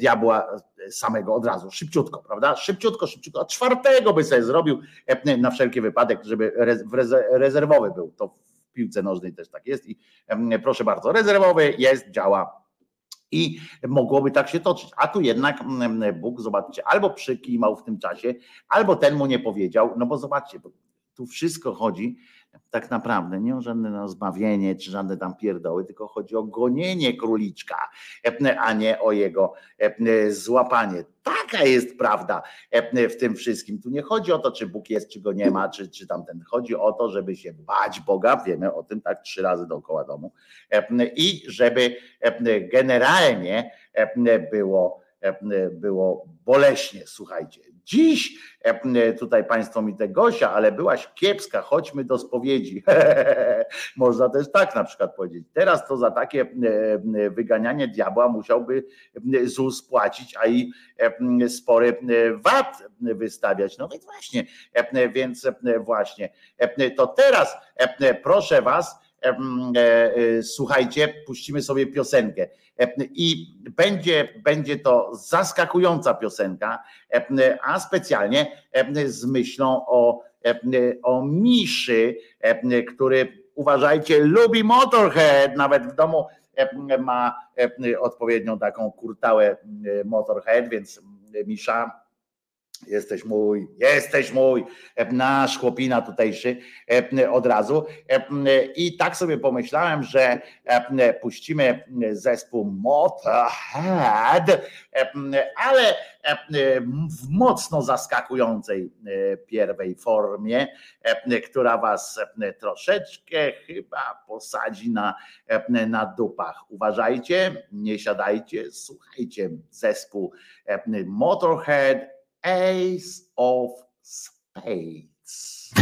diabła samego od razu, szybciutko, prawda? Szybciutko, szybciutko, a czwartego by sobie zrobił na wszelki wypadek, żeby rezerwowy był. To piłce nożnej też tak jest i proszę bardzo, rezerwowy jest, działa. I mogłoby tak się toczyć. A tu jednak Bóg, zobaczcie, albo przykimał w tym czasie, albo ten mu nie powiedział, no bo zobaczcie, tu wszystko chodzi tak naprawdę nie o żadne zbawienie czy żadne tam pierdoły, tylko chodzi o gonienie króliczka, a nie o jego złapanie. Taka jest prawda w tym wszystkim. Tu nie chodzi o to, czy Bóg jest, czy go nie ma, czy, czy tamten. Chodzi o to, żeby się bać Boga, wiemy o tym tak trzy razy dookoła domu, i żeby generalnie było było boleśnie, słuchajcie. Dziś tutaj Państwo mi te Gosia, ale byłaś kiepska, chodźmy do spowiedzi. Można też tak na przykład powiedzieć. Teraz to za takie wyganianie diabła musiałby ZUS płacić, a i spory VAT wystawiać. No więc właśnie, więc właśnie, to teraz proszę Was, E, e, słuchajcie, puścimy sobie piosenkę. I będzie, będzie to zaskakująca piosenka, a specjalnie z myślą o, o Miszy, który uważajcie, lubi Motorhead, nawet w domu ma odpowiednią taką kurtałę Motorhead, więc Misza Jesteś mój, jesteś mój, nasz chłopina tutejszy od razu. I tak sobie pomyślałem, że puścimy zespół Motorhead, ale w mocno zaskakującej pierwej formie, która was troszeczkę chyba posadzi na, na dupach. Uważajcie, nie siadajcie, słuchajcie zespół Motorhead Ace of Spades.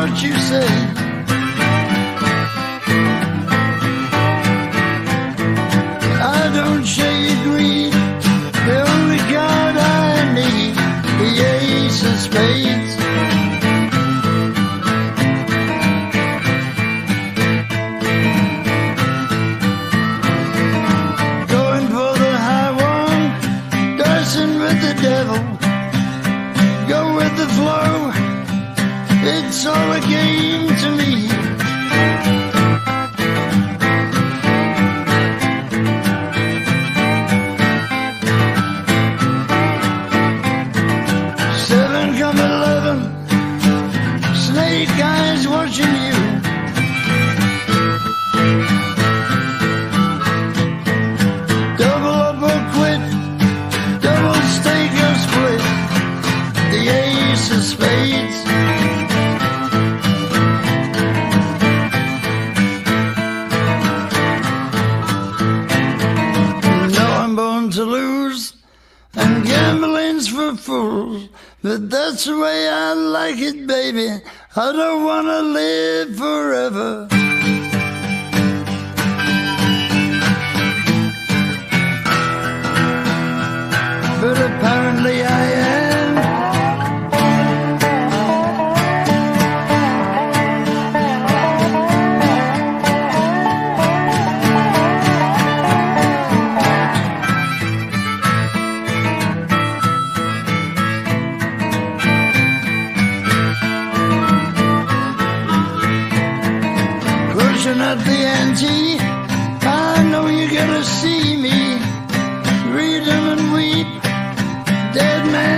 What you say. saw again. But that's the way I like it, baby. I don't wanna live forever. But apparently I am. Angie. I know you're gonna see me. Read them and weep. Dead man.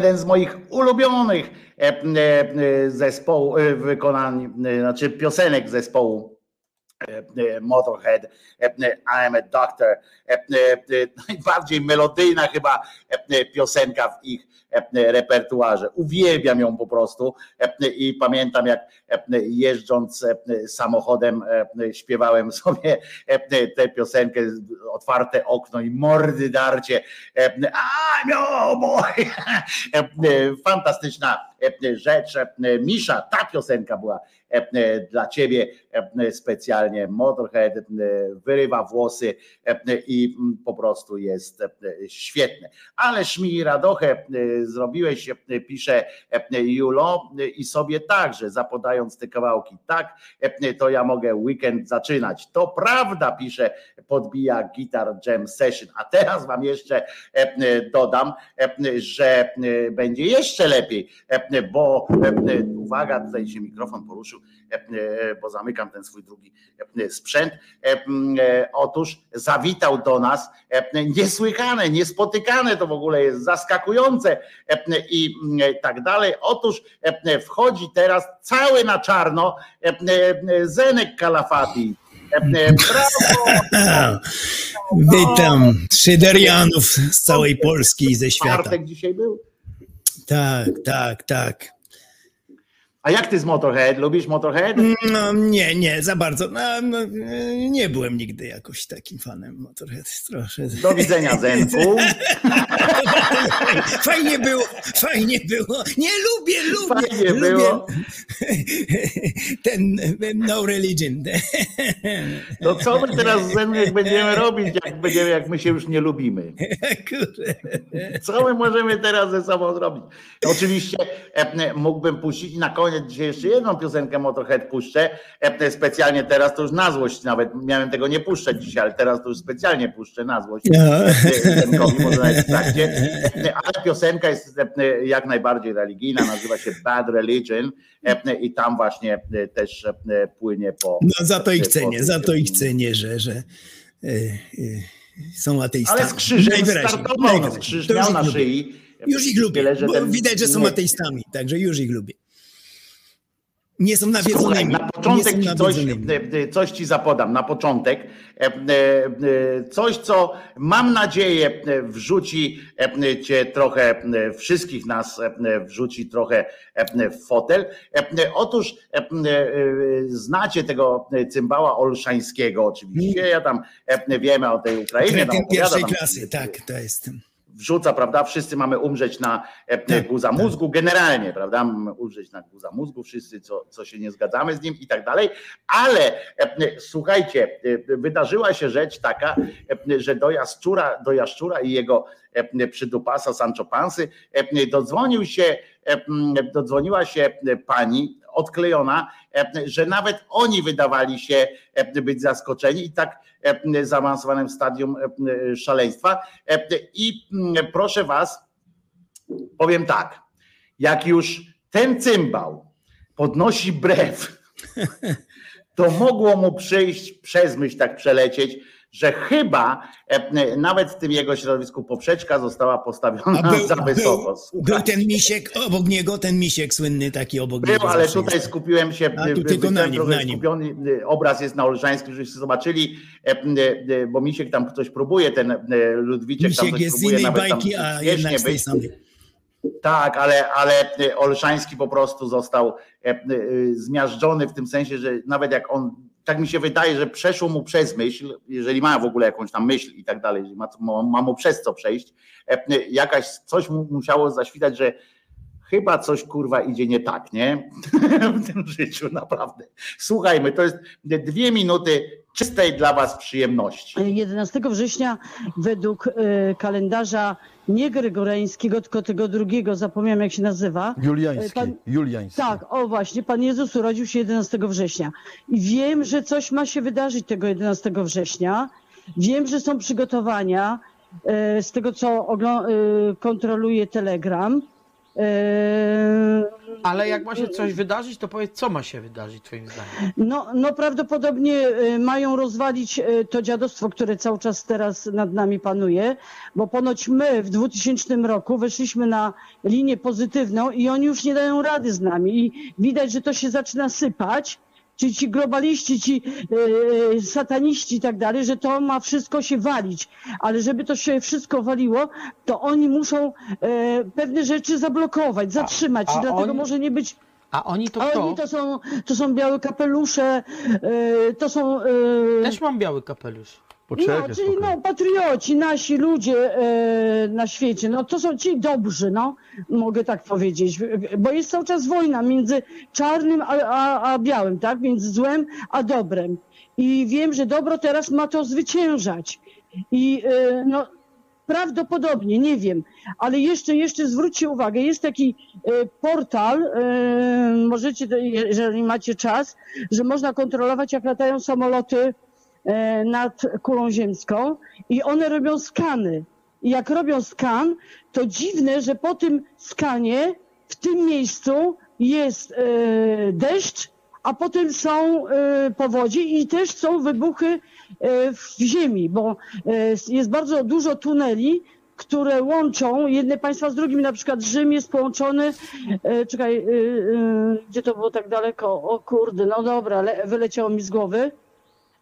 jeden z moich ulubionych e, e, zespołu e, wykonań, znaczy piosenek zespołu Motorhead, I'm a Doctor. Najbardziej melodyjna chyba piosenka w ich repertuarze. Uwielbiam ją po prostu e, i pamiętam jak e, jeżdżąc e, samochodem e, śpiewałem sobie e, tę piosenkę, otwarte okno i mordy darcie. E, I'm your boy. E, e, Fantastyczna e, rzecz. E, Misza, ta piosenka była e, e, dla ciebie e, specjalnie. Motorhead e, wyrywa włosy e, i mm, po prostu jest e, świetne. Ależ mi radochę e, zrobiłeś, e, pisze e, Julo e, i sobie także zapodając te kawałki. Tak, e, to ja mogę weekend zaczynać. To prawda, pisze, podbija Guitar Jam Session. A teraz wam jeszcze e, dodam, e, że e, będzie jeszcze lepiej, e, bo e, uwaga, tutaj się mikrofon poruszył, e, e, bo zamykam ten swój drugi e, sprzęt. E, e, Otóż zawitał do nas e, niesłychane, niespotykane to w ogóle jest zaskakujące e, i tak dalej. Otóż e, wchodzi teraz cały na czarno e, e, Zenek Kalafati. Brawo! Witam Szyderianów z całej Polski i ze świata. Czwartek dzisiaj był. Tak, tak, tak. A jak ty z Motorhead? Lubisz Motorhead? No nie, nie, za bardzo. No, no, nie byłem nigdy jakoś takim fanem Motorhead. Trochę. Do widzenia, Zenku. Fajnie było, fajnie było. Nie lubię, lubię. Fajnie lubię. było. Ten No Religion. To co my teraz z Zenek będziemy robić, jak, będziemy, jak my się już nie lubimy? Co my możemy teraz ze sobą zrobić? Oczywiście e, mógłbym puścić na koniec dzisiaj jeszcze jedną piosenkę Motorhead puszczę. Specjalnie teraz to już na złość nawet. Miałem tego nie puszczać dzisiaj, ale teraz to już specjalnie puszczę na złość. No. Może nawet w trakcie. Ale piosenka jest jak najbardziej religijna, nazywa się Bad Religion i tam właśnie też płynie po... No za to ich cenię, za to ich cenię, że, że e, e, są ateistami. Ale z krzyżem startował, no, krzyż miał na szyi. Już ich lubię, Tyle, widać, że są nie- ateistami, także już ich lubię. Nie są Słuchaj, nawiedzonymi. na początek ci coś, e, e, coś ci zapodam, na początek. E, Coś, co mam nadzieję wrzuci cię trochę, wszystkich nas wrzuci trochę w fotel. Otóż znacie tego cymbała Olszańskiego oczywiście, ja tam wiemy o tej Ukrainie. Kretyn pierwszej tam- klasy, tak, to jest. Wrzuca, prawda? Wszyscy mamy umrzeć na e, Tak, guza mózgu, generalnie, prawda? Mamy umrzeć na guza mózgu, wszyscy, co, co się nie zgadzamy z nim i tak dalej. Ale e, słuchajcie, e, wydarzyła się rzecz taka, że do Jaszczura, do Jaszczura i jego przydupasa Sancho Pansy dodzwonił się, dodzwoniła się pani odklejona, e, że nawet oni wydawali się e, być zaskoczeni i tak e, zaawansowanym stadium szaleństwa. I mm, proszę was, powiem tak, jak już ten cymbał podnosi brew, to mogło mu przyjść przez myśl tak przelecieć, że chyba e, nawet w tym jego środowisku poprzeczka została postawiona był, za wysoko. był, Słuchaj. był ten misiek obok niego, ten misiek słynny taki obok Był, niego. ale tutaj jest. skupiłem się, A, tu tylko na nim, na nim. skupiony, y, obraz jest na Olszańskim, żebyście zobaczyli, e, e, e, bo Misiek tam ktoś próbuje, ten e, Ludwiczek tam Misiek coś jest z innej tam bajki, a jednak z tej samej. Tak, ale, ale e, Olszański po prostu został e, e, zmiażdżony w tym sensie, że nawet jak on, tak mi się wydaje, że przeszło mu przez myśl, jeżeli ma w ogóle jakąś tam myśl i tak dalej, ma, ma, mu przez co przejść, jakaś coś mu musiało zaświtać, że chyba coś kurwa idzie nie tak, nie? w tym życiu, naprawdę. Słuchajmy, to jest dwie minuty czystej dla was przyjemności. 11 września według e, kalendarza nie gregoreńskiego, tylko tego drugiego, zapomniałem jak się nazywa. Juliański. Pan- Juliański. Tak, o właśnie, Pan Jezus urodził się 11 września. I wiem, że coś ma się wydarzyć tego 11 września. Wiem, że są przygotowania e, z tego, co kontroluje Telegram. E, Ale jak ma się coś wydarzyć, to powiedz, co ma się wydarzyć twoim zdaniem. No, no prawdopodobnie e, mają rozwalić e, to dziadostwo, które cały czas teraz nad nami panuje, bo ponoć my w 2000 roku weszliśmy na linię pozytywną i oni już nie dają rady z nami i widać, że to się zaczyna sypać. Czyli ci globaliści, ci e, sataniści i tak dalej, że to ma wszystko się walić. Ale żeby to się wszystko waliło, to oni muszą e, pewne rzeczy zablokować, zatrzymać. a I dlatego oni- może nie być A oni to a kto? oni to są, to są białe kapelusze, e, to są... e, Też mam biały kapelusz. No, czyli no, patrioci, nasi ludzie e, na świecie, no to są ci dobrzy, no, mogę tak powiedzieć, bo jest cały czas wojna między czarnym a, a, a białym, tak, między złem a dobrem. I wiem, że dobro teraz ma to zwyciężać. I e, no, prawdopodobnie, nie wiem, ale jeszcze, jeszcze zwróćcie uwagę, jest taki e, portal, e, możecie, jeżeli macie czas, że można kontrolować, jak latają samoloty nad kulą ziemską i one robią skany. I jak robią skan, to dziwne, że po tym skanie w tym miejscu jest e, deszcz, a potem są e, powodzi i też są wybuchy e, w ziemi, bo e, jest bardzo dużo tuneli, które łączą jedne państwa z drugim, na przykład Rzym jest połączony, e, czekaj, e, e, gdzie to było tak daleko? O kurde, no dobra, wyleciało mi z głowy.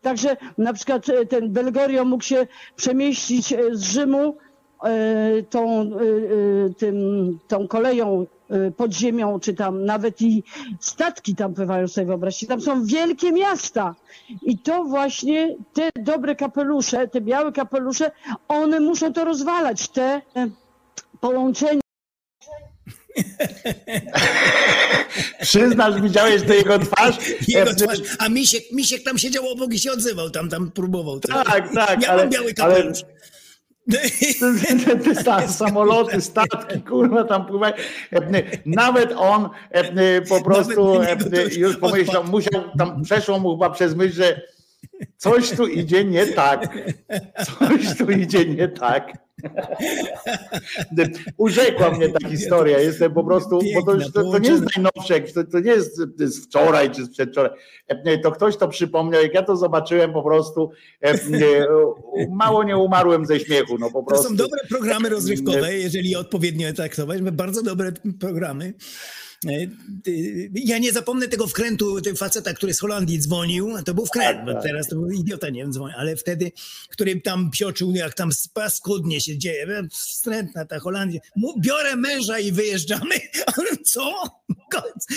Także na przykład e, ten Belgorio mógł się przemieścić e, z Rzymu e, tą, tym, tą koleją pod ziemią, czy tam nawet i statki tam pływają sobie wyobraźcie. Tam są wielkie miasta. I to właśnie te dobre kapelusze, te białe kapelusze, one muszą to rozwalać, te połączenia. Przyznasz, widziałeś tę jego twarz? Jego twarz. A Misiek, Misiek tam siedział obok i się odzywał, tam, tam próbował. Tak, tak, Ja ale, mam biały ale kapelusz. te, te sta- samoloty, statki, kurwa, tam pływają. Nawet on po prostu już pomyślał, musiał, tam przeszło mu chyba przez myśl, że coś tu idzie nie tak. Coś tu idzie nie tak. Urzekła mnie ta historia. Jestem po prostu, bo to, już, to, to nie jest najnowsze, to, to nie jest z wczoraj czy z przedwczoraj. E, To ktoś to przypomniał, jak ja to zobaczyłem po prostu, e, mało nie umarłem ze śmiechu. No po To prostu. są dobre programy rozrywkowe, jeżeli je odpowiednio traktować. Bardzo dobre programy. E, Ja nie zapomnę tego wkrętu tego faceta, który z Holandii dzwonił. To był wkręt, bo tak. teraz to był idiota, nie wiem, dzwonił, ale wtedy, który tam psioczył, jak tam paskudnie się dzieje. E, Wstrętna ta Holandia. Biorę męża i wyjeżdżamy. Co?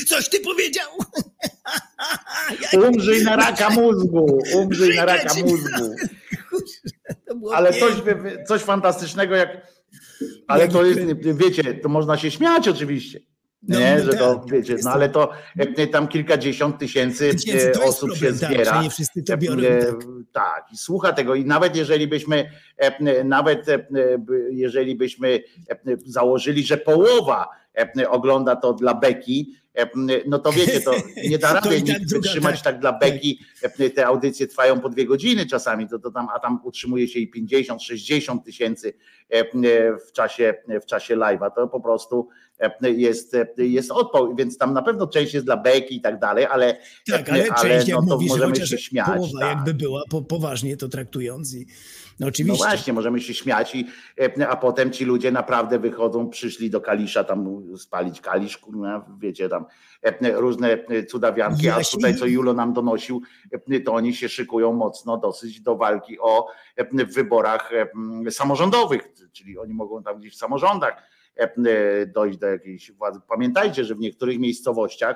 Coś ty powiedział? Umrzyj na raka mózgu, umrzyj na raka mózgu. Ale coś, coś fantastycznego, jak. Ale to jest, wiecie, to można się śmiać oczywiście. No, Nie, no że to tak, wiecie, no ale to e, tam kilkadziesiąt tysięcy Tysięcy, e, osób problem, się tak, zbiera. nie wszyscy to biorą, E, tak. tak, i słucha tego. I nawet jeżeli byśmy, e, nawet e, jeżeli byśmy e, założyli, że połowa e, ogląda to dla beki, e, no to wiecie, to nie da rady tak nikt wytrzymać tak. tak dla beki. E, Te audycje trwają po dwie godziny czasami, to, to tam, a tam utrzymuje się i 50, 60 tysięcy e, w czasie, w czasie live'a. To po prostu e, jest, jest odpał, więc tam na pewno część jest dla beki i tak dalej, ale, Tak, ale, część, jak no to mówisz, możemy się śmiać. połowa tak. jakby była, po, poważnie to traktując. I, no No oczywiście. właśnie, możemy się śmiać, i, a potem ci ludzie naprawdę wychodzą, przyszli do Kalisza tam spalić Kalisz, kurwa, wiecie, tam różne cudawianki, a tutaj co Julo nam donosił, to oni się szykują mocno dosyć do walki o w wyborach e, m, samorządowych, czyli oni mogą tam gdzieś w samorządach dojść do jakiejś władzy. Pamiętajcie, że w niektórych miejscowościach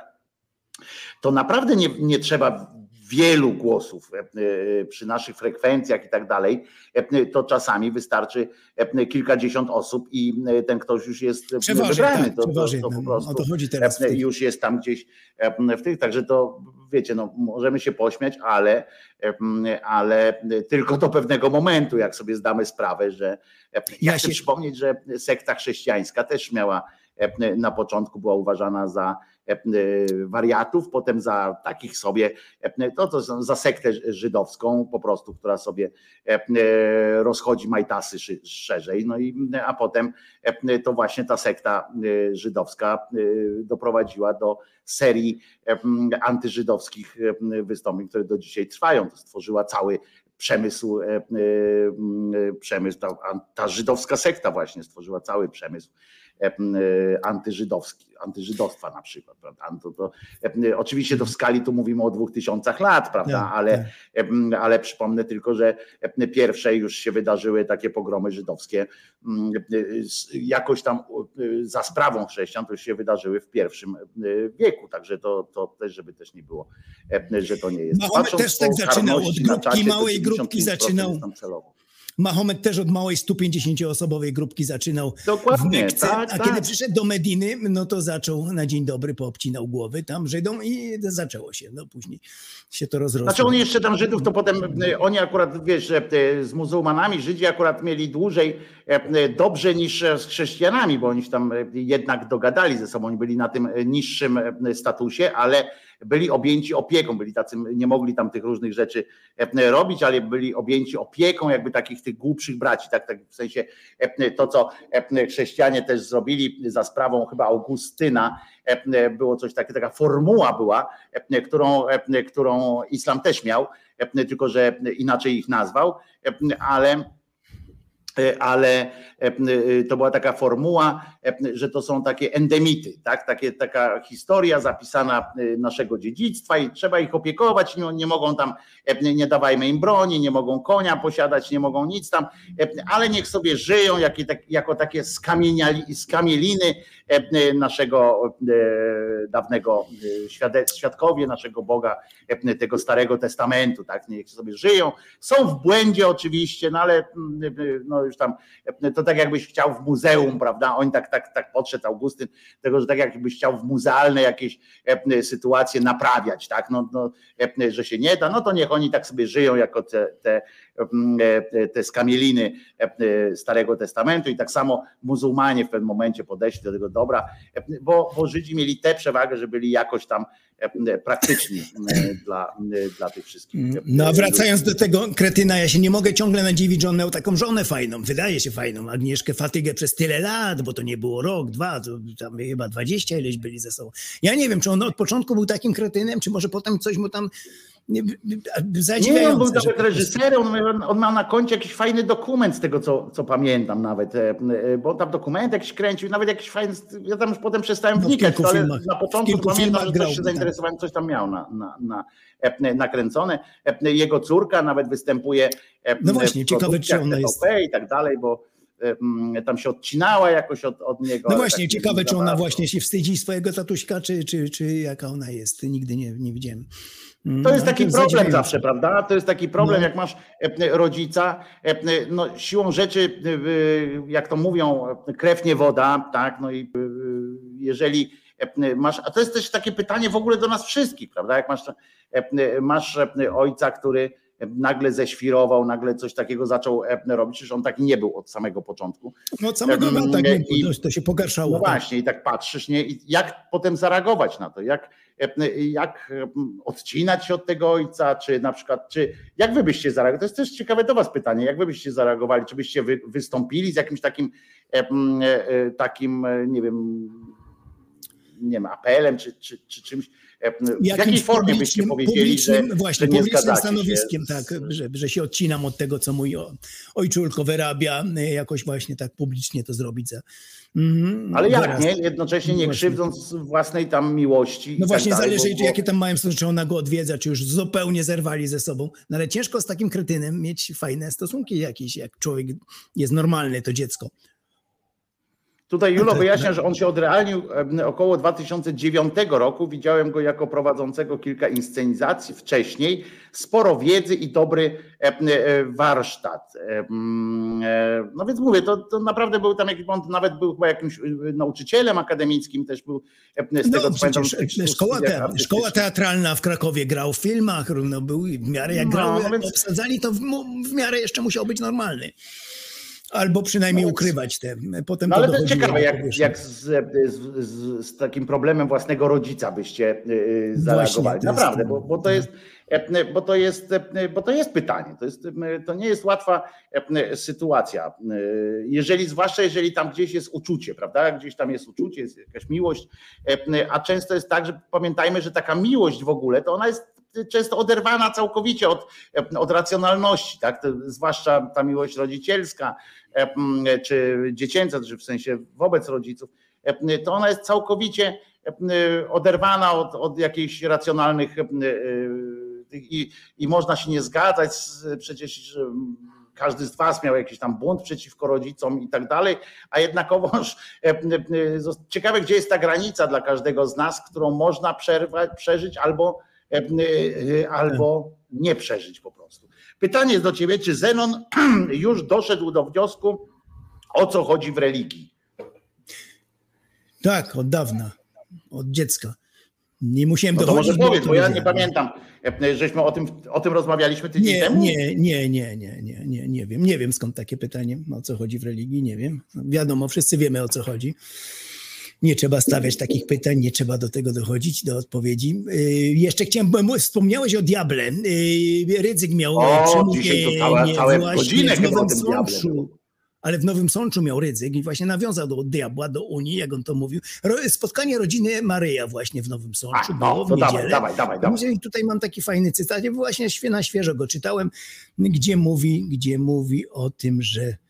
to naprawdę nie, nie trzeba wielu głosów e, e, przy naszych frekwencjach i tak dalej, e, to czasami wystarczy kilkadziesiąt osób i ten ktoś już jest Przeważy, wybrany. tak, To, to, to po No, prostu o to chodzi teraz już jest tam gdzieś w tych, także to wiecie, no, możemy się pośmiać, ale, ale tylko do pewnego momentu, jak sobie zdamy sprawę, że e, ja chcę przypomnieć, że sekta chrześcijańska też miała na początku była uważana za wariatów, potem za takich sobie, e, to, to za sektę żydowską po prostu, która sobie e, rozchodzi majtasy szerzej, no i a potem e, to właśnie ta sekta e, żydowska e, doprowadziła do serii e, antyżydowskich e, wystąpień, które do dzisiaj trwają. To stworzyła cały przemysł, e, e, przemysł ta, ta żydowska sekta właśnie stworzyła cały przemysł antyżydowski, antyżydostwa na przykład. Prawda? To, to, oczywiście to w skali tu mówimy o dwóch tysiącach lat, prawda? Tak, ale, tak. ale przypomnę tylko, że pierwsze już się wydarzyły takie pogromy żydowskie jakoś tam za sprawą chrześcijan, to już się wydarzyły w pierwszym wieku, także to, to też, żeby też nie było, że to nie jest. Mahomet też tak zaczynał, od grupki, małej grupki zaczynał. Mahomet też od małej 150-osobowej grupki zaczynał Dokładnie, w Mekce, tak, a tak. kiedy przyszedł do Mediny, no to zaczął na dzień dobry, poobcinał głowy tam Żydom i zaczęło się, no później się to rozrosło. Znaczy on jeszcze tam Żydów, to potem e, oni akurat, wiesz, e, z muzułmanami, Żydzi akurat mieli dłużej e, dobrze niż z chrześcijanami, bo oni się tam jednak dogadali ze sobą, oni byli na tym niższym statusie, ale byli objęci opieką, byli tacy, nie mogli tam tych różnych rzeczy e, robić, ale byli objęci opieką jakby takich tych głupszych braci, tak, tak w sensie e, to, co e, chrześcijanie też zrobili za sprawą chyba Augustyna, było coś takie, taka formuła była, którą, którą islam też miał, tylko że inaczej ich nazwał, ale ale to była taka formuła, że to są takie endemity, tak? takie, taka historia zapisana naszego dziedzictwa i trzeba ich opiekować, nie, nie mogą tam, nie dawajmy im broni, nie mogą konia posiadać, nie mogą nic tam, ale niech sobie żyją jak, jako takie skamieliny naszego e, dawnego e, świadkowie naszego Boga, tego Starego Testamentu, tak, niech sobie żyją, są w błędzie oczywiście, no ale no już tam, to tak jakbyś chciał w muzeum, prawda, oni tak tak, tak podszedł Augustyn, tego, że tak jakbyś chciał w muzealne jakieś e, sytuacje naprawiać, tak, no, no, e, że się nie da, no to niech oni tak sobie żyją jako te, te, e, te skamieliny Starego Testamentu i tak samo muzułmanie w pewnym momencie podeszli do tego dobra, bo, bo Żydzi mieli tę przewagę, że byli jakoś tam praktyczni dla, dla tych wszystkich. No a wracając do tego kretyna, ja się nie mogę ciągle nadziwić, że on miał taką żonę fajną, wydaje się fajną, Agnieszkę Fatygę przez tyle lat, bo to nie było rok, dwa, to tam chyba dwadzieścia ileś byli ze sobą. Ja nie wiem, czy on od początku był takim kretynem, czy może potem coś mu tam nie, nie on był nawet reżyserem, on, on ma na koncie jakiś fajny dokument z tego, co, co pamiętam nawet, e, e, bo tam dokument jakiś kręcił, nawet jakiś fajny, ja tam już potem przestałem no, wnikać, ale filmach, na początku pamiętam, że grał, coś się zainteresowałem, coś tam miał na, na, na, e, nakręcone. Jego córka nawet występuje no właśnie, ciekawe, czy ona jest. i tak dalej, bo tam się odcinała jakoś od, od niego. No właśnie, tak ciekawe, czy ona właśnie się wstydzi swojego tatuśka, czy, czy, czy jaka ona jest. Nigdy nie, nie widziałem. To jest taki problem zawsze, prawda? To jest taki problem, no. jak masz rodzica, no siłą rzeczy, jak to mówią, krew nie woda, tak? No i jeżeli masz, a to jest też takie pytanie w ogóle do nas wszystkich, prawda? Jak masz, masz ojca, który nagle ześwirował, nagle coś takiego zaczął robić, że on taki nie był od samego początku. No od samego no, tak nie było, to się pogarszało. No tak. właśnie i tak patrzysz, nie? I jak potem zareagować na to? Jak, jak odcinać się od tego ojca, czy na przykład, czy jak wy byście zareagowali? To jest też ciekawe do was pytanie, jak wy byście zareagowali? Czy byście wy, wystąpili z jakimś takim e, e, takim, e, nie wiem, nie wiem, apelem, czy, czy, czy czymś, w jakiej formie byście powiedzieli, że, właśnie, że nie zgadzacie stanowiskiem, się tak, że, że się odcinam od tego, co mój ojczulko wyrabia, jakoś właśnie tak publicznie to zrobić za, Mm, Ale jak nie? Jednocześnie nie krzywdząc własnej tam miłości. No tak właśnie, tak dalej, zależy bo... jakie tam mają stosunki, czy ona go odwiedza, czy już zupełnie zerwali ze sobą. No ale ciężko z takim kretynem mieć fajne stosunki jakieś, jak człowiek jest normalny, to dziecko. Tutaj Julo wyjaśnia, że on się odrealnił około 2009 roku. Widziałem go jako prowadzącego kilka inscenizacji wcześniej. Sporo wiedzy i dobry e, warsztat. E, no więc mówię, to, to naprawdę był tam jakiś, on nawet był chyba jakimś y, nauczycielem akademickim, też był z tego no, co pamiętam. Szkoła, te, szkoła teatralna w Krakowie grał w filmach, no był w miarę jak no, grał, no, więc... obsadzali, to w, w miarę jeszcze musiał być normalny. Albo przynajmniej no, ukrywać te. Potem no, ale to, jest ciekawe, jak, jak z, z, z, z, takim problemem własnego rodzica byście yy, zareagowali. Naprawdę, bo, bo to jest. E, bo to, jest, e, bo to jest pytanie, to, jest, to nie jest łatwa sytuacja. Jeżeli, zwłaszcza jeżeli tam gdzieś jest uczucie, prawda? Gdzieś tam jest uczucie, jest jakaś miłość, a często jest tak, że pamiętajmy, że taka miłość w ogóle to ona jest często oderwana całkowicie od, od racjonalności, tak? Zwłaszcza ta miłość rodzicielska czy dziecięca, czy w sensie wobec rodziców, to ona jest całkowicie oderwana od, od jakichś racjonalnych i, i można się nie zgadzać, przecież każdy z was miał jakiś tam bunt przeciwko rodzicom i tak dalej, a jednakowoż e, e, ciekawe, gdzie jest ta granica dla każdego z nas, którą można przerwać, przeżyć albo, e, albo nie przeżyć po prostu. Pytanie jest do ciebie, czy Zenon już doszedł do wniosku, o co chodzi w religii? Tak, od dawna, od dziecka. Nie musiałem no to dochodzić. może powiedz, bo ja nie pamiętam, żeśmy o tym, o tym rozmawialiśmy tydzień nie, temu. Nie, nie, nie, nie, nie, nie, nie wiem. Nie wiem skąd takie pytanie, o co chodzi w religii, nie wiem. Wiadomo, wszyscy wiemy o co chodzi. Nie trzeba stawiać takich pytań, nie trzeba do tego dochodzić, do odpowiedzi. Yy, jeszcze chciałem, bo wspomniałeś o diable. Yy, Rydzyk miał o, to całe, całe godzinę w Nowym Sączu ale w Nowym Sączu miał ryzyk i właśnie nawiązał do diabła, do Unii, jak on to mówił. Spotkanie rodziny Maryja właśnie w Nowym Sączu A, no, było w to niedzielę. Dawaj, dawaj, dawaj. I tutaj mam taki fajny cytat, właśnie na świeżo go czytałem, gdzie mówi, gdzie mówi o tym, że Y,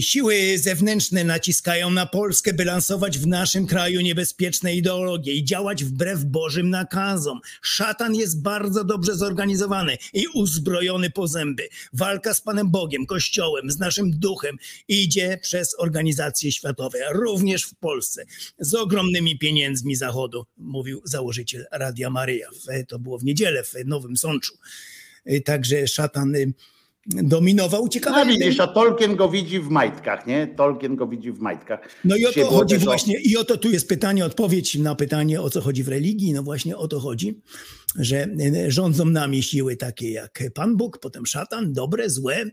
siły zewnętrzne naciskają na Polskę, by lansować w naszym kraju niebezpieczne ideologie i działać wbrew Bożym nakazom. Szatan jest bardzo dobrze zorganizowany i uzbrojony po zęby. Walka z Panem Bogiem, Kościołem, z naszym duchem idzie przez organizacje światowe, również w Polsce, z ogromnymi pieniędzmi Zachodu, mówił założyciel Radia Maryja. To było w niedzielę w Nowym Sączu. Y, także szatan y, dominował. Ciekawe, no widzisz, a Tolkien go widzi w majtkach, nie? Tolkien go widzi w majtkach. No i o to chodzi właśnie, i o to tu jest pytanie, odpowiedź na pytanie, o co chodzi w religii. No właśnie o to chodzi, że rządzą nami siły takie jak Pan Bóg, potem szatan, dobre, złe,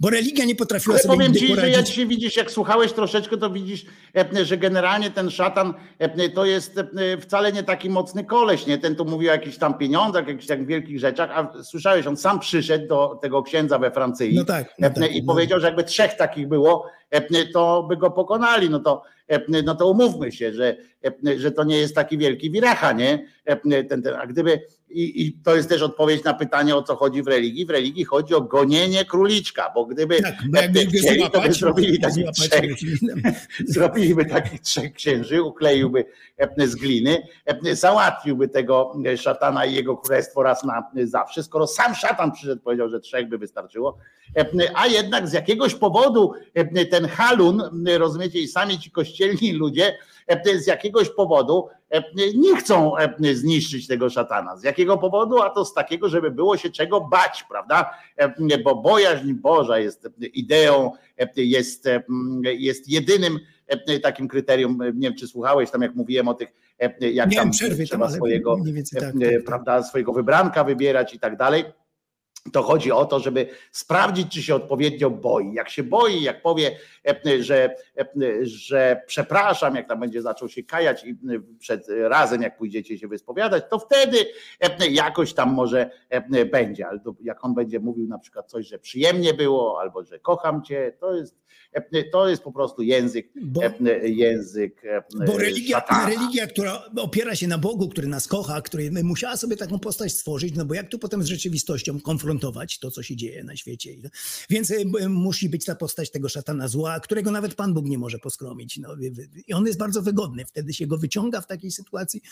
bo religia nie potrafiła Ale sobie powiem ci, poradzić. że jak się widzisz, jak słuchałeś troszeczkę, to widzisz, e, że generalnie ten szatan e, to jest e, wcale nie taki mocny koleś, nie? Ten tu mówił o jakichś tam pieniądzach, jakichś tak wielkich rzeczach, a słyszałeś, on sam przyszedł do tego księdza we Francji no tak, no tak, i powiedział, że jakby trzech takich było, to by go pokonali. No to, no to umówmy się, że, że to nie jest taki wielki wiracha, nie? Ten, ten, a gdyby i, I, to jest też odpowiedź na pytanie, o co chodzi w religii. W religii chodzi o gonienie króliczka, bo gdyby tak, bo jakby chcieli, złapać, to by zrobili takich trzech, zrobiliby takich trzech księży, ukleiłby z gliny, załatwiłby tego szatana i jego królestwo raz na zawsze. Skoro sam szatan przyszedł, powiedział, że trzech by wystarczyło, a jednak z jakiegoś powodu ten halun, rozumiecie, i sami ci kościelni ludzie, z jakiegoś powodu nie chcą zniszczyć tego szatana. Z jakiego powodu? A to z takiego, żeby było się czego bać, prawda? Bo bojaźń Boża jest ideą, jest, jest jedynym takim kryterium. Nie wiem, czy słuchałeś tam, jak mówiłem o tych, jak tam przerwy, trzeba tam, swojego, więcej, tak, tak, prawda, swojego wybranka wybierać i tak dalej. To chodzi o to, żeby sprawdzić, czy się odpowiednio boi. Jak się boi, jak powie, że, że przepraszam, jak tam będzie zaczął się kajać i przed razem, jak pójdziecie się wyspowiadać, to wtedy jakoś tam może będzie. Ale jak on będzie mówił na przykład coś, że przyjemnie było, albo że kocham cię, to jest, to jest po prostu język, bo, język. Bo religia, religia, która opiera się na Bogu, który nas kocha, który musiała sobie taką postać stworzyć, no bo jak tu potem z rzeczywistością konfrontować to, co się dzieje na świecie. Więc musi być ta postać tego szatana zła, którego nawet Pan Bóg nie może poskromić. No, I on jest bardzo wygodny. Wtedy się go wyciąga w takiej sytuacji,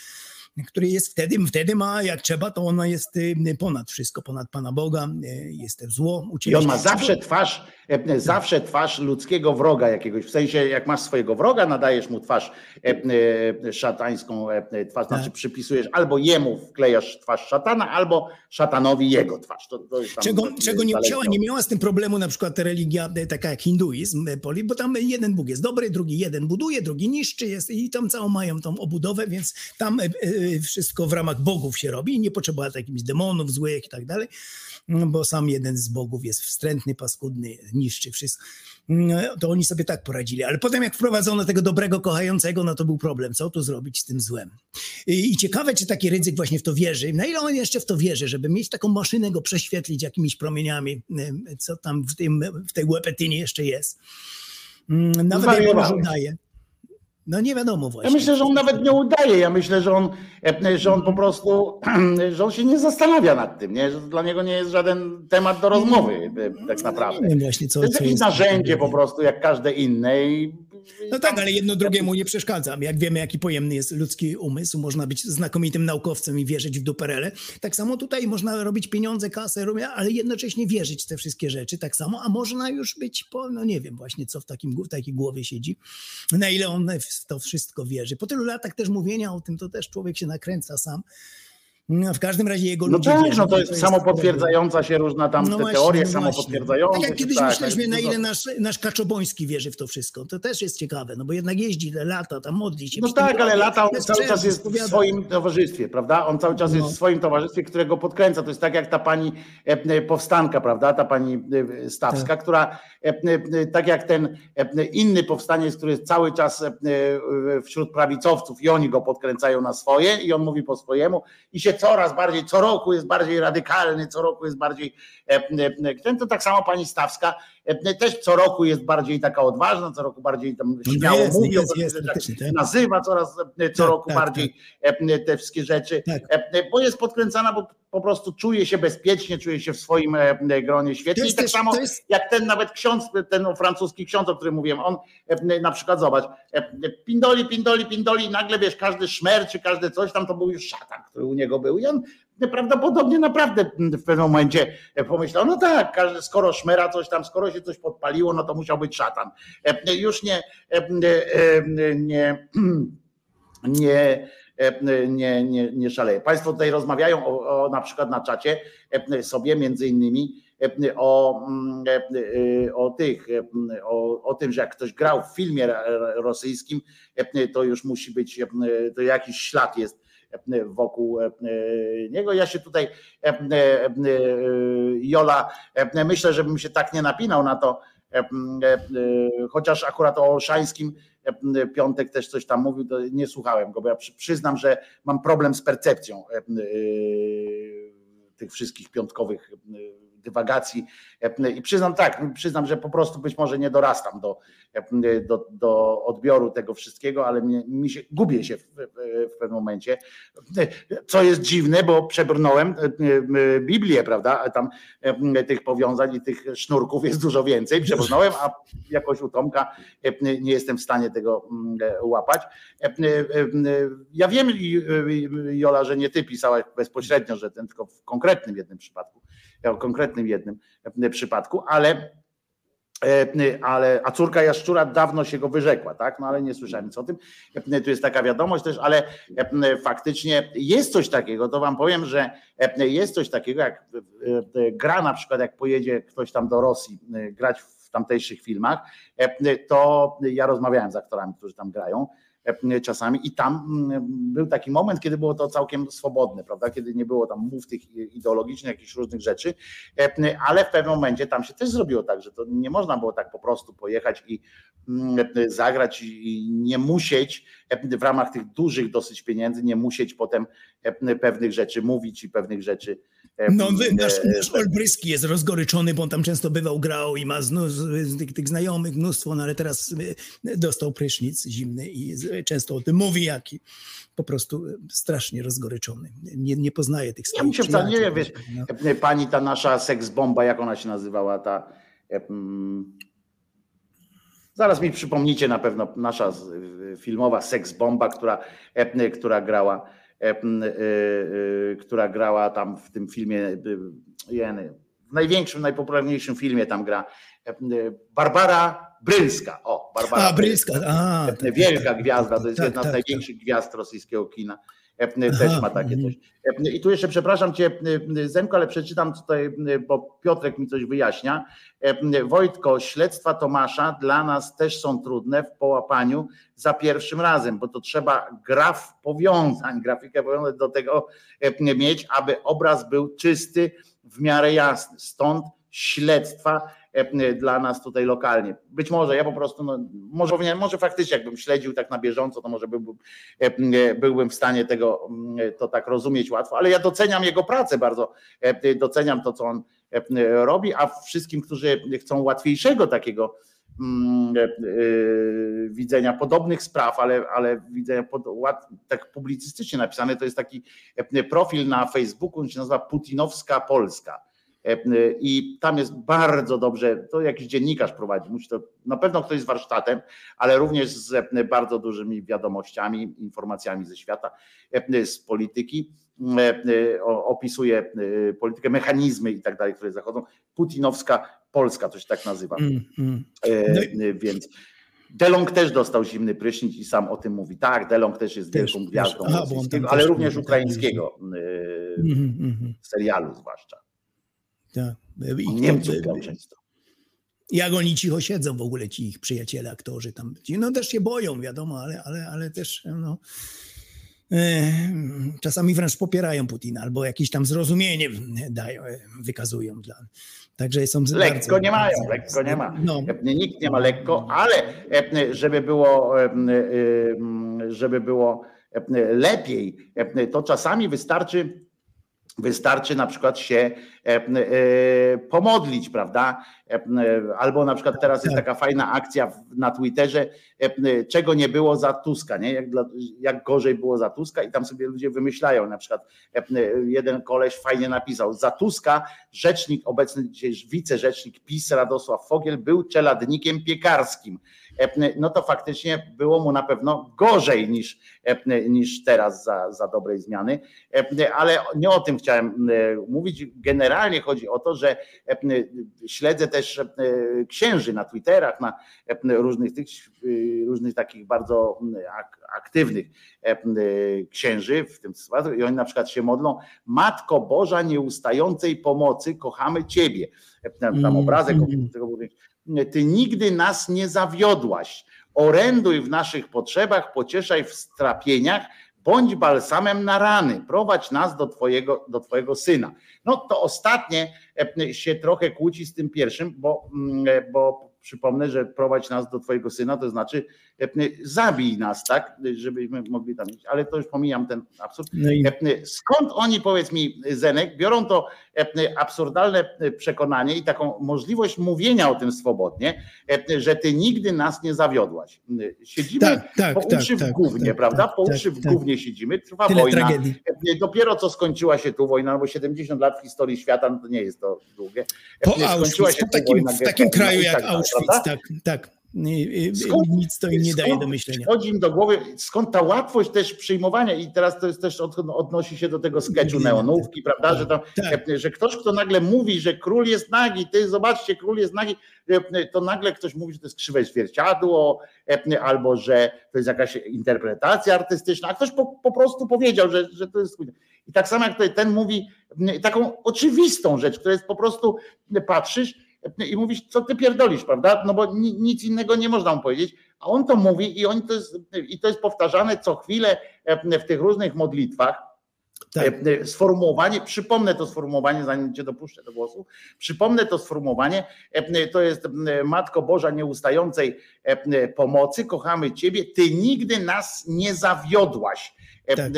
który jest wtedy, wtedy ma, jak trzeba, to ona jest ponad wszystko, ponad Pana Boga, jest zło. I on ma zawsze twarz, zawsze twarz ludzkiego wroga jakiegoś, w sensie jak masz swojego wroga, nadajesz mu twarz szatańską twarz, znaczy przypisujesz albo jemu wklejasz twarz szatana, albo szatanowi jego twarz. To, to czego czego nie, chciała, nie miała z tym problemu na przykład religia taka jak hinduizm, bo tam jeden Bóg jest dobry, drugi jeden buduje, drugi niszczy jest i tam całą mają tą obudowę, więc tam wszystko w ramach bogów się robi i nie potrzeba takich demonów złych i tak dalej, bo sam jeden z bogów jest wstrętny, paskudny, niszczy wszystko. To oni sobie tak poradzili, ale potem jak wprowadzono tego dobrego, kochającego, no to był problem, co tu zrobić z tym złem. I ciekawe, czy taki ryzyk właśnie w to wierzy, na ile on jeszcze w to wierzy, żeby mieć taką maszynę, go prześwietlić jakimiś promieniami, co tam w, tym, w tej łepetynie jeszcze jest. Nawet jak on daje. No nie wiadomo właśnie. Ja myślę, że on nawet nie udaje. Ja myślę, że on, e, że on po prostu, że on się nie zastanawia nad tym, nie? że dla niego nie jest żaden temat do rozmowy e, tak naprawdę. Nie wiem właśnie, co, To jest jakieś narzędzie po prostu, jak każde inne. I No tak, ale jedno drugiemu nie przeszkadza. Jak wiemy, jaki pojemny jest ludzki umysł, można być znakomitym naukowcem i wierzyć w duperele. Tak samo tutaj można robić pieniądze, kasę, ale jednocześnie wierzyć w te wszystkie rzeczy tak samo, a można już być, po, no nie wiem właśnie, co w, takim, w takiej głowie siedzi, na ile on to wszystko wierzy. Po tylu latach też mówienia o tym, to też człowiek się nakręca sam. No, w każdym razie jego No ludzie tak, no to jest samopotwierdzająca się różna tam No te właśnie, teorie no samopotwierdzające Tak jak kiedyś tak, myśleliśmy, na ale ile nasz, nasz Kaczoboński wierzy w to wszystko. To też jest ciekawe, no bo jednak jeździ lata, tam modli się. No tak, ale lata on cały przerwy czas jest w swoim towarzystwie, prawda? On cały czas jest No. w swoim towarzystwie, którego podkręca. To jest tak jak ta pani e, e, powstanka, prawda? Ta pani e, Stawska, Tak. która tak jak ten inny powstaniec, który jest cały czas wśród prawicowców i oni go podkręcają na swoje i on mówi po swojemu i się coraz bardziej, co roku jest bardziej radykalny, co roku jest bardziej e, e, ten to tak samo pani Stawska. e, też co roku jest bardziej taka odważna, co roku bardziej tam śmiało No jest, mówi jest, jest, faktycznie, tak. nazywa coraz e, co Tak, roku tak, bardziej e, te wszystkie rzeczy, Tak. e, bo jest podkręcana, bo po prostu czuje się bezpiecznie, czuje się w swoim e, gronie świetnie. I tak też- samo jest- jak ten nawet ksiądz, ten francuski ksiądz, o którym mówiłem, on e, na przykład zobacz, e, pindoli, pindoli, pindoli nagle wiesz, każdy szmer czy każdy coś tam to był już szatan, który u niego był i on prawdopodobnie naprawdę w pewnym momencie pomyślał, no tak, skoro szmera coś tam, skoro się coś podpaliło, no to musiał być szatan. E, Już nie, e, e, nie, nie, e, nie, nie, nie szaleje. Państwo tutaj rozmawiają o, o na przykład na czacie e, sobie między innymi e, o, e, o tych, e, o, o tym, że jak ktoś grał w filmie rosyjskim, e, to już musi być, e, to jakiś ślad jest e, wokół e, niego. Ja się tutaj, e, e, e, Jola, e, myślę, żebym się tak nie napinał na to, e, e, chociaż akurat o Olszańskim e, Piątek też coś tam mówił, nie słuchałem go, bo ja przy- przyznam, że mam problem z percepcją e, e, tych wszystkich piątkowych e, dywagacji. E, i przyznam tak, przyznam, że po prostu być może nie dorastam do, e, do, do odbioru tego wszystkiego, ale mnie, mi się, gubię się w, w, pewnym momencie, co jest dziwne, bo przebrnąłem e, Biblię, prawda, tam tych powiązań i tych sznurków jest dużo więcej, przebrnąłem, a jakoś u Tomka nie jestem w stanie tego mm, łapać. Ja wiem, Jola, że nie ty pisałaś bezpośrednio, że ten tylko w konkretnym jednym przypadku, o konkretnym jednym e, przypadku, ale e, ale, a córka Jaszczura dawno się go wyrzekła, tak? No ale nie słyszałem nic o tym. E, Tu jest taka wiadomość też, ale e, faktycznie jest coś takiego, to wam powiem, że e, jest coś takiego, jak e, e, gra na przykład, jak pojedzie ktoś tam do Rosji e, grać w tamtejszych filmach, e, to ja rozmawiałem z aktorami, którzy tam grają e, czasami. I tam mm, był taki moment, kiedy było to całkiem swobodne, prawda, kiedy nie było tam mów tych ideologicznych, jakichś różnych rzeczy, e, ale w pewnym momencie tam się też zrobiło tak, że to nie można było tak po prostu pojechać i mm, zagrać i nie musieć e, w ramach tych dużych dosyć pieniędzy, nie musieć potem e, pewnych rzeczy mówić i pewnych rzeczy e, No, wy- nasz, e, nasz Olbryski jest rozgoryczony, bo on tam często bywał, grał i ma znów, z tych, tych znajomych mnóstwo, no ale teraz y, dostał prysznic zimny i często o tym mówi, jaki po prostu y, strasznie rozgoryczony. Nie, nie poznaje tych Ja się wcale nie wiesz, No. pani ta nasza seksbomba, jak ona się nazywała, ta mm, zaraz mi przypomnicie na pewno nasza filmowa seksbomba, która, e, która grała e, która grała tam w tym filmie y, w największym, najpopularniejszym filmie tam gra Barbara Brylska. O, Barbara A, Brylska, a, tak, tak, Wielka tak, gwiazda, to jest tak, jedna z tak, największych gwiazd rosyjskiego kina. Też ma takie mhm. coś. I tu jeszcze przepraszam cię, Zemko, ale przeczytam tutaj, bo Piotrek mi coś wyjaśnia. Wojtko, śledztwa Tomasza dla nas też są trudne w połapaniu za pierwszym razem, bo to trzeba graf powiązań, grafikę powiązań do tego mieć, aby obraz był czysty, w miarę jasny. Stąd śledztwa dla nas tutaj lokalnie. Być może ja po prostu, no, może, może faktycznie jakbym śledził tak na bieżąco, to może byłbym, e, e, byłbym w stanie tego mm, to tak rozumieć łatwo, ale ja doceniam jego pracę bardzo, e, doceniam to, co on e, robi, a wszystkim, którzy chcą łatwiejszego takiego mm, e, e, widzenia podobnych spraw, ale, ale widzenia pod, tak publicystycznie napisane. To jest taki e, profil na Facebooku, on się nazywa Putinowska Polska. I tam jest bardzo dobrze, to jakiś dziennikarz prowadzi, musi to na pewno ktoś z warsztatem, ale również z bardzo dużymi wiadomościami, informacjami ze świata, z polityki opisuje politykę, mechanizmy i tak dalej, które zachodzą. Putinowska Polska, to się tak nazywa. Mm, mm. No i... Więc Delong też dostał zimny prysznic i sam o tym mówi. Tak, Delong też jest też, wielką gwiazdą Aha, ale również ukraińskiego mm, mm, serialu zwłaszcza. Tak. Niemców grał często. Jak oni cicho siedzą w ogóle, ci ich przyjaciele, aktorzy tam. No też się boją, wiadomo, ale, ale, ale też no, e, czasami wręcz popierają Putina albo jakieś tam zrozumienie dają, e, wykazują dla, Także są lekko bardzo, nie mają, bardzo, lekko nie ma. No. Nikt nie ma lekko, ale żeby było, żeby było lepiej, to czasami wystarczy Wystarczy na przykład się e, e, pomodlić, prawda? E, albo na przykład teraz jest tak. taka fajna akcja na Twitterze, czego nie było za Tuska, nie? Jak, dla, jak gorzej było za Tuska i tam sobie ludzie wymyślają, na przykład jeden koleś fajnie napisał, za Tuska rzecznik, obecny dzisiaj wicerzecznik PiS Radosław Fogiel był czeladnikiem piekarskim no to faktycznie było mu na pewno gorzej niż, niż teraz za, za dobrej zmiany. Ale nie o tym chciałem mówić. Generalnie chodzi o to, że śledzę też księży na Twitterach, na różnych tych różnych takich bardzo aktywnych księży w tym i oni na przykład się modlą Matko Boża nieustającej pomocy, kochamy Ciebie. Tam obrazek mm. tego ty nigdy nas nie zawiodłaś. Oręduj w naszych potrzebach, pocieszaj w strapieniach, bądź balsamem na rany, prowadź nas do twojego, do twojego syna. No to ostatnie e, się trochę kłóci z tym pierwszym, bo, mm, e, bo przypomnę, że prowadź nas do twojego syna, to znaczy zabij nas, tak, żebyśmy mogli tam iść, ale to już pomijam ten absurd. No i... Skąd oni, powiedz mi Zenek, biorą to absurdalne przekonanie i taką możliwość mówienia o tym swobodnie, że ty nigdy nas nie zawiodłaś. Siedzimy tak, tak, po uszy tak, w gównie, tak, prawda? Po tak, uszy w tak. gównie siedzimy, trwa Tyle wojna. Tragedii. Dopiero co skończyła się tu wojna, no bo 70 lat w historii świata, no to nie jest to długie. Po Auschwitz, się po takim, wojna, w takim kraju jak Auschwitz, tak, tak. Skąd, nic to im nie daje do myślenia. Chodzi im do głowy, skąd ta łatwość też przyjmowania i teraz to jest też od, odnosi się do tego sketchu neonówki, prawda, że, tam, tak. że ktoś, kto nagle mówi, że król jest nagi, ty zobaczcie, król jest nagi, to nagle ktoś mówi, że to jest krzywe zwierciadło, albo że to jest jakaś interpretacja artystyczna, a ktoś po, po prostu powiedział, że, że to jest... I tak samo jak tutaj ten mówi taką oczywistą rzecz, która jest po prostu, patrzysz, i mówisz, co ty pierdolisz, prawda? No bo nic innego nie można mu powiedzieć, a on to mówi i, on to jest, i to jest powtarzane co chwilę w tych różnych modlitwach. Tak. Sformułowanie, przypomnę to sformułowanie, zanim cię dopuszczę do głosu, przypomnę to sformułowanie, to jest Matko Boża nieustającej pomocy, kochamy Ciebie, Ty nigdy nas nie zawiodłaś. Tak, tak.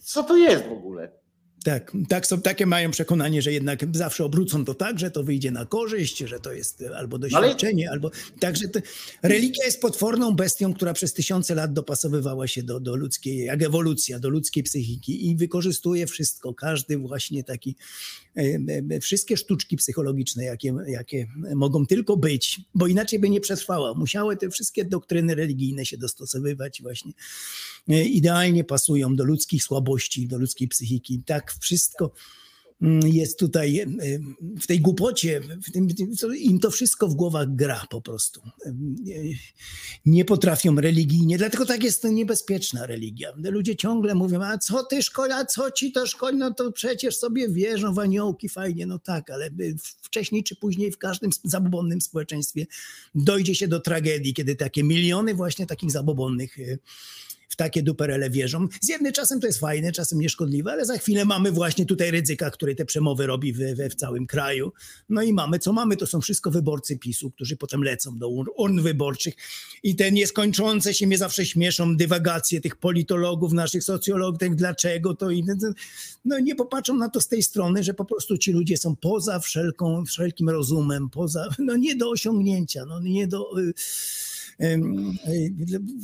Co to jest w ogóle? Tak, tak są, takie mają przekonanie, że jednak zawsze obrócą to tak, że to wyjdzie na korzyść, że to jest albo no doświadczenie, Ale... albo także to, religia jest potworną bestią, która przez tysiące lat dopasowywała się do, do ludzkiej, jak ewolucja, do ludzkiej psychiki i wykorzystuje wszystko, każdy właśnie taki, e, e, wszystkie sztuczki psychologiczne, jakie, jakie mogą tylko być, bo inaczej by nie przetrwała. Musiały te wszystkie doktryny religijne się dostosowywać właśnie. E, idealnie pasują do ludzkich słabości, do ludzkiej psychiki. Tak wszystko mm, jest tutaj e, w tej głupocie, w tym, im to wszystko w głowach gra po prostu. E, nie potrafią religijnie, dlatego tak jest niebezpieczna religia. Ludzie ciągle mówią, a co ty szkola, co ci to szkola, no to przecież sobie wierzą w aniołki, fajnie, no tak, ale wcześniej czy później w każdym zabobonnym społeczeństwie dojdzie się do tragedii, kiedy takie miliony właśnie takich zabobonnych w takie duperele wierzą. Z jednej czasem to jest fajne, czasem nieszkodliwe, ale za chwilę mamy właśnie tutaj ryzyka, który te przemowy robi w, w, całym kraju. No i mamy, co mamy, to są wszystko wyborcy PiSu, którzy potem lecą do urn, wyborczych i te nieskończące się mnie zawsze śmieszą dywagacje tych politologów, naszych socjologów, dlaczego to i no nie popatrzą na to z tej strony, że po prostu ci ludzie są poza wszelką, wszelkim rozumem, poza, no nie do osiągnięcia, no nie do... Y,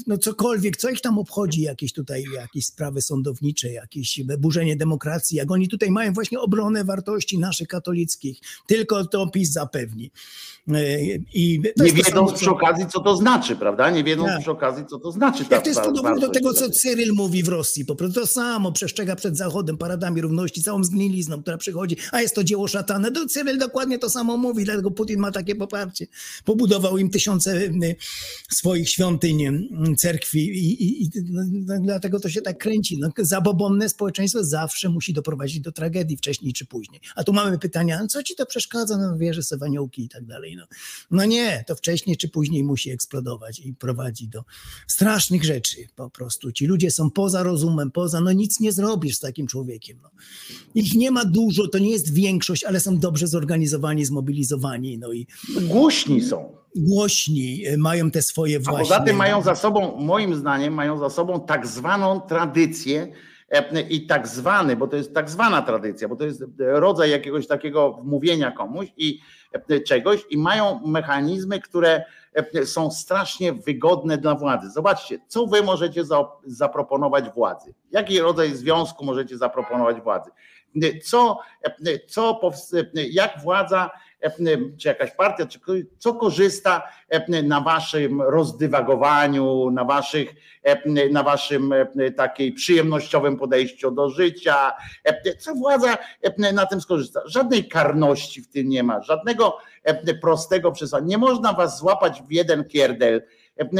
no cokolwiek, co ich tam obchodzi, jakieś tutaj jakieś sprawy sądownicze, jakieś burzenie demokracji, jak oni tutaj mają właśnie obronę wartości naszych katolickich, tylko to PiS zapewni. E, I nie wiedząc przy okazji, co to znaczy, prawda? Nie wiedząc tak. przy okazji, co to znaczy. Ta, Jak to jest podobne do tego, co Cyryl mówi w Rosji, po prostu to samo przestrzega przed Zachodem, paradami równości, całą zgnilizną, która przychodzi, a jest to dzieło szatana. Do Cyryl dokładnie to samo mówi, dlatego Putin ma takie poparcie. Pobudował im tysiące swoich świątyń, cerkwi i, i, i no, no, dlatego to się tak kręci. No, zabobonne społeczeństwo zawsze musi doprowadzić do tragedii wcześniej czy później. A tu mamy pytania, co ci to przeszkadza? No wierzę sobie aniołki i tak dalej. No. no nie, to wcześniej czy później musi eksplodować i prowadzi do strasznych rzeczy po prostu. Ci ludzie są poza rozumem, poza, no nic nie zrobisz z takim człowiekiem. No. Ich nie ma dużo, to nie jest większość, ale są dobrze zorganizowani, zmobilizowani. No i głośni są głośni, e, mają te swoje właśnie. A poza tym mają za sobą, moim zdaniem, mają za sobą tak zwaną tradycję e, i tak zwany, bo to jest tak zwana tradycja, bo to jest rodzaj jakiegoś takiego mówienia komuś i e, czegoś i mają mechanizmy, które są strasznie wygodne dla władzy. Zobaczcie, co wy możecie zaproponować władzy? Jaki rodzaj związku możecie zaproponować władzy? Co, co jak władza czy jakaś partia, czy co korzysta na waszym rozdywagowaniu, na waszych, na waszym takiej przyjemnościowym podejściu do życia, co władza na tym skorzysta. Żadnej karności w tym nie ma, żadnego prostego przesłania. Nie można was złapać w jeden kierdel,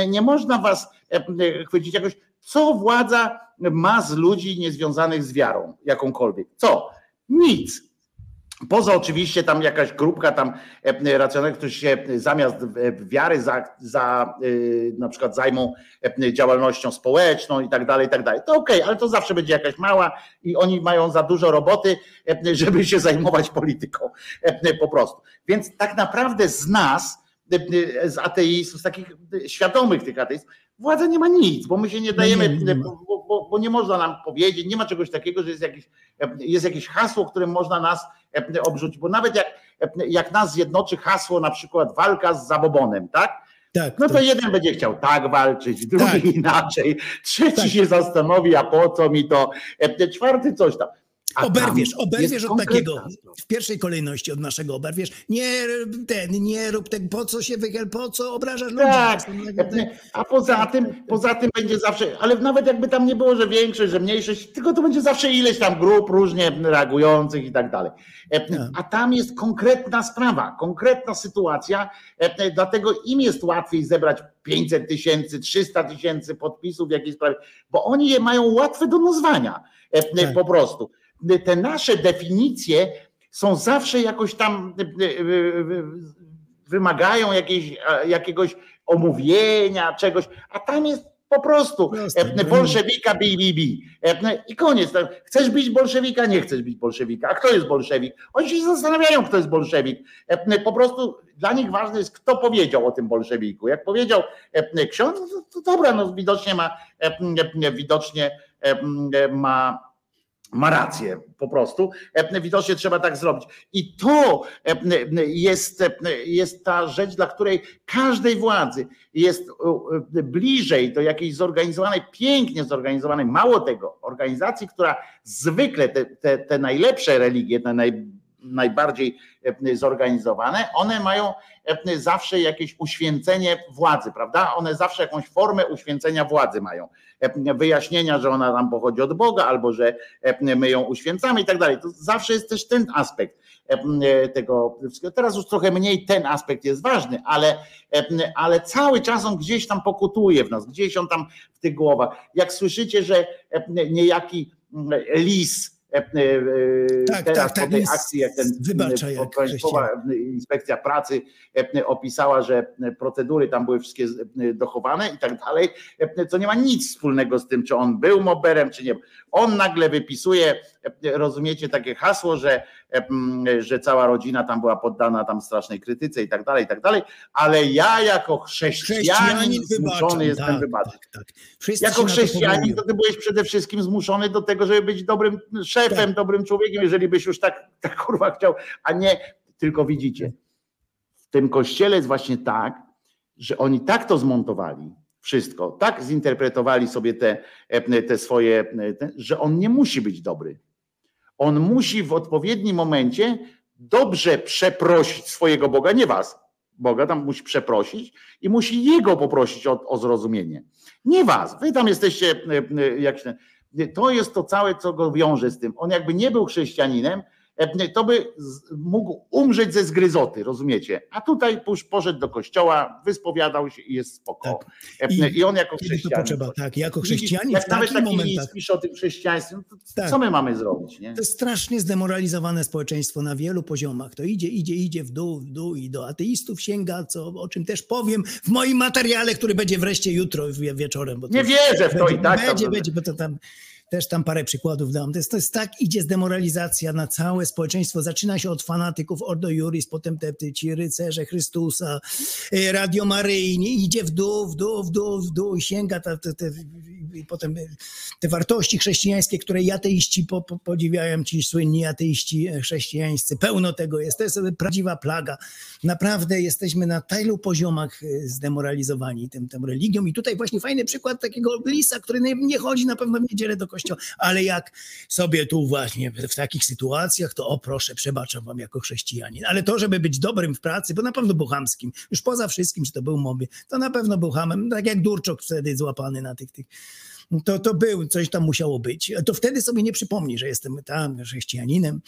nie można was chwycić jakoś, co władza ma z ludzi niezwiązanych z wiarą jakąkolwiek. Co? Nic. Poza oczywiście tam jakaś grupka tam e, racjonalnych, którzy się zamiast wiary za, za e, na przykład zajmą e, działalnością społeczną i tak dalej, i tak dalej. To okej, okay, ale to zawsze będzie jakaś mała i oni mają za dużo roboty, żeby się zajmować polityką po prostu. Więc tak naprawdę z nas, z ateistów, z takich świadomych tych ateistów, władza nie ma nic, bo my się nie dajemy, nie, nie, nie bo, bo, bo, nie można nam powiedzieć, nie ma czegoś takiego, że jest jakieś, jest jakieś hasło, którym można nas obrzucić, bo nawet jak, jak nas zjednoczy hasło na przykład walka z zabobonem, tak? Tak, no to, to, jeden będzie chciał tak walczyć, drugi tak. inaczej, trzeci tak. się zastanowi, a po co mi to, czwarty coś tam. A oberwiesz, oberwiesz od takiego, w pierwszej kolejności od naszego oberwiesz, nie ten, nie rób tego, po co się wychyl, po co obrażasz ludzi. Tak, a poza tym, poza tym będzie zawsze, ale nawet jakby tam nie było, że większość, że mniejszość, tylko to będzie zawsze ileś tam grup różnie reagujących i tak dalej. E, tak. A tam jest konkretna sprawa, konkretna sytuacja, e, dlatego im jest łatwiej zebrać 500 tysięcy, 300 tysięcy podpisów w jakiejś sprawie, bo oni je mają łatwe do nazwania e, tak. po prostu te nasze definicje są zawsze jakoś tam e, e, e, wymagają jakiejś, jakiegoś omówienia, czegoś, a tam jest po prostu bolszewika BBB i koniec. Chcesz być bolszewika, nie chcesz być bolszewika. A kto jest bolszewik? Oni się zastanawiają, kto jest bolszewik. Po prostu dla nich ważne jest, kto powiedział o tym bolszewiku. Jak powiedział ksiądz, to dobra, no widocznie ma, widocznie ma ma rację po prostu. Widocznie trzeba tak zrobić. I to jest, jest ta rzecz, dla której każdej władzy jest bliżej do jakiejś zorganizowanej, pięknie zorganizowanej, mało tego, organizacji, która zwykle te, te, te najlepsze religie, te naj, najbardziej zorganizowane, one mają zawsze jakieś uświęcenie władzy, prawda? One zawsze jakąś formę uświęcenia władzy mają. Wyjaśnienia, że ona nam pochodzi od Boga, albo że my ją uświęcamy i tak dalej. To zawsze jest też ten aspekt tego wszystkiego. Teraz już trochę mniej ten aspekt jest ważny, ale, ale cały czas on gdzieś tam pokutuje w nas, gdzieś on tam w tych głowach. Jak słyszycie, że niejaki lis e, e, Tak, teraz tak, tak, po tej jest- akcji, jak ten wybacza, e, jak Państwowa Inspekcja Pracy e, opisała, że procedury tam były wszystkie e, dochowane i tak dalej, e, co nie ma nic wspólnego z tym, czy on był moberem, czy nie. On nagle wypisuje, e, rozumiecie, takie hasło, że, e, m, że cała rodzina tam była poddana tam strasznej krytyce i tak dalej, i tak dalej, ale ja jako chrześcijanin Chrześcijanin zmuszony jestem tak, wybaczyć. Wszyscy Jako się na to chrześcijanin to ty byłeś przede wszystkim zmuszony do tego, żeby być dobrym szefem, dobrym człowiekiem, jeżeli byś już tak, tak kurwa chciał, a nie tylko widzicie. W tym kościele jest właśnie tak, że oni tak to zmontowali, wszystko, tak zinterpretowali sobie te, te swoje, te, że on nie musi być dobry. On musi w odpowiednim momencie dobrze przeprosić swojego Boga, nie was. Boga tam musi przeprosić i musi jego poprosić o, o zrozumienie. Nie was. Wy tam jesteście, e, e, jak się, to jest to całe, co go wiąże z tym. On jakby nie był chrześcijaninem, to by mógł umrzeć ze zgryzoty, rozumiecie? A tutaj pusz- poszedł do kościoła, wyspowiadał się i jest spoko. E, I, on jako chrześcijanin. potrzeba, tak, jako chrześcijanin Jak nawet taki momentach- list pisze o tym chrześcijaństwie, no to Tak. co my mamy zrobić? Nie? To jest strasznie zdemoralizowane społeczeństwo na wielu poziomach. To idzie, idzie, idzie w dół, w dół i do ateistów sięga, co, o czym też powiem w moim materiale, który będzie wreszcie jutro wie- wieczorem. Bo Nie już wierzę w to będzie, i tak, Będzie, tam- będzie, bo to tam też tam parę przykładów dam. To jest, to jest tak, idzie zdemoralizacja na całe społeczeństwo. Zaczyna się od fanatyków Ordo Juris, potem te, te ci rycerze Chrystusa, y, Radio Maryjnie, idzie w dół, w dół, w dół, w dół i sięga te, i potem y, te wartości chrześcijańskie, które ateiści po, po, podziwiają, ci słynni ateiści e, chrześcijańscy. Pełno tego jest. To jest prawdziwa plaga. Naprawdę jesteśmy na tylu poziomach zdemoralizowani tym, tą religią. I tutaj właśnie fajny przykład takiego lisa, który nie, nie chodzi na pewno w niedzielę do ale jak sobie tu właśnie w takich sytuacjach, to o proszę, przebaczam wam jako chrześcijanin. Ale to, żeby być dobrym w pracy, bo na pewno był chamskim, już poza wszystkim, czy to był moby, to na pewno był hamem, tak jak Durczok wtedy złapany na tych, tych to, to był, coś tam musiało być. To wtedy sobie nie przypomni, że jestem tam chrześcijaninem,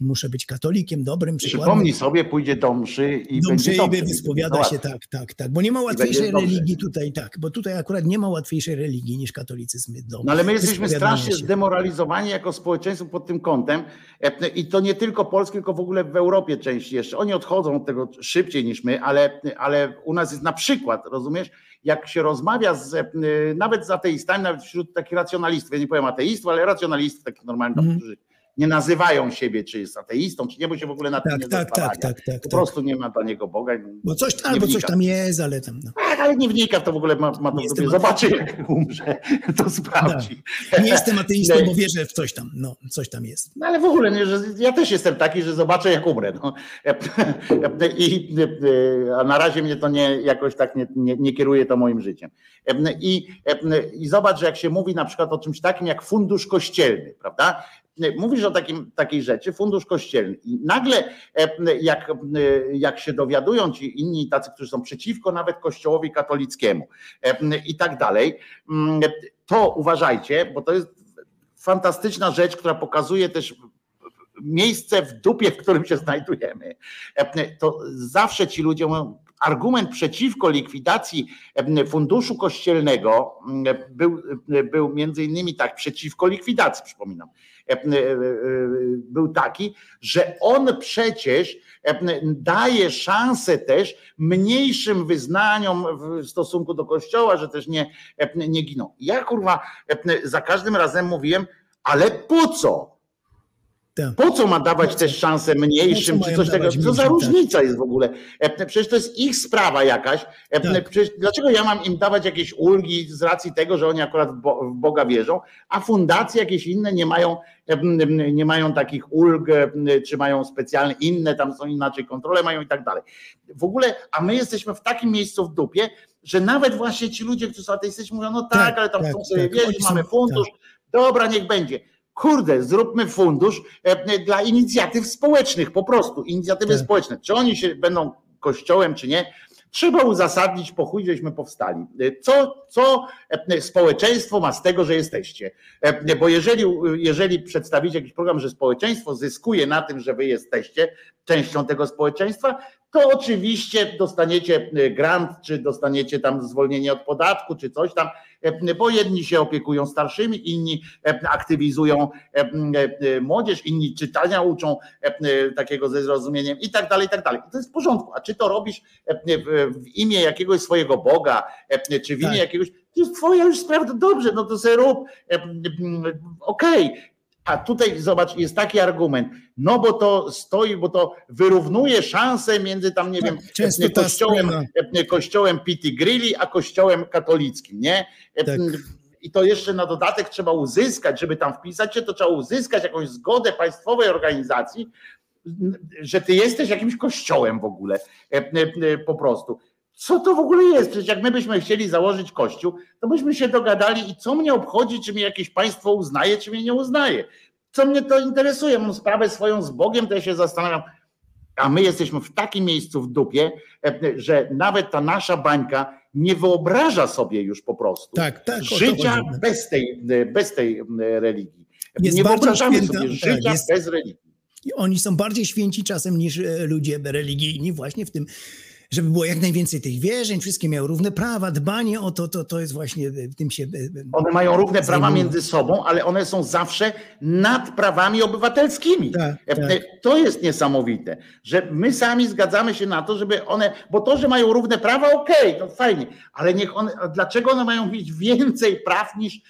muszę być katolikiem, dobrym przykładem. Przypomnij sobie, pójdzie do mszy i do będzie mszy dobrze. i wyspowiada Zobacz. się, tak, tak, tak, bo nie ma łatwiejszej będzie dobrze. religii tutaj, tak, bo tutaj akurat nie ma łatwiejszej religii niż katolicyzm. Do No ale my jesteśmy strasznie się. zdemoralizowani jako społeczeństwo pod tym kątem E, i to nie tylko Polski, tylko w ogóle w Europie częściej jeszcze. Oni odchodzą od tego szybciej niż my, ale, ale u nas jest na przykład, rozumiesz, jak się rozmawia z, e, nawet z ateistami, nawet wśród takich racjonalistów, ja nie powiem ateistów, ale racjonalistów takich normalnych, Mhm. którzy nie nazywają siebie, czy jest ateistą, czy nie, bo się w ogóle na tym Tak, nie tak, tak, tak, tak, Po tak. prostu nie ma dla niego Boga. Bo coś, albo coś tam jest, ale tam, no. Tak, ale nie wnika w to w ogóle, ma, ma to w sobie. Zobaczy, jak umrze, to sprawdzi. Nie jestem ateistą, bo wierzę w coś tam, no, coś tam jest. No ale w ogóle, nie, że ja też jestem taki, że zobaczę jak umrę. No. I, a na razie mnie to nie, jakoś tak nie, nie, nie kieruje to moim życiem. I, I zobacz, że jak się mówi na przykład o czymś takim jak fundusz kościelny, prawda? Mówisz o takim, takiej rzeczy, fundusz kościelny. I nagle, jak, jak się dowiadują ci inni tacy, którzy są przeciwko nawet kościołowi katolickiemu i tak dalej, to uważajcie, bo to jest fantastyczna rzecz, która pokazuje też miejsce w dupie, w którym się znajdujemy. To zawsze ci ludzie mówią, argument przeciwko likwidacji funduszu kościelnego był, był między innymi tak, przeciwko likwidacji, przypominam, był taki, że on przecież daje szansę też mniejszym wyznaniom w stosunku do kościoła, że też nie, nie giną. Ja kurwa za każdym razem mówiłem, ale po co? Po co ma dawać też szansę mniejszym, czy coś takiego? Co za różnica jest w ogóle? Przecież to jest ich sprawa jakaś. Przecież dlaczego ja mam im dawać jakieś ulgi z racji tego, że oni akurat w Boga wierzą, a fundacje jakieś inne nie mają, nie mają takich ulg, czy mają specjalne inne, tam są inaczej kontrole mają i tak dalej. W ogóle, a my jesteśmy w takim miejscu w dupie, że nawet właśnie ci ludzie, którzy są ateistyczni mówią, no tak, tak ale tam tak, chcą sobie tak. wierzyć, mamy fundusz, dobra, niech będzie kurde, zróbmy fundusz dla inicjatyw społecznych, po prostu inicjatywy tak. społeczne. Czy oni się będą kościołem, czy nie, trzeba uzasadnić, po chuj, żeśmy powstali. Co, co społeczeństwo ma z tego, że jesteście? Bo jeżeli, jeżeli przedstawicie jakiś program, że społeczeństwo zyskuje na tym, że wy jesteście, częścią tego społeczeństwa, to oczywiście dostaniecie grant, czy dostaniecie tam zwolnienie od podatku, czy coś tam, bo jedni się opiekują starszymi, inni aktywizują młodzież, inni czytania uczą takiego ze zrozumieniem i tak dalej, i tak dalej. To jest w porządku. A czy to robisz w imię jakiegoś swojego Boga, czy w imię tak. jakiegoś, to jest twoja już sprawa, dobrze, no to sobie rób, okej. Okay a tutaj zobacz, jest taki argument, no bo to stoi, bo to wyrównuje szanse między tam, nie tak, wiem, kościołem, kościołem Pity Grilli, a kościołem katolickim, nie? Tak. I to jeszcze na dodatek trzeba uzyskać, żeby tam wpisać się, to trzeba uzyskać jakąś zgodę państwowej organizacji, że ty jesteś jakimś kościołem w ogóle, po prostu. Co to w ogóle jest? Przecież jak my byśmy chcieli założyć kościół, to byśmy się dogadali i co mnie obchodzi, czy mnie jakieś państwo uznaje, czy mnie nie uznaje. Co mnie to interesuje? Mam sprawę swoją z Bogiem, to ja się zastanawiam. A my jesteśmy w takim miejscu w dupie, że nawet ta nasza bańka nie wyobraża sobie już po prostu tak, tak, życia bez tej, bez tej religii. Jest nie wyobrażamy święta, sobie tak, życia jest, bez religii. Oni są bardziej święci czasem niż e, ludzie religijni właśnie w tym żeby było jak najwięcej tych wierzeń, wszystkie miały równe prawa, dbanie o to, to, to jest właśnie tym się. One mają równe prawa między sobą, ale one są zawsze nad prawami obywatelskimi. Tak, tak. To jest niesamowite, że my sami zgadzamy się na to, żeby one, bo to, że mają równe prawa, okej, okay, to fajnie, ale niech one, dlaczego one mają mieć więcej praw niż,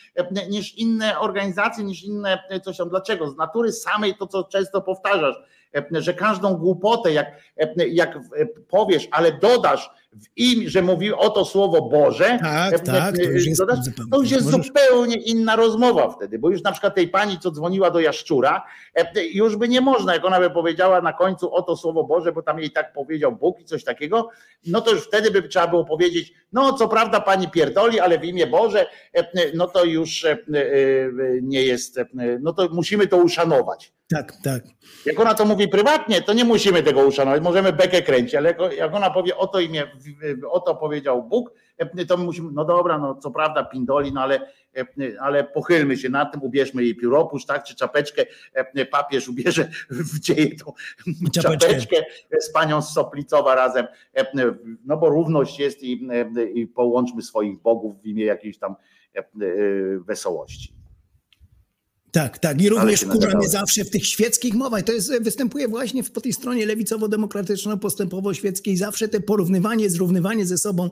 niż inne organizacje, niż inne coś tam? Dlaczego? Z natury samej to, co często powtarzasz E, że każdą głupotę, jak, e, jak powiesz, ale dodasz w im, że mówi o to słowo Boże, tak, e, tak, to już jest, dodasz, to już jest zupełnie inna rozmowa wtedy, bo już na przykład tej pani, co dzwoniła do Jaszczura, już by nie można, jak ona by powiedziała na końcu o to słowo Boże, bo tam jej tak powiedział Bóg i coś takiego, no to już wtedy by trzeba było powiedzieć, no co prawda pani pierdoli, ale w imię Boże, no to już nie jest, no to musimy to uszanować. Tak, tak. Jak ona to mówi prywatnie, to nie musimy tego uszanować, możemy bekę kręcić, ale jak ona powie o to imię, o to powiedział Bóg, to musimy, no dobra, no co prawda pindoli, no ale, ale pochylmy się nad tym, ubierzmy jej pióropusz, tak, czy czapeczkę, papież ubierze, wdzieje tą czapeczkę, czapeczkę z panią z Soplicowa razem, no bo równość jest i, i połączmy swoich bogów w imię jakiejś tam wesołości. Tak, tak. I również wkurza mnie zawsze w tych świeckich mowach. To jest, występuje właśnie po tej stronie lewicowo-demokratyczno-postępowo-świeckiej. Zawsze te porównywanie, zrównywanie ze sobą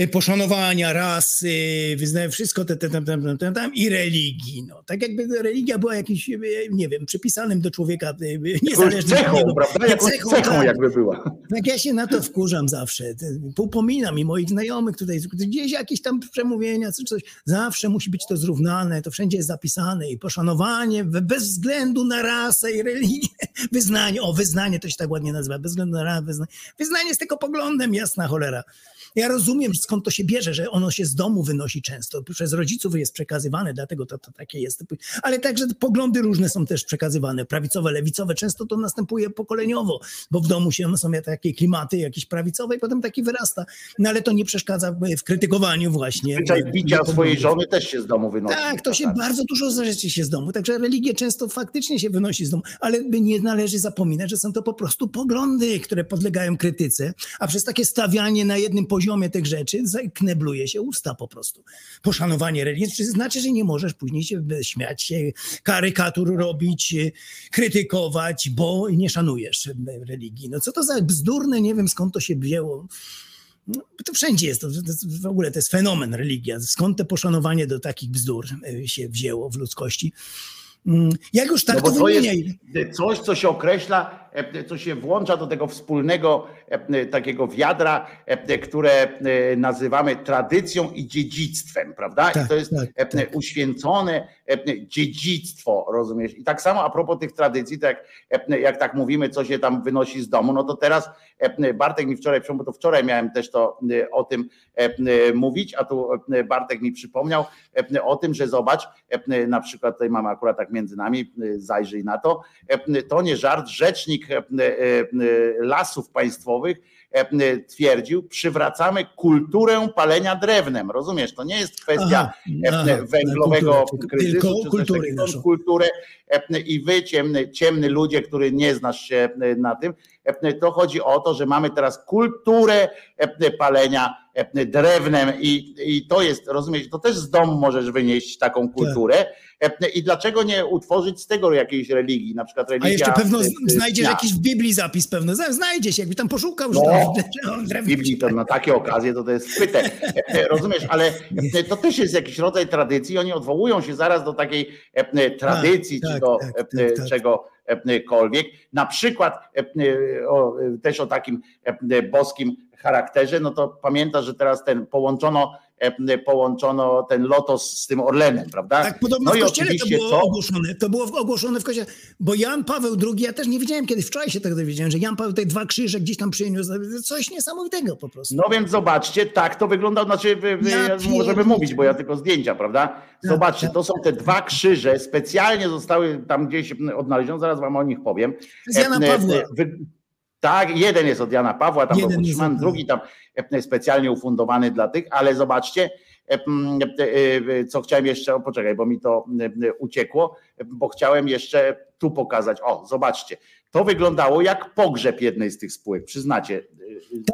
y, poszanowania rasy, wyznaje wszystko te, te, te, te, te, te, i religii. No, tak jakby religia była jakimś, y, nie wiem, przypisanym do człowieka y, niezależnie cechą, od prawda? Jakąś cechą, cechą tak. jakby była. Tak ja się na to wkurzam zawsze. Upominam i moich znajomych tutaj, gdzieś jakieś tam przemówienia, coś. Zawsze musi być to zrównane, to wszędzie jest zapisane i poszanowane szanowanie bez względu na rasę i religię. Wyznanie, o wyznanie to się tak ładnie nazywa, bez względu na rasę, wyznanie. Wyznanie jest tylko poglądem, jasna cholera. Ja rozumiem, skąd to się bierze, że ono się z domu wynosi często, przez rodziców jest przekazywane, dlatego to, to takie jest. Ale także poglądy różne są też przekazywane, prawicowe, lewicowe. Często to następuje pokoleniowo, bo w domu się są takie klimaty jakieś prawicowe i potem taki wyrasta. No ale to nie przeszkadza w krytykowaniu właśnie. Zwyczaj bicia swojej żony też się z domu wynosi. Tak, to się bardzo dużo rzeczy się z domu. Także religia często faktycznie się wynosi z domu, ale nie należy zapominać, że są to po prostu poglądy, które podlegają krytyce, a przez takie stawianie na jednym poziomie poziomie tych rzeczy knebluje się usta po prostu. Poszanowanie religii znaczy, że nie możesz później się śmiać się, karykatur robić, krytykować, bo nie szanujesz religii. No co to za bzdurne, nie wiem skąd to się wzięło. No, to wszędzie jest, to, to, w ogóle to jest fenomen religia. Skąd to poszanowanie do takich bzdur e, się wzięło w ludzkości? Mm, jak już tak no to, to jest coś, co się określa co się włącza do tego wspólnego e, takiego wiadra, e, które nazywamy tradycją i dziedzictwem, prawda? Tak, I to jest tak, tak. uświęcone dziedzictwo, rozumiesz? I tak samo a propos tych tradycji, tak jak, jak tak mówimy, co się tam wynosi z domu, no to teraz Bartek mi wczoraj, bo to wczoraj miałem też to o tym mówić, a tu Bartek mi przypomniał o tym, że zobacz, na przykład tutaj mamy akurat tak między nami, zajrzyj na to, to nie żart, rzecznik E, e, lasów państwowych e, twierdził, przywracamy kulturę palenia drewnem. Rozumiesz, to nie jest kwestia aha, węglowego aha, kryzysu, tylko kultury, kulturę i wy ciemny, ciemny ludzie, który nie znasz się na tym, to chodzi o to, że mamy teraz kulturę palenia drewnem i, i to jest, rozumiecie, to też z domu możesz wynieść taką kulturę i dlaczego nie utworzyć z tego jakiejś religii, na przykład religia... A jeszcze pewno znajdziesz jakiś w Biblii zapis pewno, znajdzie się, jakby tam poszukał, że No, tam w Biblii to na takie okazje to, to jest chwyte. Rozumiesz, ale to też jest jakiś rodzaj tradycji. Oni odwołują się zaraz do takiej e, tradycji, Tak, czy tak, do tak, e, tak, tak. czegokolwiek. Na przykład e, też o takim e, boskim charakterze, no to pamiętasz, że teraz ten połączono, e, połączono ten Lotos z tym Orlenem, prawda? Tak, podobno no w kościele to było co? ogłoszone. To było ogłoszone w kościele. Bo Jan Paweł II, ja też nie wiedziałem kiedy, wczoraj się tego dowiedziałem, że Jan Paweł te dwa krzyże gdzieś tam przyniósł. Coś niesamowitego po prostu. No więc zobaczcie, tak to wygląda, znaczy Ja możemy mówić, bo ja tylko zdjęcia, prawda? Zobaczcie, to są te dwa krzyże, specjalnie zostały tam gdzieś odnalezione, zaraz wam o nich powiem. Z Jana E, e, Pawła. wy- Tak, jeden jest od Jana Pawła, tam Jeden był od- drugi tam e, specjalnie ufundowany dla tych, ale zobaczcie, e, e, co chciałem jeszcze, o, poczekaj, bo mi to uciekło, bo chciałem jeszcze tu pokazać. O, zobaczcie, to wyglądało jak pogrzeb jednej z tych spółek, przyznacie.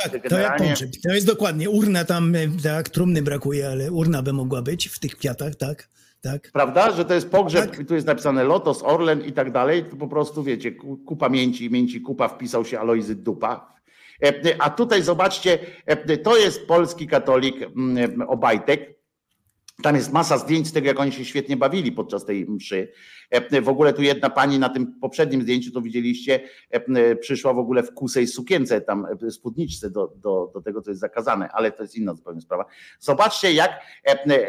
Tak, to jak pogrzeb. To jest dokładnie. Urna tam, tak, trumny brakuje, ale urna by mogła być w tych kwiatach, tak? Tak. Prawda, że to jest pogrzeb, Tak. tu jest napisane Lotos, Orlen i tak dalej, to po prostu wiecie, ku- kupa mięci, mięci kupa, wpisał się Alojzy Dupa. E, A tutaj zobaczcie, e, to jest polski katolik mm, Obajtek. Tam jest masa zdjęć z tego, jak oni się świetnie bawili podczas tej mszy. W ogóle tu jedna pani na tym poprzednim zdjęciu, to widzieliście, przyszła w ogóle w kusej sukience, tam e, spódniczce do, do, do tego, co jest zakazane, ale to jest inna zupełnie sprawa. Zobaczcie, jak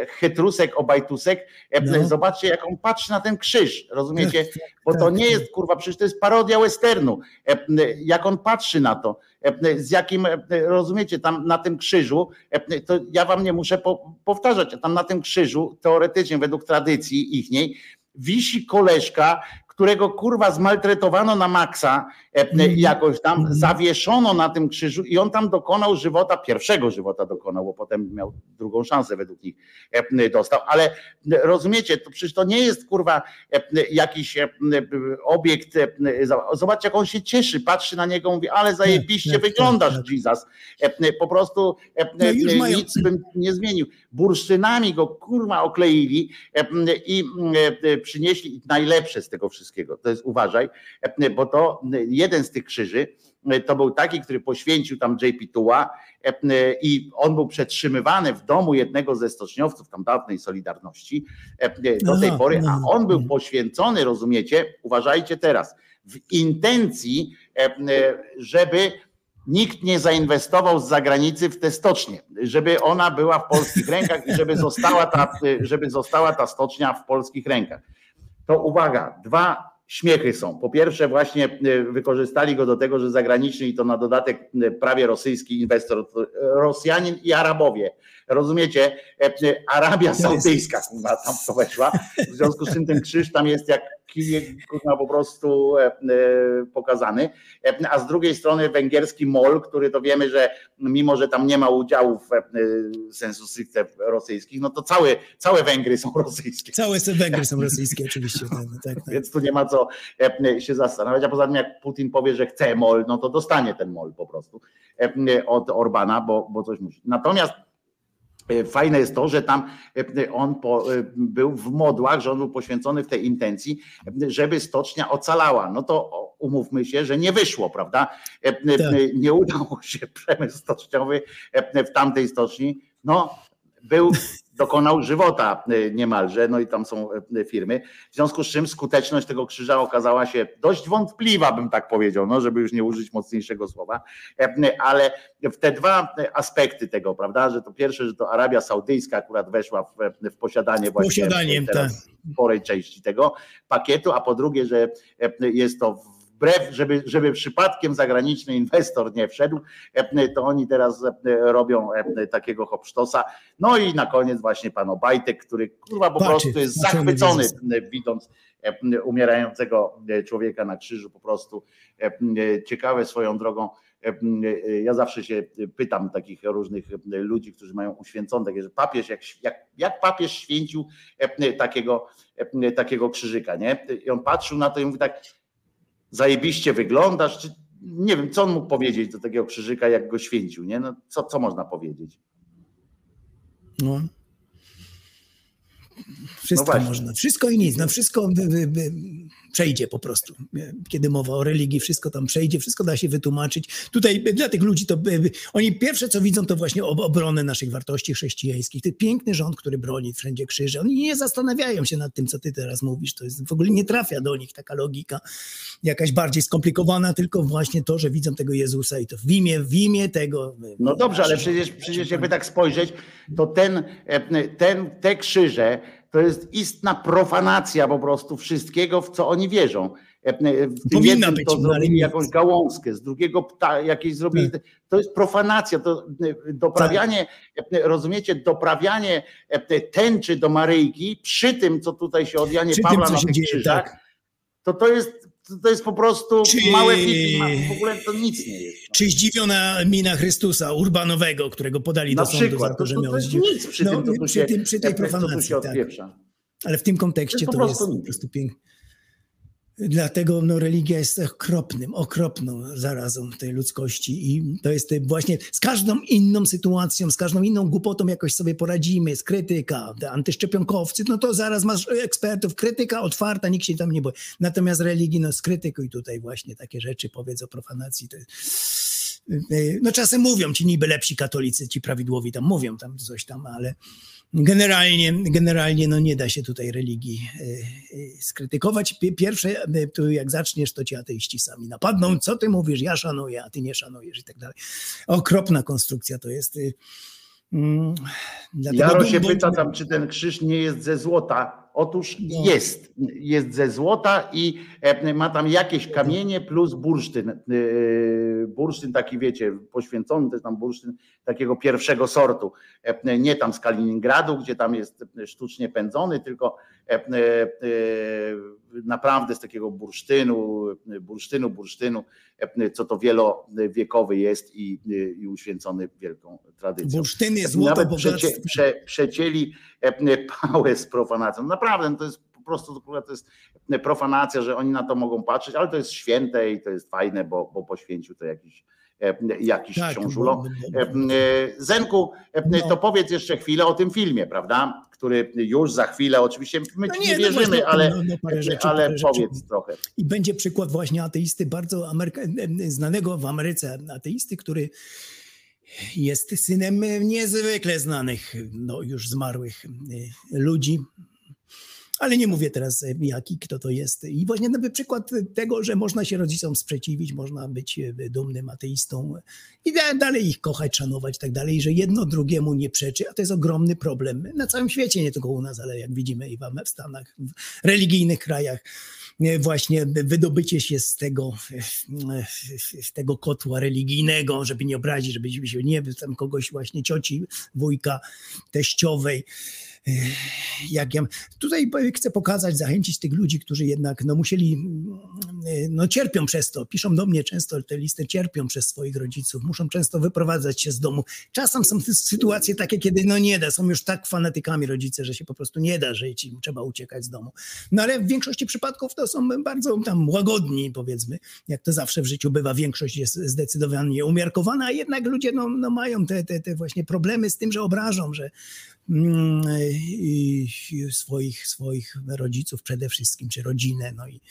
chytrusek, obajtusek, No. zobaczcie, jak on patrzy na ten krzyż, rozumiecie? Tak, tak, Bo to tak, nie jest, kurwa, przecież to jest parodia westernu. Jak on patrzy na to, z jakim, rozumiecie, tam na tym krzyżu, to ja wam nie muszę po, powtarzać, tam na tym krzyżu, teoretycznie według tradycji ichniej, wisi koleżka, którego kurwa zmaltretowano na maksa jakoś tam, zawieszono na tym krzyżu i on tam dokonał żywota, pierwszego żywota dokonał, bo potem miał drugą szansę według nich e, dostał, ale e, rozumiecie, to przecież to nie jest kurwa e, jakiś e, obiekt, e, zobaczcie jak on się cieszy, patrzy na niego, mówi, ale zajebiście tak, tak, wyglądasz tak. Jesus, E, po prostu e, No nic bym nie zmienił, bursztynami go kurwa okleili e, i e, przynieśli najlepsze z tego wszystkiego, to jest uważaj, e, bo to jeden z tych krzyży e, to był taki, który poświęcił tam JP Tuła e, i on był przetrzymywany w domu jednego ze stoczniowców tam dawnej Solidarności e, do tej Aha, pory, a aha. on był poświęcony, rozumiecie, uważajcie teraz, w intencji, e, e, żeby nikt nie zainwestował z zagranicy w tę stocznię, żeby ona była w polskich rękach i żeby została ta, żeby została ta stocznia w polskich rękach. To uwaga, dwa śmiechy są. Po pierwsze, właśnie e, wykorzystali go do tego, że zagraniczny i to na dodatek e, prawie rosyjski inwestor, to Rosjanin i Arabowie. Rozumiecie? E, e, Arabia Saudyjska kurwa, tam to weszła. W związku z czym ten krzyż tam jest jak kurwa, po prostu e, e, pokazany. E, A z drugiej strony węgierski MOL, który to wiemy, że mimo, że tam nie ma udziałów sensu stricte rosyjskich, no to całe, całe Węgry są rosyjskie. Całe Węgry są rosyjskie oczywiście. Tak, tak, tak. Więc tu nie ma co się zastanawiać. A poza tym, jak Putin powie, że chce MOL, no to dostanie ten MOL po prostu od Orbana, bo, bo coś musi. Natomiast fajne jest to, że tam e, on po, e, był w modłach, że on był poświęcony w tej intencji, e, żeby stocznia ocalała. No to umówmy się, że nie wyszło, prawda? E, e, Tak. Nie udało się przemysł stoczniowy e, w tamtej stoczni. No, był, dokonał żywota e, niemalże, no i tam są e, firmy. W związku z czym skuteczność tego krzyża okazała się dość wątpliwa, bym tak powiedział, no, żeby już nie użyć mocniejszego słowa, E, ale w te dwa aspekty tego, prawda, że to pierwsze, że to Arabia Saudyjska akurat weszła w, w posiadanie właśnie Posiadanie, teraz sporej części tego pakietu, a po drugie, że e, jest to wbrew, żeby, żeby przypadkiem zagraniczny inwestor nie wszedł, e, to oni teraz e, robią e, takiego hopsztosa. No i na koniec właśnie pan Obajtek, który kurwa po prostu jest zachwycony widząc umierającego człowieka na krzyżu, po prostu ciekawe swoją drogą. Ja zawsze się pytam takich różnych ludzi, którzy mają uświęcone, że papież, jak, jak, jak papież święcił takiego, takiego krzyżyka, nie? I on patrzył na to i mówi tak, zajebiście wyglądasz, czy nie wiem, co on mógł powiedzieć do takiego krzyżyka, jak go święcił, nie? No, co, co można powiedzieć? No. Wszystko właśnie. można, wszystko i nic, no wszystko wy, przejdzie po prostu. Kiedy mowa o religii, wszystko tam przejdzie, wszystko da się wytłumaczyć. Tutaj dla tych ludzi to y, oni pierwsze co widzą to właśnie ob- obronę naszych wartości chrześcijańskich. Ten piękny rząd, który broni wszędzie krzyże. Oni nie zastanawiają się nad tym, co ty teraz mówisz. To jest w ogóle nie trafia do nich taka logika jakaś bardziej skomplikowana, tylko właśnie to, że widzą tego Jezusa i to w imię, w imię tego. No dobrze, ale przecież, przecież jakby tak spojrzeć, to ten, e, ten, te krzyże to jest istna profanacja po prostu wszystkiego, w co oni wierzą. E, W tym Powinna być, to no, zrobili jakąś gałązkę, z drugiego pta, jakieś zrobili. To jest profanacja, to e, doprawianie, e, rozumiecie, doprawianie e, tęczy do Maryjki przy tym, co tutaj się od Janie Przy tym, Pawła co na tych dzieje, tak. to to jest, to jest po prostu Czy- małe ma- w ogóle to nic nie jest. Czy zdziwiona mina Chrystusa Urbanowego, którego podali Na do sądu przykład, za to, to, że to, miał to jest nic przy No, tym, co tu przy się, tym- przy tej profanacji, tak. Ale w tym kontekście To to jest po jest po prostu piękne. Dlatego no, religia jest okropnym, okropną zarazą tej ludzkości i to jest właśnie z każdą inną sytuacją, z każdą inną głupotą jakoś sobie poradzimy, jest krytyka, antyszczepionkowcy, no to zaraz masz ekspertów, krytyka otwarta, nikt się tam nie boi. Natomiast religii, no skrytykuj tutaj właśnie takie rzeczy, powiedz o profanacji, to jest... No czasem mówią ci niby lepsi katolicy, ci prawidłowi tam mówią tam coś tam, ale generalnie, generalnie no nie da się tutaj religii e, e, skrytykować. Pi- Pierwsze, e, jak zaczniesz, to cię ateiści sami napadną. Co ty mówisz? Ja szanuję, a ty nie szanujesz i tak dalej. Okropna konstrukcja to jest. y, mm, dlatego Jaro się pyta tam, czy ten krzyż nie jest ze złota. Otóż No. jest. Jest ze złota i e, ma tam jakieś kamienie plus bursztyn. E, Bursztyn taki, wiecie, poświęcony, to jest tam bursztyn takiego pierwszego sortu. E, Nie tam z Kaliningradu, gdzie tam jest sztucznie pędzony, tylko naprawdę z takiego bursztynu, bursztynu, bursztynu, e, co to wielowiekowy jest i, i uświęcony wielką tradycją. Bursztyny, złoto, Nawet przecie, prze, przecięli e, pałę z profanacją. Naprawdę, no to jest po prostu to jest profanacja, że oni na to mogą patrzeć, ale to jest święte i to jest fajne, bo, bo poświęcił to jakiś, e, jakiś Tak, książulo. E, e, Zenku, e, No. to powiedz jeszcze chwilę o tym filmie, prawda? Który już za chwilę, oczywiście my No nie, nie no wierzymy, właśnie, ale, no, no rzeczy, ale rzeczy. powiedz trochę. I będzie przykład właśnie ateisty, bardzo Ameryka, znanego w Ameryce ateisty, który jest synem niezwykle znanych, no już zmarłych y, ludzi. Ale nie mówię teraz y, jaki, kto to jest. I właśnie nawet przykład tego, że można się rodzicom sprzeciwić, można być y, dumnym ateistą i da- dalej ich kochać, szanować i tak dalej, że jedno drugiemu nie przeczy, a to jest ogromny problem na całym świecie, nie tylko u nas, ale jak widzimy i w Stanach, w religijnych krajach e, właśnie wydobycie się z tego, e, z tego kotła religijnego, żeby nie obrazić, żeby się nie tam kogoś właśnie cioci, wujka, teściowej. E, Jak ja, tutaj chcę pokazać, zachęcić tych ludzi, którzy jednak no, musieli, e, no cierpią przez to, piszą do mnie często te listy, cierpią przez swoich rodziców, muszą często wyprowadzać się z domu. Czasem są sytuacje takie, kiedy no nie da, są już tak fanatykami rodzice, że się po prostu nie da żyć i trzeba uciekać z domu. No ale w większości przypadków to są bardzo tam łagodni, powiedzmy, jak to zawsze w życiu bywa, większość jest zdecydowanie umiarkowana, a jednak ludzie no, no mają te, te, te właśnie problemy z tym, że obrażą, że mm, i, i swoich, swoich rodziców przede wszystkim, czy rodzinę, no i